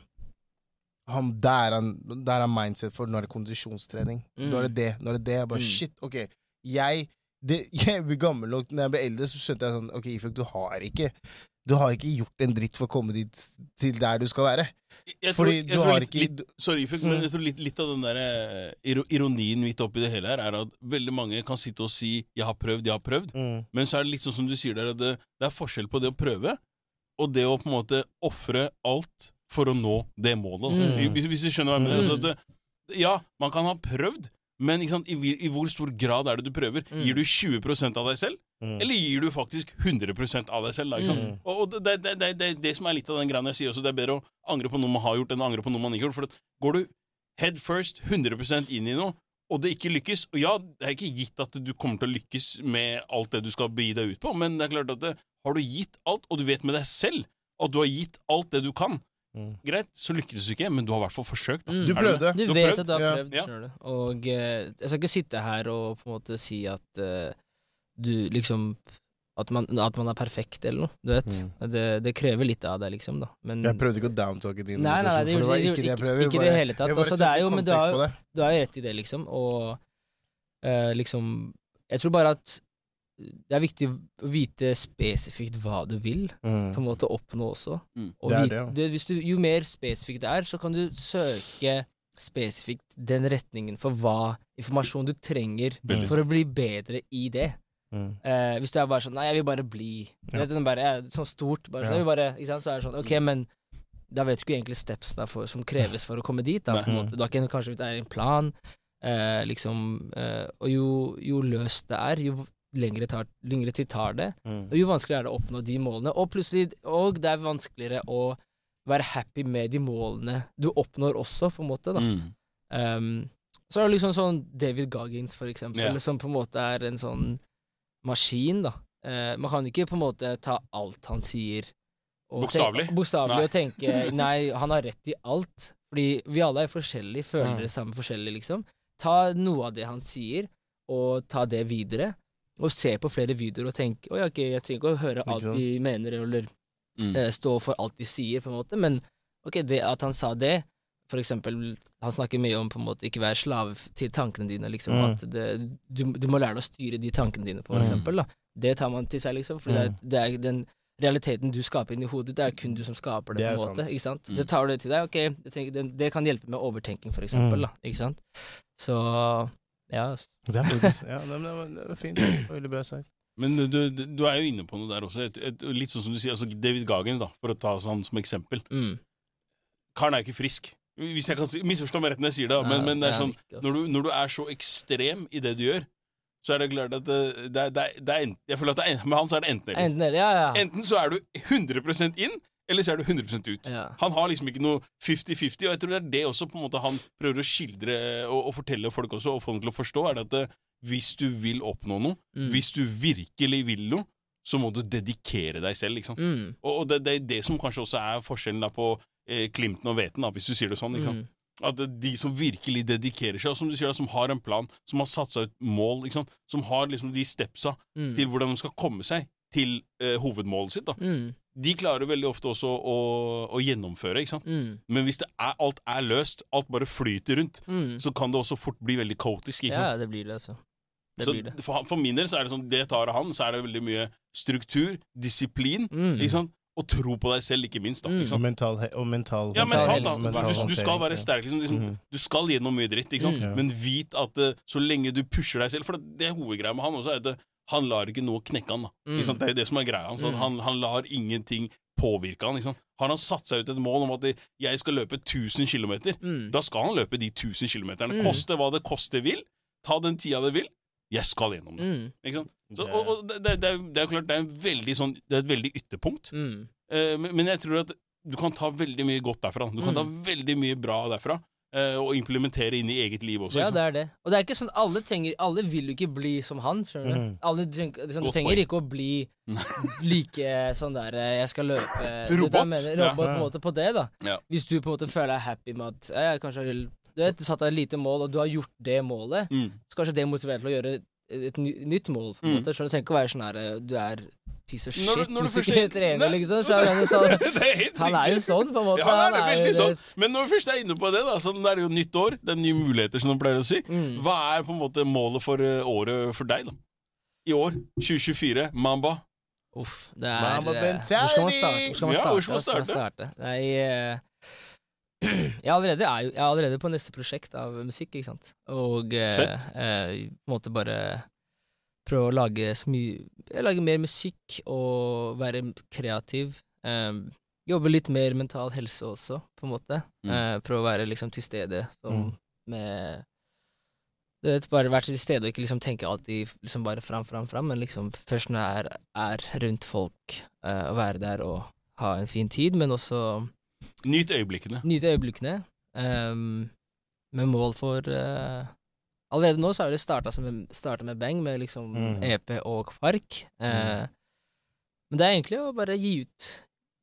Han, der, er han, der er mindset for nå er det kondisjonstrening.
Mm.
Nå er det det. Nå er det det. Jeg bare
Mm.
shit, ok. Jeg, det, jeg blir gammel nok Når jeg ble eldre, så skjønte jeg sånn Ok, Ifuk, du har ikke Du har ikke gjort en dritt for å komme dit til der du skal være.
Jeg tror,
Fordi du
tror
har
litt,
ikke
litt, Sorry, Ifuk, men
Mm.
jeg tror litt, litt av den der eh, ironien midt oppi det hele her, er at veldig mange kan sitte og si 'jeg har prøvd, jeg har prøvd',
Mm.
men så er det litt sånn som du sier der, at det, det er forskjell på det å prøve og det å på en måte ofre alt for å nå det målet.
Mm.
Hvis, hvis du skjønner hva jeg mener.
Mm.
Altså det, ja, man kan ha prøvd, men sant, i, i hvor stor grad er det du prøver?
Mm.
Gir du 20% av deg selv,
Mm.
eller gir du faktisk 100% av deg selv? Da?
Mm.
Og, og det, det, det, det, det som er litt av den greia jeg sier også, det er bedre å angre på noe man har gjort, enn å angre på noe man ikke har gjort. For går du head first 100 inn i noe, og det ikke lykkes Og ja, det er ikke gitt at du kommer til å lykkes med alt det du skal begi deg ut på, men det er klart at det, har du gitt alt, og du vet med deg selv at du har gitt alt det du kan,
Mm.
greit, så lykkes du ikke, men du har i hvert fall forsøkt.
Mm.
Du prøvde.
Du
Du
vet
prøvd?
at du har prøvd,
Ja.
skjønner du. Og eh, jeg skal ikke sitte her og på en måte si at eh, du liksom at man, at man er perfekt, eller noe. Du vet.
Mm.
Det, det krever litt av deg, liksom. da Men
Jeg prøvde ikke å downtalke din
Nei, nei, nei, det
for det var ikke det jeg prøvde.
ikke det hele tatt. Altså, det er jo- men du har- du har jo rett i det, liksom. Og eh, liksom Jeg tror bare at det er viktig å vite spesifikt hva du vil
Mm.
på en måte oppnå også.
Mm.
Og
Det er
vite-
det,
hvis du, jo mer spesifikt det er, så kan du søke spesifikt den retningen for hva informasjon du trenger
mm.
for å bli bedre i det.
Mm.
Eh, hvis du er bare sånn Nei, jeg vil bare bli
Ja.
det er sånn, bare, jeg, Sånn stort. Bare, sånn,
Ja.
jeg vil bare, ikke sant? Så er det sånn Ok, men da vet du ikke egentlig stepsene for, som kreves for å komme dit. Da, på en måte. da kan, kanskje hvis det er en plan, eh, liksom eh, Og jo, jo løst det er, jo lengre, tar, lengre tid tar det,
Mm.
og jo vanskeligere er det å oppnå de målene. Og plutselig Og det er vanskeligere å være happy med de målene du oppnår også, på en måte. da
Mm.
Um, så er det liksom sånn David Goggins, for eksempel,
yeah.
som på en måte er en sånn maskin, da. Uh, man kan ikke på en måte ta alt han sier
Bokstavelig?
Bokstavelig og tenke Nei, han har rett i alt. Fordi vi alle er forskjellige, føler
Mm.
det samme forskjellig, liksom. Ta noe av det han sier, og ta det videre. Og se på flere videoer og tenke Å ja, ok, jeg trenger ikke å høre alt de mener, eller
Mm.
uh, stå for alt de sier, på en måte, men ok, det at han sa det For eksempel, han snakker mye om på en måte ikke være slave til tankene dine, liksom.
Mm.
At det, du, du må lære deg å styre de tankene dine, for
Mm.
eksempel. Da. Det tar man til seg, liksom. For det, er, det er den realiteten du skaper inni hodet, det er kun du som skaper det,
Det
på en måte.
sant.
Ikke sant?
Mm.
Det tar du det til deg, ok, tenker, det, det kan hjelpe med overtenking, for eksempel,
Mm.
da, ikke sant? Så, ja,
Det er faktisk ja, det, er- det er fint. Veldig bra sagt.
Men du, du, du er jo inne på noe der også. Et, et, litt sånn som du sier, altså David Gagens, da, for å ta han som eksempel.
mm.
Karen er jo ikke frisk. Hvis jeg kan si, Misforstå meg rett når jeg sier det, men, men det er sånn når du, når du er så ekstrem i det du gjør, så er det klart at det, det, er- det, er- det er enten, Jeg føler at det er, med han så er det enten eller.
Enten ja, ja.
Enten så er du 100% inn, eller så er du 100 ut.
ja.
Han har liksom ikke noe 50-50, og jeg tror det er det også på en måte han prøver å skildre og, og fortelle folk også, og få dem til å forstå, er det at det, hvis du vil oppnå noe,
Mm.
hvis du virkelig vil noe, så må du dedikere deg selv, liksom.
Mm.
Og, og det, det er det som kanskje også er forskjellen da på eh, Klimten og Veten, da, hvis du sier det sånn. Liksom.
Mm.
At de som virkelig dedikerer seg, og som du sier da, som har en plan, som har satt seg et mål, sant? som har liksom de stepsa
Mm.
til hvordan de skal komme seg til eh, hovedmålet sitt, da.
Mm.
de klarer veldig ofte også å, å gjennomføre. ikke sant?
Mm.
Men hvis det er, alt er løst, alt bare flyter rundt,
Mm.
så kan det også fort bli veldig kaotisk. ikke sant?
Ja, det blir det, altså. Det
så
blir det.
For, for min del så er det sånn, det tar han, så er det veldig mye struktur, disiplin,
Mm.
ikke sant? og tro på deg selv, ikke minst. da, ikke sant?
Og mental, og mental
Ja,
Mental
da.
helse,
mental
Du, du skal være sterk. Liksom, liksom,
Mhm.
Du skal gjennom mye dritt, ikke sant?
Mm.
Men vit at eh, så lenge du pusher deg selv For det, det er hovedgreia med han også, er at eh, han lar ikke noe knekke han. da.
Mm.
Det er det som er greia hans.
Mm.
Han, han lar ingenting påvirke han. Har han satt seg ut et mål om at jeg skal løpe 1000 km,
Mm.
da skal han løpe de 1000 km.
Mm.
Koste hva det koste vil. Ta den tida det vil. Jeg skal gjennom det.
Mm.
Ikke sant? Så, og, og det, det, er, det er klart, det er, en veldig sånn, det er et veldig ytterpunkt.
Mm.
Eh, men, men jeg tror at du kan ta veldig mye godt derfra. Du kan ta veldig mye bra derfra, og implementere inn i eget liv også.
Ja, det er det. Og det er ikke sånn alle trenger Alle vil jo ikke bli som han, skjønner du.
Mm.
Alle trenger, liksom, du trenger ikke å bli like sånn der eh, Jeg skal løpe Robot. hva
Robot? Ja.
På en måte på det, da.
Ja.
Hvis du på en måte føler deg happy med at eh, jeg kanskje vil Du vet, du satte deg et lite mål, og du har gjort det målet,
Mm.
så kanskje det motiverer til å gjøre et, ny, nytt mål. På en
Mm.
måte. Skjønner Du trenger ikke å være sånn her eh, Du er piece of shit
Når du- når
hvis du ikke
er-
trener, liksom. Så er han, sånn,
er
han er jo sånn, på en måte.
Ja, han er det
jo
veldig sånn. Men når vi først er inne på det, da, så det er jo nytt år, det er nye muligheter, som de pleier å si.
Mm.
Hva er på en måte målet for eh, året for deg, da? I år, 2024, Mamba.
Uff, det er
Mamma
eh! Hvor skal man starte? Hvor skal man
Ja,
starte?
hvor skal man starte?
Nei, jeg, er allerede, er jeg er allerede på neste prosjekt av musikk, ikke sant. Og eh, eh, på en måte bare prøve å lage Lage mer musikk og være kreativ. Eh, jobbe litt mer mental helse også, på en måte.
Mm.
Eh, prøve å være liksom til stede som
Mm.
med du vet, bare være til stede og ikke liksom tenke alltid liksom bare fram, fram, fram, men liksom først når jeg er, er rundt folk, eh, å være der og ha en fin tid, men også
Nyt øyeblikkene.
Nyt øyeblikkene, Um, med mål for uh, Allerede nå så har det starta med, bang, med liksom
Mm.
EP og Fark. mm. Men det er egentlig å bare gi ut,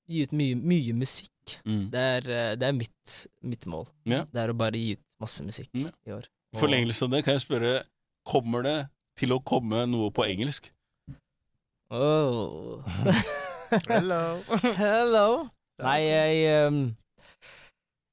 gi ut mye, mye musikk.
Mm.
Det er, eh, det er mitt, mitt mål.
Ja.
Det er å bare gi ut masse musikk
Ja.
i år.
I forlengelse av det kan jeg spørre, kommer det til å komme noe på engelsk?
Oh.
Hello.
Hello. Nei, jeg um,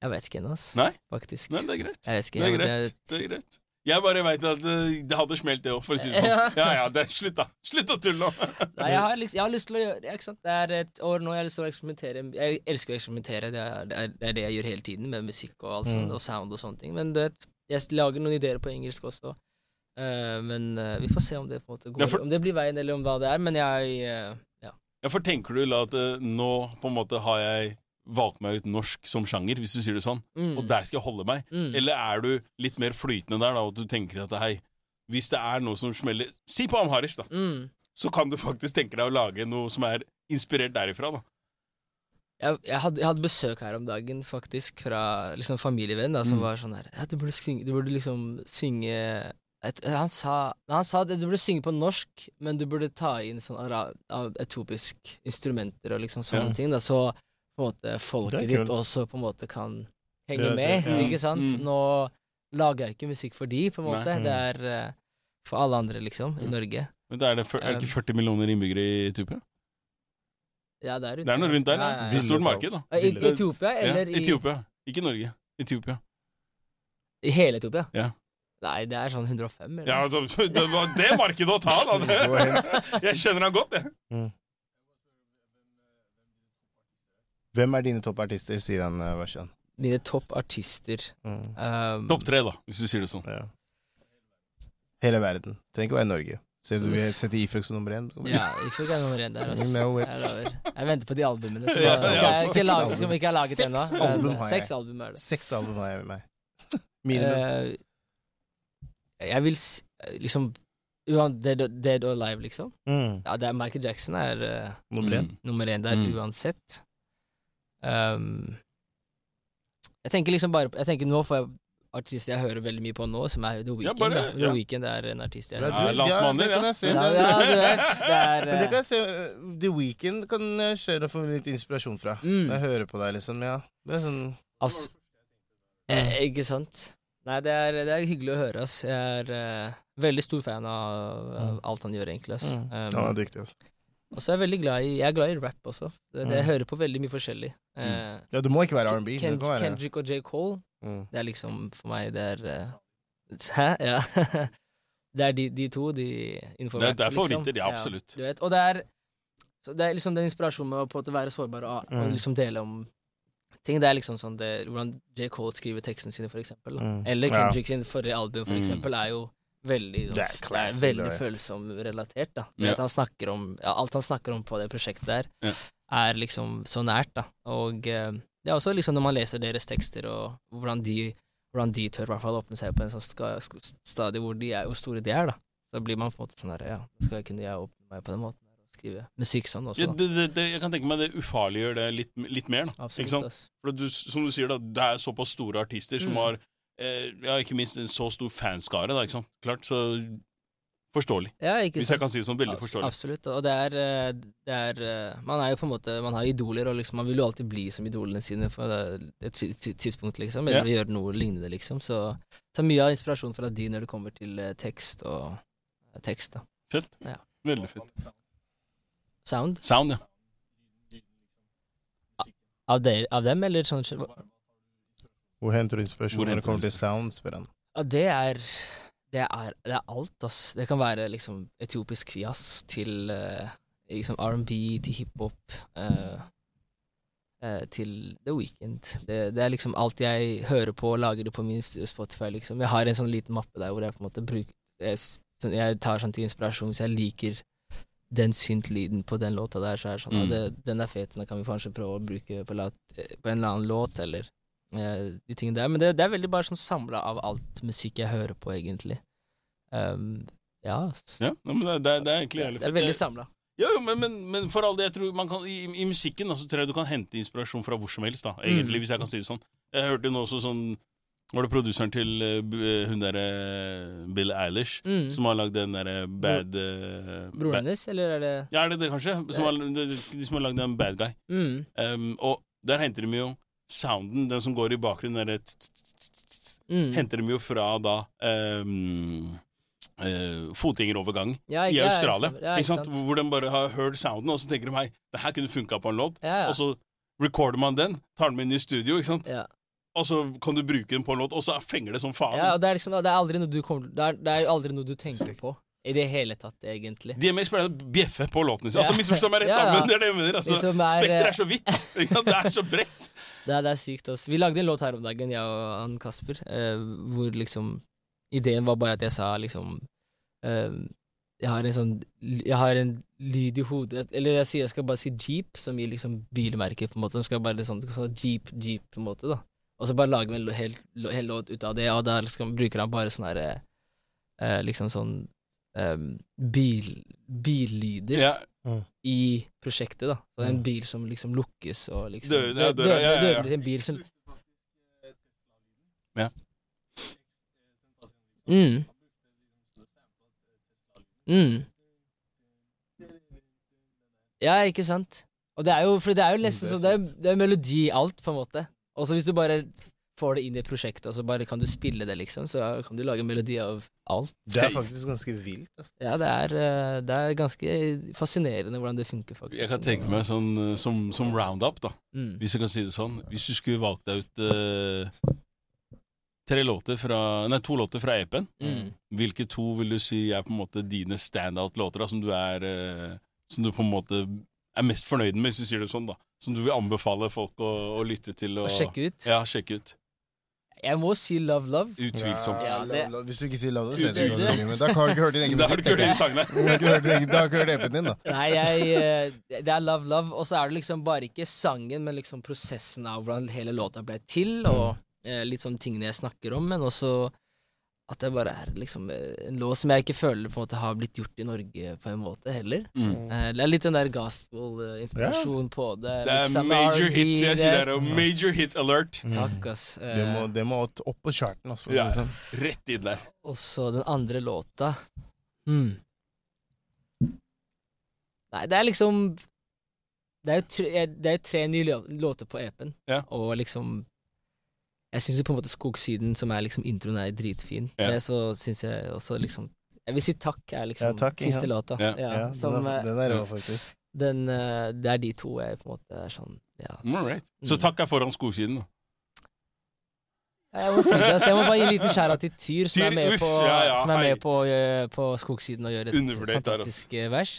Jeg vet ikke ennå, altså.
Nei?
Faktisk.
Nei, det er greit.
Jeg vet ikke.
Det er
jeg-
greit. Det er greit. Jeg bare veit at det, det hadde smelt, det òg, for å si det sånn.
Ja.
Ja ja, det, slutt, da. Slutt å tulle nå.
Nei, jeg har, liksom, jeg har lyst til å gjøre det. ikke sant? Det er et år nå jeg har lyst til å eksperimentere. Jeg elsker å eksperimentere. Det er det, er, det, er det jeg gjør hele tiden, med musikk og alt sånt,
Mm.
og sound og sånne ting. Men du vet, jeg lager noen ideer på engelsk også. Uh, men uh, vi får se om det på en måte går
Ja, for-
Om det blir veien, eller om hva det er. Men jeg eh, ja.
For tenker du la at eh, nå på en måte har jeg valgt meg ut norsk som sjanger, hvis du sier det sånn,
Mm.
og der skal jeg holde meg?
Mm.
Eller er du litt mer flytende der, da, og du tenker at hei, hvis det er noe som smeller Si på amharisk, da.
Mm.
Så kan du faktisk tenke deg å lage noe som er inspirert derifra, da.
Jeg, jeg, hadde, jeg hadde besøk her om dagen, faktisk, fra liksom familievenn da, som var sånn her ja, du, burde synge, du burde liksom synge et, han, sa, han sa at du burde synge på norsk, men du burde ta inn sånn ara- av etopisk instrumenter og liksom sånne
Ja.
ting. Da, så på en måte folket ditt også på en måte kan henge
Det er
med,
det, ja.
ikke sant?
Mm.
Nå lager jeg ikke musikk for de, på en måte.
Nei.
Det er uh, for alle andre, liksom, i. Norge.
Men det er, det, for, er det ikke 40 millioner innbyggere i Etiopia?
Ja, det er, rundt
Det er noe rundt der,
Ja,
ja.
ja,
Det er
ja.
stort marked, da.
I, Etiopia,
Ja,
eller i,
Etiopia. Ikke Norge. Etiopia.
i hele Etiopia?
Ja.
Nei, det er sånn 105, eller?
Ja, det, det var det markedet å ta, da. Det. Jeg kjenner han godt, jeg.
Hvem er dine toppartister, sier han uh,
Mine toppartister
Mm.
um,
Topp tre, da, hvis du sier det sånn.
Ja. Hele verden. Trenger ikke være i Norge. Ser du vi setter Ifuk som nummer én?
Ja, Ifuk er nummer én der. Altså. Jeg venter på de albumene. Så,
Ja,
som
ja,
ikke er- ikke lag- som ikke er laget
Seks
ennå.
album har jeg.
Seks album.
Seks har jeg med meg. Minimum.
Eh, jeg vil liksom dead, or- dead or Alive, liksom.
Mm.
Ja, det er Michael Jackson er uh,
Nummer én.
Mm.
nummer én der
Mm.
uansett. Um, jeg tenker liksom bare Jeg tenker nå får jeg artister jeg hører veldig mye på nå, som er The Weeknd.
bare-
ja. The
ja.
Weeknd er en artist jeg
Ja,
hører
Ja, landsmannen
det kan jeg se.
ja,
Det-
ja, du vet. Det er
Men det
eh,
kan jeg se uh, The Weeknd kan jeg kjøre og få litt inspirasjon fra.
Mm.
Når jeg hører på deg, liksom. Ja. Det er sånn
altså, eh, Ikke sant? Nei, det er, det er hyggelig å høre, ass. Jeg er uh, veldig stor fan av, av alt han gjør, egentlig. ass.
mm.
Um,
Han er dyktig, ass.
og så er jeg veldig glad i Jeg er glad i rap også. Det, det, jeg
Mm.
hører på veldig mye forskjellig. Eh,
Ja, det må ikke være R&B.
Ken,
være
Kendrick og J. Cole,
mm.
det er liksom for meg Det er uh, Hæ? Ja. det er de, de to, de innenfor
Det
rap,
det er
liksom.
favoritter, ja, absolutt.
du vet. Og det er så det er liksom den inspirasjonen med å på en måte være sårbar og, og
Mm.
liksom dele om ting. Det er liksom sånn det, hvordan J. Cole skriver tekstene sine, for eksempel.
Mm.
Eller
Ja.
Kendrick sin forrige album, for
Mm.
eksempel, er jo veldig, sånn,
er
er veldig følsom relatert. da
Ja.
han om, ja, Alt han snakker om på det prosjektet der,
Ja.
er liksom så nært. da Og eh, det er også liksom når man leser deres tekster, og hvordan de, hvordan de tør i hvert fall åpne seg på en sånn ska, stadie hvor de er, hvor store de er, da så blir man på en måte sånn her Ja, skal jeg kunne jeg åpne meg på den måten skrive musikk sånn også.
Ja, det, det, det, jeg kan tenke meg det ufarliggjør det litt, litt mer. Da.
Absolutt.
For du, som du sier, da, det er såpass store artister som
Mm.
har eh, ja, ikke minst en så stor fanskare. Da, ikke sant? Klart, så forståelig.
Ja,
Hvis jeg kan si det sånn, veldig forståelig.
Absolutt. Og det er, eh, det er eh, Man er jo på en måte Man har idoler, og liksom man vil jo alltid bli som idolene sine på et ti- ti- tidspunkt, liksom. Eller gjøre noe lignende, liksom. Så ta mye av inspirasjonen fra de når det kommer til eh, tekst og eh, tekst, da.
Fett.
Ja.
Veldig fett.
Sound.
Sound, ja.
Av, der, av dem, eller sånn
Hvor henter du inspirasjon når det kommer til sound, spør han.
Ja, det er det er, det er alt, ass. Det kan være liksom etiopisk jazz til uh, liksom R&B, til hiphop, uh, uh, til The Weekend. Det, det er liksom alt jeg hører på og lager det på min Spotify, liksom. Jeg har en sånn liten mappe der hvor jeg på en måte bruker Jeg, sånn- jeg tar sånn til inspirasjon hvis jeg liker den synt-lyden på den låta der, så er det sånn
Mm.
«Ah, det, Den er fet, den kan vi kanskje prøve å bruke på, lat, på en eller annen låt, eller uh, de tingene der. Men det, det er veldig bare sånn samla av alt musikk jeg hører på, egentlig. Um, ja,
ja men det, det, det er egentlig jævlig
det er veldig samla.
Ja, jo, men, men, men for all det, jeg tror man kan, i, I musikken da, så tror jeg du kan hente inspirasjon fra hvor som helst, da, egentlig,
Mm.
hvis jeg kan si det sånn. Jeg hørte nå også sånn Var det produseren til uh, eh, hun derre Bill Eilish,
Mm.
som har lagd den derre bad uh,
Broren hennes, eller er det
Ja, er det det, kanskje? Som har, de, de som har lagd den bad guy.
mm.
Um, og der henter de jo sounden, den som går i bakgrunnen, derre
Mm.
henter de jo fra da um, uh, fotgjengerovergang
Ja,
i
ja,
Australia.
Ja,
ikke sant? Hvor de bare har hørt sounden, og så tenker de hei, det her kunne funka på en låt.
Ja, ja.
Og så recorder man den, tar den med inn i studio, ikke sant? Og så kan du bruke den på en låt, og så fenger det som faen.
ja, og det er liksom Det er kommer Det er, det er aldri noe du tenker på i det hele tatt, egentlig.
DMX pleier å bjeffe på låtene sine. Altså, Misforstå meg rett,
Ja, ja.
men det er det jeg mener. Altså,
Liksom er, eh,
så vidt. Det er så bredt.
Det er, det er sykt, altså. Vi lagde en låt her om dagen, jeg og han Kasper, eh, hvor liksom Ideen var bare at jeg sa liksom eh, Jeg har en sånn Jeg har en lyd i hodet Eller jeg sier jeg skal bare si Jeep, som gir liksom bilmerke, på en måte. Så skal jeg bare sånn Jeep, Jeep, på en måte, da. Og så bare lager vi en hel, hel låt ut av det, og da liksom, bruker han bare sånne herre eh, Liksom sånn um, bil, billyder
Ja,
i prosjektet, da. Så en
Mm.
bil som liksom lukkes og liksom
Dø- ja,
Dø-
døra, ja, ja, ja.
dører En bil som
Ja.
Mm. Mm. Ja, ikke sant? Og det er jo, for det er jo nesten
Det er
det det er melodi i alt, på en måte. Og så hvis du bare får det inn i prosjektet, og så bare kan du spille det, liksom, så kan du lage melodi av alt.
Det er faktisk ganske vilt. Altså.
Ja, det er, eh, det er ganske fascinerende hvordan det funker, faktisk.
jeg kan tenke meg sånn eh, som, som roundup, da.
mm.
Hvis jeg kan si det sånn. Hvis du skulle valgt deg ut uh, tre låter fra Nei, to låter fra EP-en,
Mm.
hvilke to vil du si er på en måte dine standout-låter, da, som du er uh, Som du på en måte er mest fornøyd med, hvis du sier det sånn, da? Som du vil anbefale folk å, å lytte til? Og,
Og sjekke ut.
Ja, sjekke ut.
Jeg må si Love Love.
Utvilsomt.
Ja,
love, love. Hvis du ikke sier love, så
Utvilsomt.
ikke hva du synger. Men da har du ikke hørt din egen
Da har
musikk. Da har du ikke hørt EP-en din, da.
Nei, jeg, eh, det er Love Love, og så er det liksom bare ikke sangen, men liksom prosessen av hvordan hele låta ble til, og eh, litt sånn tingene jeg snakker om, men også at det bare er liksom eh, en låt som jeg ikke føler på en måte har blitt gjort i Norge på en måte heller.
Mm.
Eh, det er litt den der gospel-inspirasjon på det.
Det er
liksom,
major
R&B,
hit. Jeg sier det
det.
jo major hit alert.
Takk, ass. Eh,
Det må, det må opp på charten, altså.
Ja,
sånn.
rett inn der.
Og så den andre låta mm. Nei, det er liksom Det er jo tre, det er tre nye låter på EP-en,
Ja.
og liksom Jeg syns jo på en måte Skogsiden, som er liksom introen, er dritfin.
Ja.
Men så syns jeg også liksom Jeg vil si takk er liksom
Ja, takk,
siste
ja.
låta.
Ja.
Ja,
Ja, den
som,
er,
eh,
den er rå, faktisk.
den, eh, det er de to jeg på en måte er sånn Ja.
Alright. Så
Mm.
takk er foran skogsiden. da.
Jeg må si det, altså, jeg må bare gi en liten skjæra til Tyr, som
Tyr,
er med
uff,
på,
ja, ja,
som er med på, eh, på Skogsiden og gjør et fantastisk eh, vers.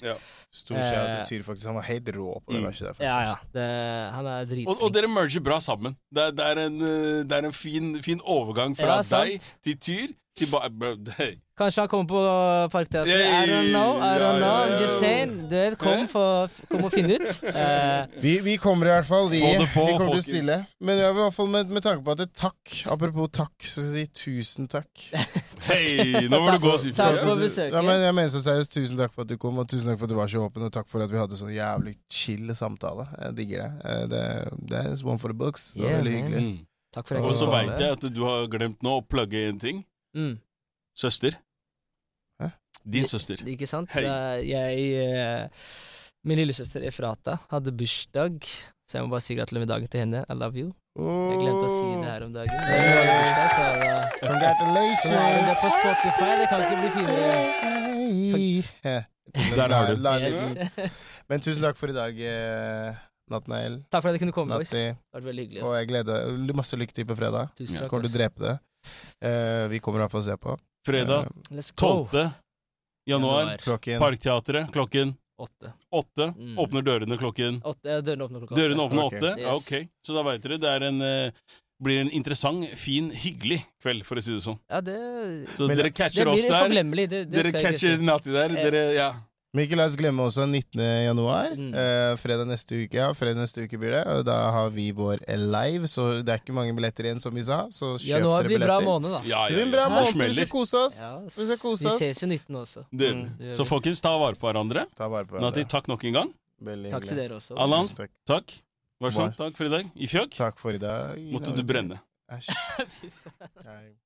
Stor kjære
Eh,
til Tyr, faktisk. Han var helt rå på det
Mm.
verset der, faktisk.
Ja, ja. Det, han er dritflink.
Og, og dere merger bra sammen. Det er, det er en, eh, det er en fin, fin overgang fra
Ja,
deg til Tyr til ba.
Kanskje han kommer på Parkteatret. I don't know. I
Ja,
don't know.
ja, ja.
I'm just saying. Du vet, kom, for, kom og finn ut. Uh.
Vi, vi kommer i hvert fall. Vi,
på,
vi kommer
folkens.
til å stille. Men jeg vil i hvert fall med, med tanke på at det takk Apropos takk, så skal jeg si tusen takk.
Hei, nå må du gå og si
Takk for besøket.
Ja, men jeg mener så seriøst Tusen takk for at du kom, og tusen takk for at du var så åpen, og takk for at vi hadde sånn jævlig chill samtale. Jeg digger det. Eh, Det, det er one for the books. Det var
Yeah,
veldig hyggelig.
Mm.
Takk for
Og så veit jeg at du har glemt nå å plugge en ting.
Mm,
Søster.
Hæ?
Din søster.
ikke sant?
Hei.
Eh, Jeg eh, Min lillesøster Efrata hadde bursdag, så jeg må bare si gratulerer med dagen til henne. I love you. Jeg glemte å si det her om dagen. Men hun hadde bursdag, så da så er det på Spotify. Det kan ikke bli finere.
Hei.
Der har du.
Yes.
Men tusen takk for i dag, eh, Nathanael.
Takk for at jeg kunne komme, boys. Det
var
har vært veldig hyggelig.
Og jeg gleder Masse lykke til på fredag.
Tusen takk.
Kommer til å drepe det. Eh, vi kommer i hvert fall å se på.
Fredag
Eh,
12. januar.
klokken
Parkteatret klokken
Åtte.
åtte.
Mm.
Åpner dørene klokken
Åtte. Dørene åpner klokken
Dørene åpner åtte? Okay.
Yes.
ok. Så da veit dere. Det er en, eh, blir en interessant, fin, hyggelig kveld, for å si det sånn.
Ja, det,
Så
Men
dere catcher
blir
oss der.
Det, det
Dere catcher
si.
Nati der.
Eh.
Dere, ja.
Men ikke la oss glemme også 19. januar.
Mm.
Eh, fredag neste uke. Ja, fredag neste uke blir det. Og da har vi vår live, så det er ikke mange billetter igjen, som vi sa. Så kjøp
ja,
dere
blir bra måned, da.
Ja,
Det
ja,
blir en bra
ja.
Måned. Vi skal kose oss.
Ja.
Vi skal kose
Vi ses jo 19 også.
Det,
Mm,
det
så folkens, ta vare på hverandre.
Ta vare på
Nati,
hverandre.
takk nok en gang.
Veldig
Takk til dere også.
Allan?
Takk.
Takk. Vær så sånn. Takk for i dag. I fjøk
Takk for i dag.
måtte du brenne.
Æsj.